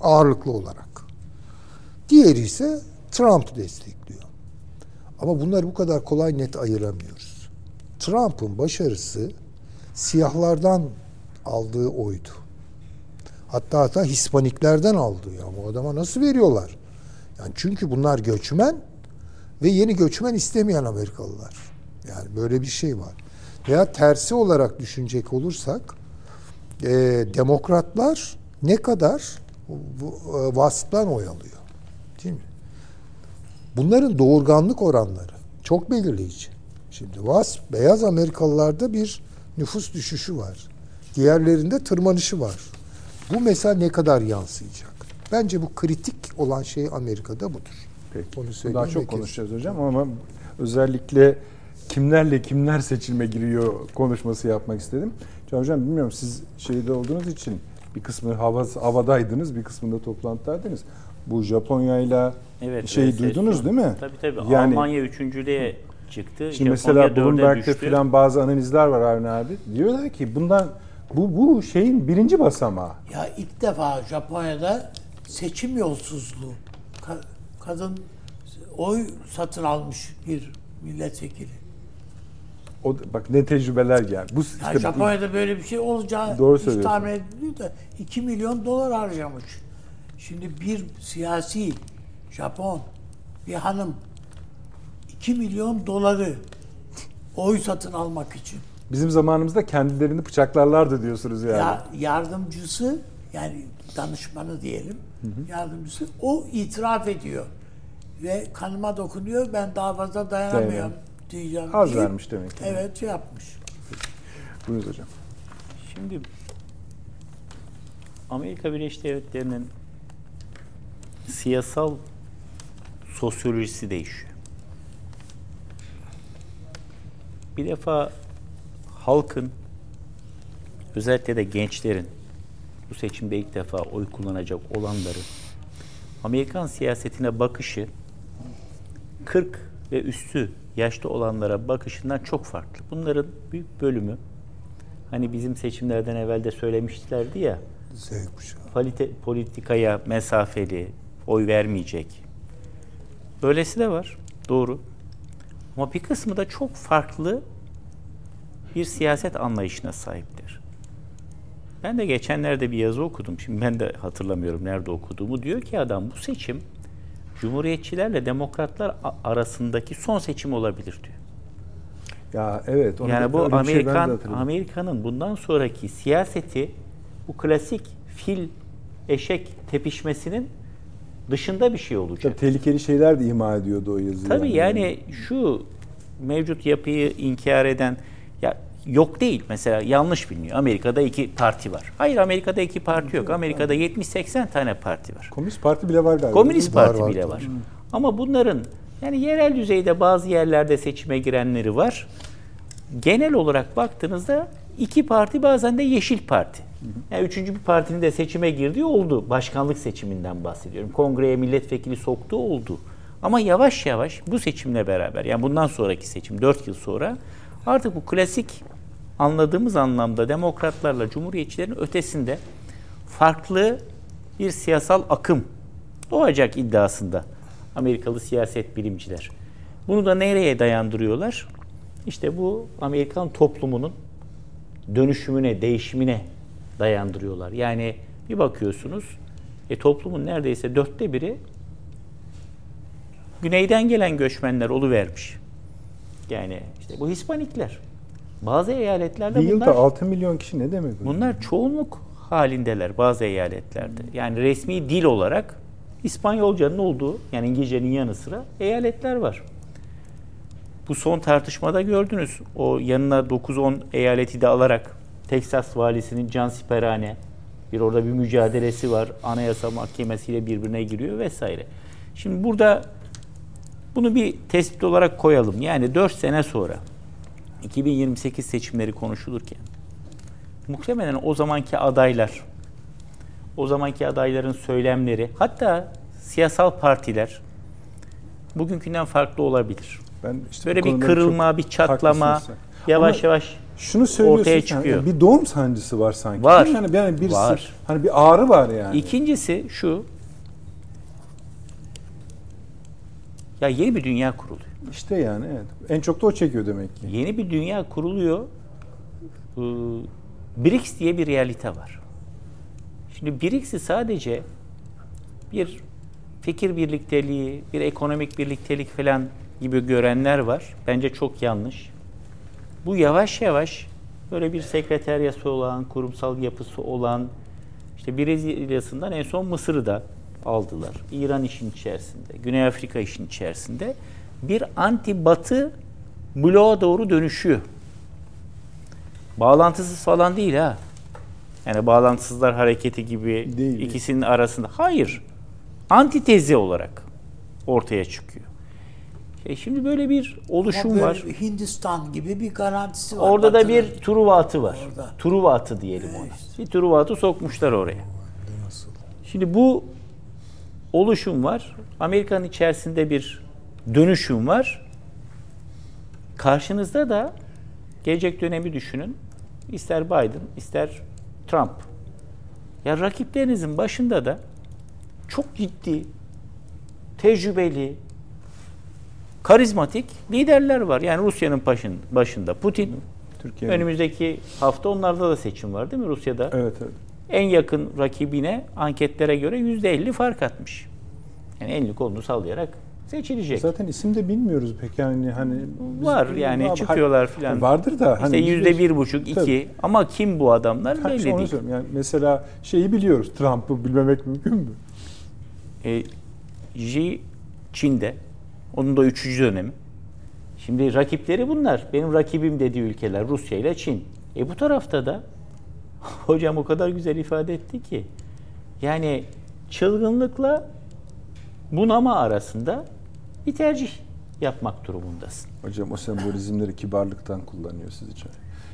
ağırlıklı olarak. Diğeri ise Trump destekliyor. Ama bunları bu kadar kolay net ayıramıyoruz. Trump'ın başarısı siyahlardan aldığı oydu. Hatta hatta Hispaniklerden aldığı. Ya bu adama nasıl veriyorlar? Yani çünkü bunlar göçmen ve yeni göçmen istemeyen Amerikalılar. Yani böyle bir şey var. Veya tersi olarak düşünecek olursak e, demokratlar ne kadar e, WASP'tan oy alıyor. Değil mi? Bunların doğurganlık oranları çok belirleyici. Şimdi WASP, beyaz Amerikalılarda bir nüfus düşüşü var. Diğerlerinde tırmanışı var. Bu mesela ne kadar yansıyacak? Bence bu kritik olan şey Amerika'da budur.
Peki.
Onu
daha çok
kesin.
konuşacağız hocam ama özellikle kimlerle kimler seçilme giriyor konuşması yapmak istedim. Can Hocam bilmiyorum siz şeyde olduğunuz için bir kısmı hava, havadaydınız bir kısmında toplantıdaydınız. Bu Japonya'yla
Evet, resesyon.
duydunuz değil mi?
Tabii tabii.
Yani
Almanya üçüncülüğe çıktı.
şimdi
Japonya
mesela Bloomberg'de filan bazı analizler var Avni abi. Diyorlar ki bundan bu bu şeyin birinci basamağı.
Ya ilk defa Japonya'da seçim yolsuzluğu. Ka- kadın oy satın almış bir milletvekili.
O bak ne tecrübeler geldi. Bu
Ya
işte
Japonya'da böyle bir şey olacağı
Doğru
hiç tahmin edilmiyor da 2 milyon dolar harcamış. Şimdi bir siyasi Japon bir hanım 2 milyon doları oy satın almak için.
Bizim zamanımızda kendilerini bıçaklarlardı diyorsunuz yani.
Ya yardımcısı yani danışmanı diyelim yardımcısı o itiraf ediyor ve kanıma dokunuyor ben daha fazla dayanamıyorum diyeceğim.
Az
deyip,
vermiş demek ki.
Evet şey yapmış.
Buyurun hocam.
Şimdi Amerika Birleşik Devletleri'nin siyasal sosyolojisi değişiyor. Bir defa halkın özellikle de gençlerin bu seçimde ilk defa oy kullanacak olanların Amerikan siyasetine bakışı 40 ve üstü yaşlı olanlara bakışından çok farklı. Bunların büyük bölümü hani bizim seçimlerden evvel de söylemişlerdi ya politi- politikaya mesafeli, oy vermeyecek. Böylesi de var. Doğru. Ama bir kısmı da çok farklı bir siyaset anlayışına sahiptir. Ben de geçenlerde bir yazı okudum. Şimdi ben de hatırlamıyorum nerede okuduğumu. Diyor ki adam bu seçim Cumhuriyetçilerle demokratlar arasındaki son seçim olabilir diyor.
Ya evet.
Yani bu
şey
Amerikan. Amerika'nın bundan sonraki siyaseti bu klasik fil eşek tepişmesinin dışında bir şey olacak.
Tabii tehlikeli şeyler de ima ediyordu o yazı.
Tabii yani şu mevcut yapıyı inkar eden ya yok değil mesela yanlış biliniyor. Amerika'da iki parti var. Hayır Amerika'da iki parti yok. Amerika'da 70-80 tane parti var.
Komünist Parti bile var galiba.
Komünist
Var,
Parti
var,
bile
tabii.
var. Ama bunların yani yerel düzeyde bazı yerlerde seçime girenleri var. Genel olarak baktığınızda iki parti bazen de Yeşil Parti. Yani üçüncü bir partinin de seçime girdiği oldu. Başkanlık seçiminden bahsediyorum. Kongreye milletvekili soktuğu oldu. Ama yavaş yavaş bu seçimle beraber yani bundan sonraki seçim 4 yıl sonra artık bu klasik anladığımız anlamda demokratlarla cumhuriyetçilerin ötesinde farklı bir siyasal akım doğacak iddiasında Amerikalı siyaset bilimciler. Bunu da nereye dayandırıyorlar? İşte bu Amerikan toplumunun dönüşümüne, değişimine dayandırıyorlar. Yani bir bakıyorsunuz e, toplumun neredeyse dörtte biri güneyden gelen göçmenler oluvermiş. Yani işte bu Hispanikler. Bazı eyaletlerde
Bir
bunlar
yılda 6 milyon kişi ne demek? bu?
bunlar çoğunluk halindeler bazı eyaletlerde. Yani resmi dil olarak İspanyolcanın olduğu yani İngilizcenin yanı sıra eyaletler var. Bu son tartışmada gördünüz. O yanına 9-10 eyaleti de alarak Teksas valisinin Can Siperhane bir orada bir mücadelesi var. Anayasa Mahkemesi'yle birbirine giriyor vesaire. Şimdi burada bunu bir tespit olarak koyalım. Yani 4 sene sonra 2028 seçimleri konuşulurken muhtemelen o zamanki adaylar, o zamanki adayların söylemleri, hatta siyasal partiler bugünkünden farklı olabilir.
Ben işte
Böyle bir kırılma, bir çatlama, yavaş
Ama
yavaş
şunu söylüyorsun
ortaya çıkıyor.
yani bir doğum sancısı var sanki.
Var.
Yani, yani bir
Var.
hani bir ağrı var yani.
İkincisi şu. Ya yeni bir dünya kuruluyor.
İşte yani evet. En çok da o çekiyor demek ki.
Yeni bir dünya kuruluyor. Ee, BRICS diye bir realite var. Şimdi BRICS'i sadece bir fikir birlikteliği, bir ekonomik birliktelik falan gibi görenler var. Bence çok yanlış. Bu yavaş yavaş böyle bir sekreteryası olan, kurumsal yapısı olan, işte Brezilya'sından en son Mısır'ı da aldılar. İran işin içerisinde, Güney Afrika işin içerisinde bir anti-batı bloğa doğru dönüşüyor. Bağlantısız falan değil ha. Yani bağlantısızlar hareketi gibi
Değil.
ikisinin arasında. Hayır. Antitezi olarak ortaya çıkıyor. E şimdi böyle bir oluşum
böyle
var.
Hindistan gibi bir garantisi var.
Orada da
Batı'nın.
bir Truva atı var.
Orada.
Truva atı diyelim ona. Bir Truva atı sokmuşlar oraya. Şimdi bu oluşum var. Amerika'nın içerisinde bir dönüşüm var. Karşınızda da gelecek dönemi düşünün. İster Biden, ister Trump. Ya rakiplerinizin başında da çok ciddi, tecrübeli, karizmatik liderler var. Yani Rusya'nın başın, başında Putin.
Türkiye'nin.
Önümüzdeki hafta onlarda da seçim var değil mi Rusya'da?
Evet evet.
En yakın rakibine anketlere göre %50 fark atmış. Yani elini kolunu sallayarak seçilecek.
Zaten isim de bilmiyoruz pek yani hani
Var yani
Var-
çıkıyorlar filan.
Vardır da
İşte
hani
yüzde bir buçuk, iki.
Tabii.
Ama kim bu adamlar
Ha,
belli değil.
Yani mesela şeyi biliyoruz. Trump'ı bilmemek mümkün mü?
E, Xi Çin'de. Onun da üçüncü dönemi. Şimdi rakipleri bunlar. Benim rakibim dediği ülkeler Rusya ile Çin. E bu tarafta da *laughs* hocam o kadar güzel ifade etti ki yani çılgınlıkla bunama arasında bir tercih yapmak durumundasın.
Hocam o sembolizmleri kibarlıktan kullanıyor sizce.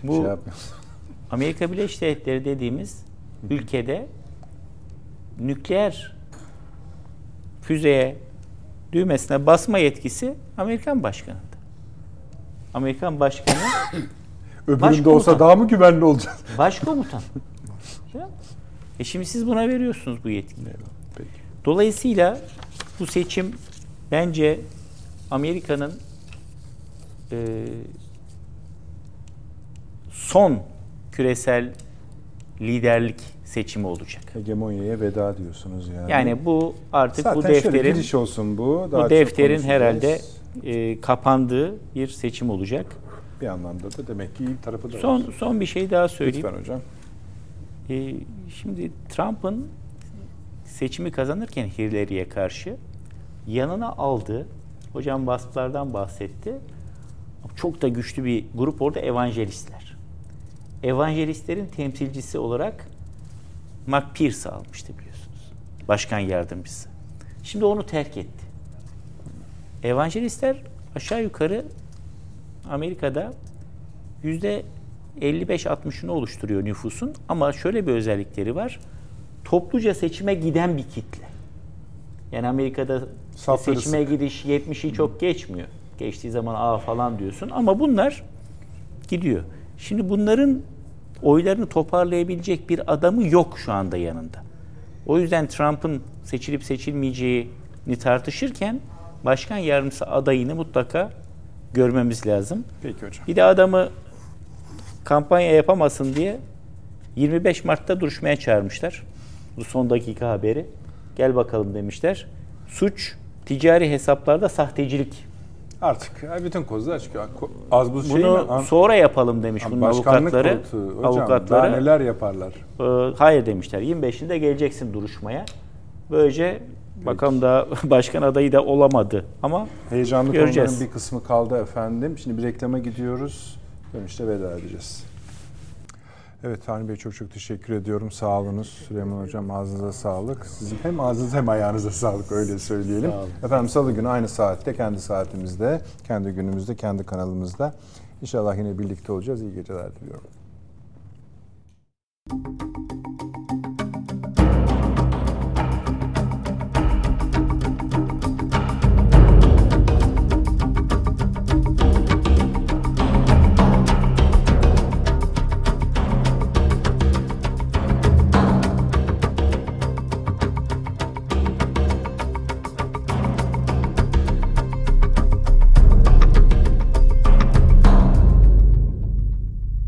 Bu-
şey. *laughs*
Amerika Birleşik Devletleri dediğimiz ülkede nükleer füzeye düğmesine basma yetkisi Amerikan başkanında. Amerikan başkanı *laughs*
Öbüründe olsa daha mı güvenli olacağız? *laughs*
başkomutan. e şimdi siz buna veriyorsunuz bu yetkiyi.
Peki.
Dolayısıyla bu seçim bence Amerika'nın e, son küresel liderlik seçimi olacak.
Hegemonyaya veda diyorsunuz yani.
Yani bu artık
Zaten
bu defterin
giriş olsun bu. Daha
bu defterin herhalde e, kapandığı bir seçim olacak.
Bir anlamda da demek ki iyi tarafı da var.
Son son bir şey daha söyleyeyim.
Lütfen hocam.
E, şimdi Trump'ın seçimi kazanırken Hillary'ye karşı yanına aldığı, hocam baskılardan bahsetti. Çok da güçlü bir grup orada evangelistler. Evangelistlerin temsilcisi olarak Mark Pierce almıştı biliyorsunuz. Başkan yardımcısı. Şimdi onu terk etti. Evangelistler aşağı yukarı Amerika'da yüzde 55-60'ını oluşturuyor nüfusun ama şöyle bir özellikleri var. Topluca seçime giden bir kitle. Yani Amerika'da
Safları
seçime gidiş 70'i çok geçmiyor. Geçtiği zaman a falan diyorsun ama bunlar gidiyor. Şimdi bunların oylarını toparlayabilecek bir adamı yok şu anda yanında. O yüzden Trump'ın seçilip seçilmeyeceğini tartışırken başkan yardımcısı adayını mutlaka görmemiz lazım.
Peki hocam.
Bir de adamı kampanya yapamasın diye 25 Mart'ta duruşmaya çağırmışlar. Bu son dakika haberi. Gel bakalım demişler. Suç ticari hesaplarda sahtecilik.
Artık bütün kozlar çıkıyor. Az bu şey mi?
Bunu
An-
sonra yapalım demiş bunun avukatları.
koltuğu. Hocam
avukatları
neler yaparlar?
e, hayır demişler. 25'inde geleceksin duruşmaya. Böylece bakalım da *laughs* başkan adayı da olamadı ama
Heyecanlı
Göreceğiz.
konuların bir kısmı kaldı efendim. Şimdi bir reklama gidiyoruz. Dönüşte veda edeceğiz. Evet Hani Bey çok çok teşekkür ediyorum. Sağ olunuz. Süleyman Hocam ağzınıza sağlık. Sizin hem ağzınıza hem ayağınıza sağlık öyle söyleyelim. Efendim salı günü aynı saatte, kendi saatimizde, kendi günümüzde, kendi kanalımızda. İnşallah yine birlikte olacağız. İyi geceler diliyorum.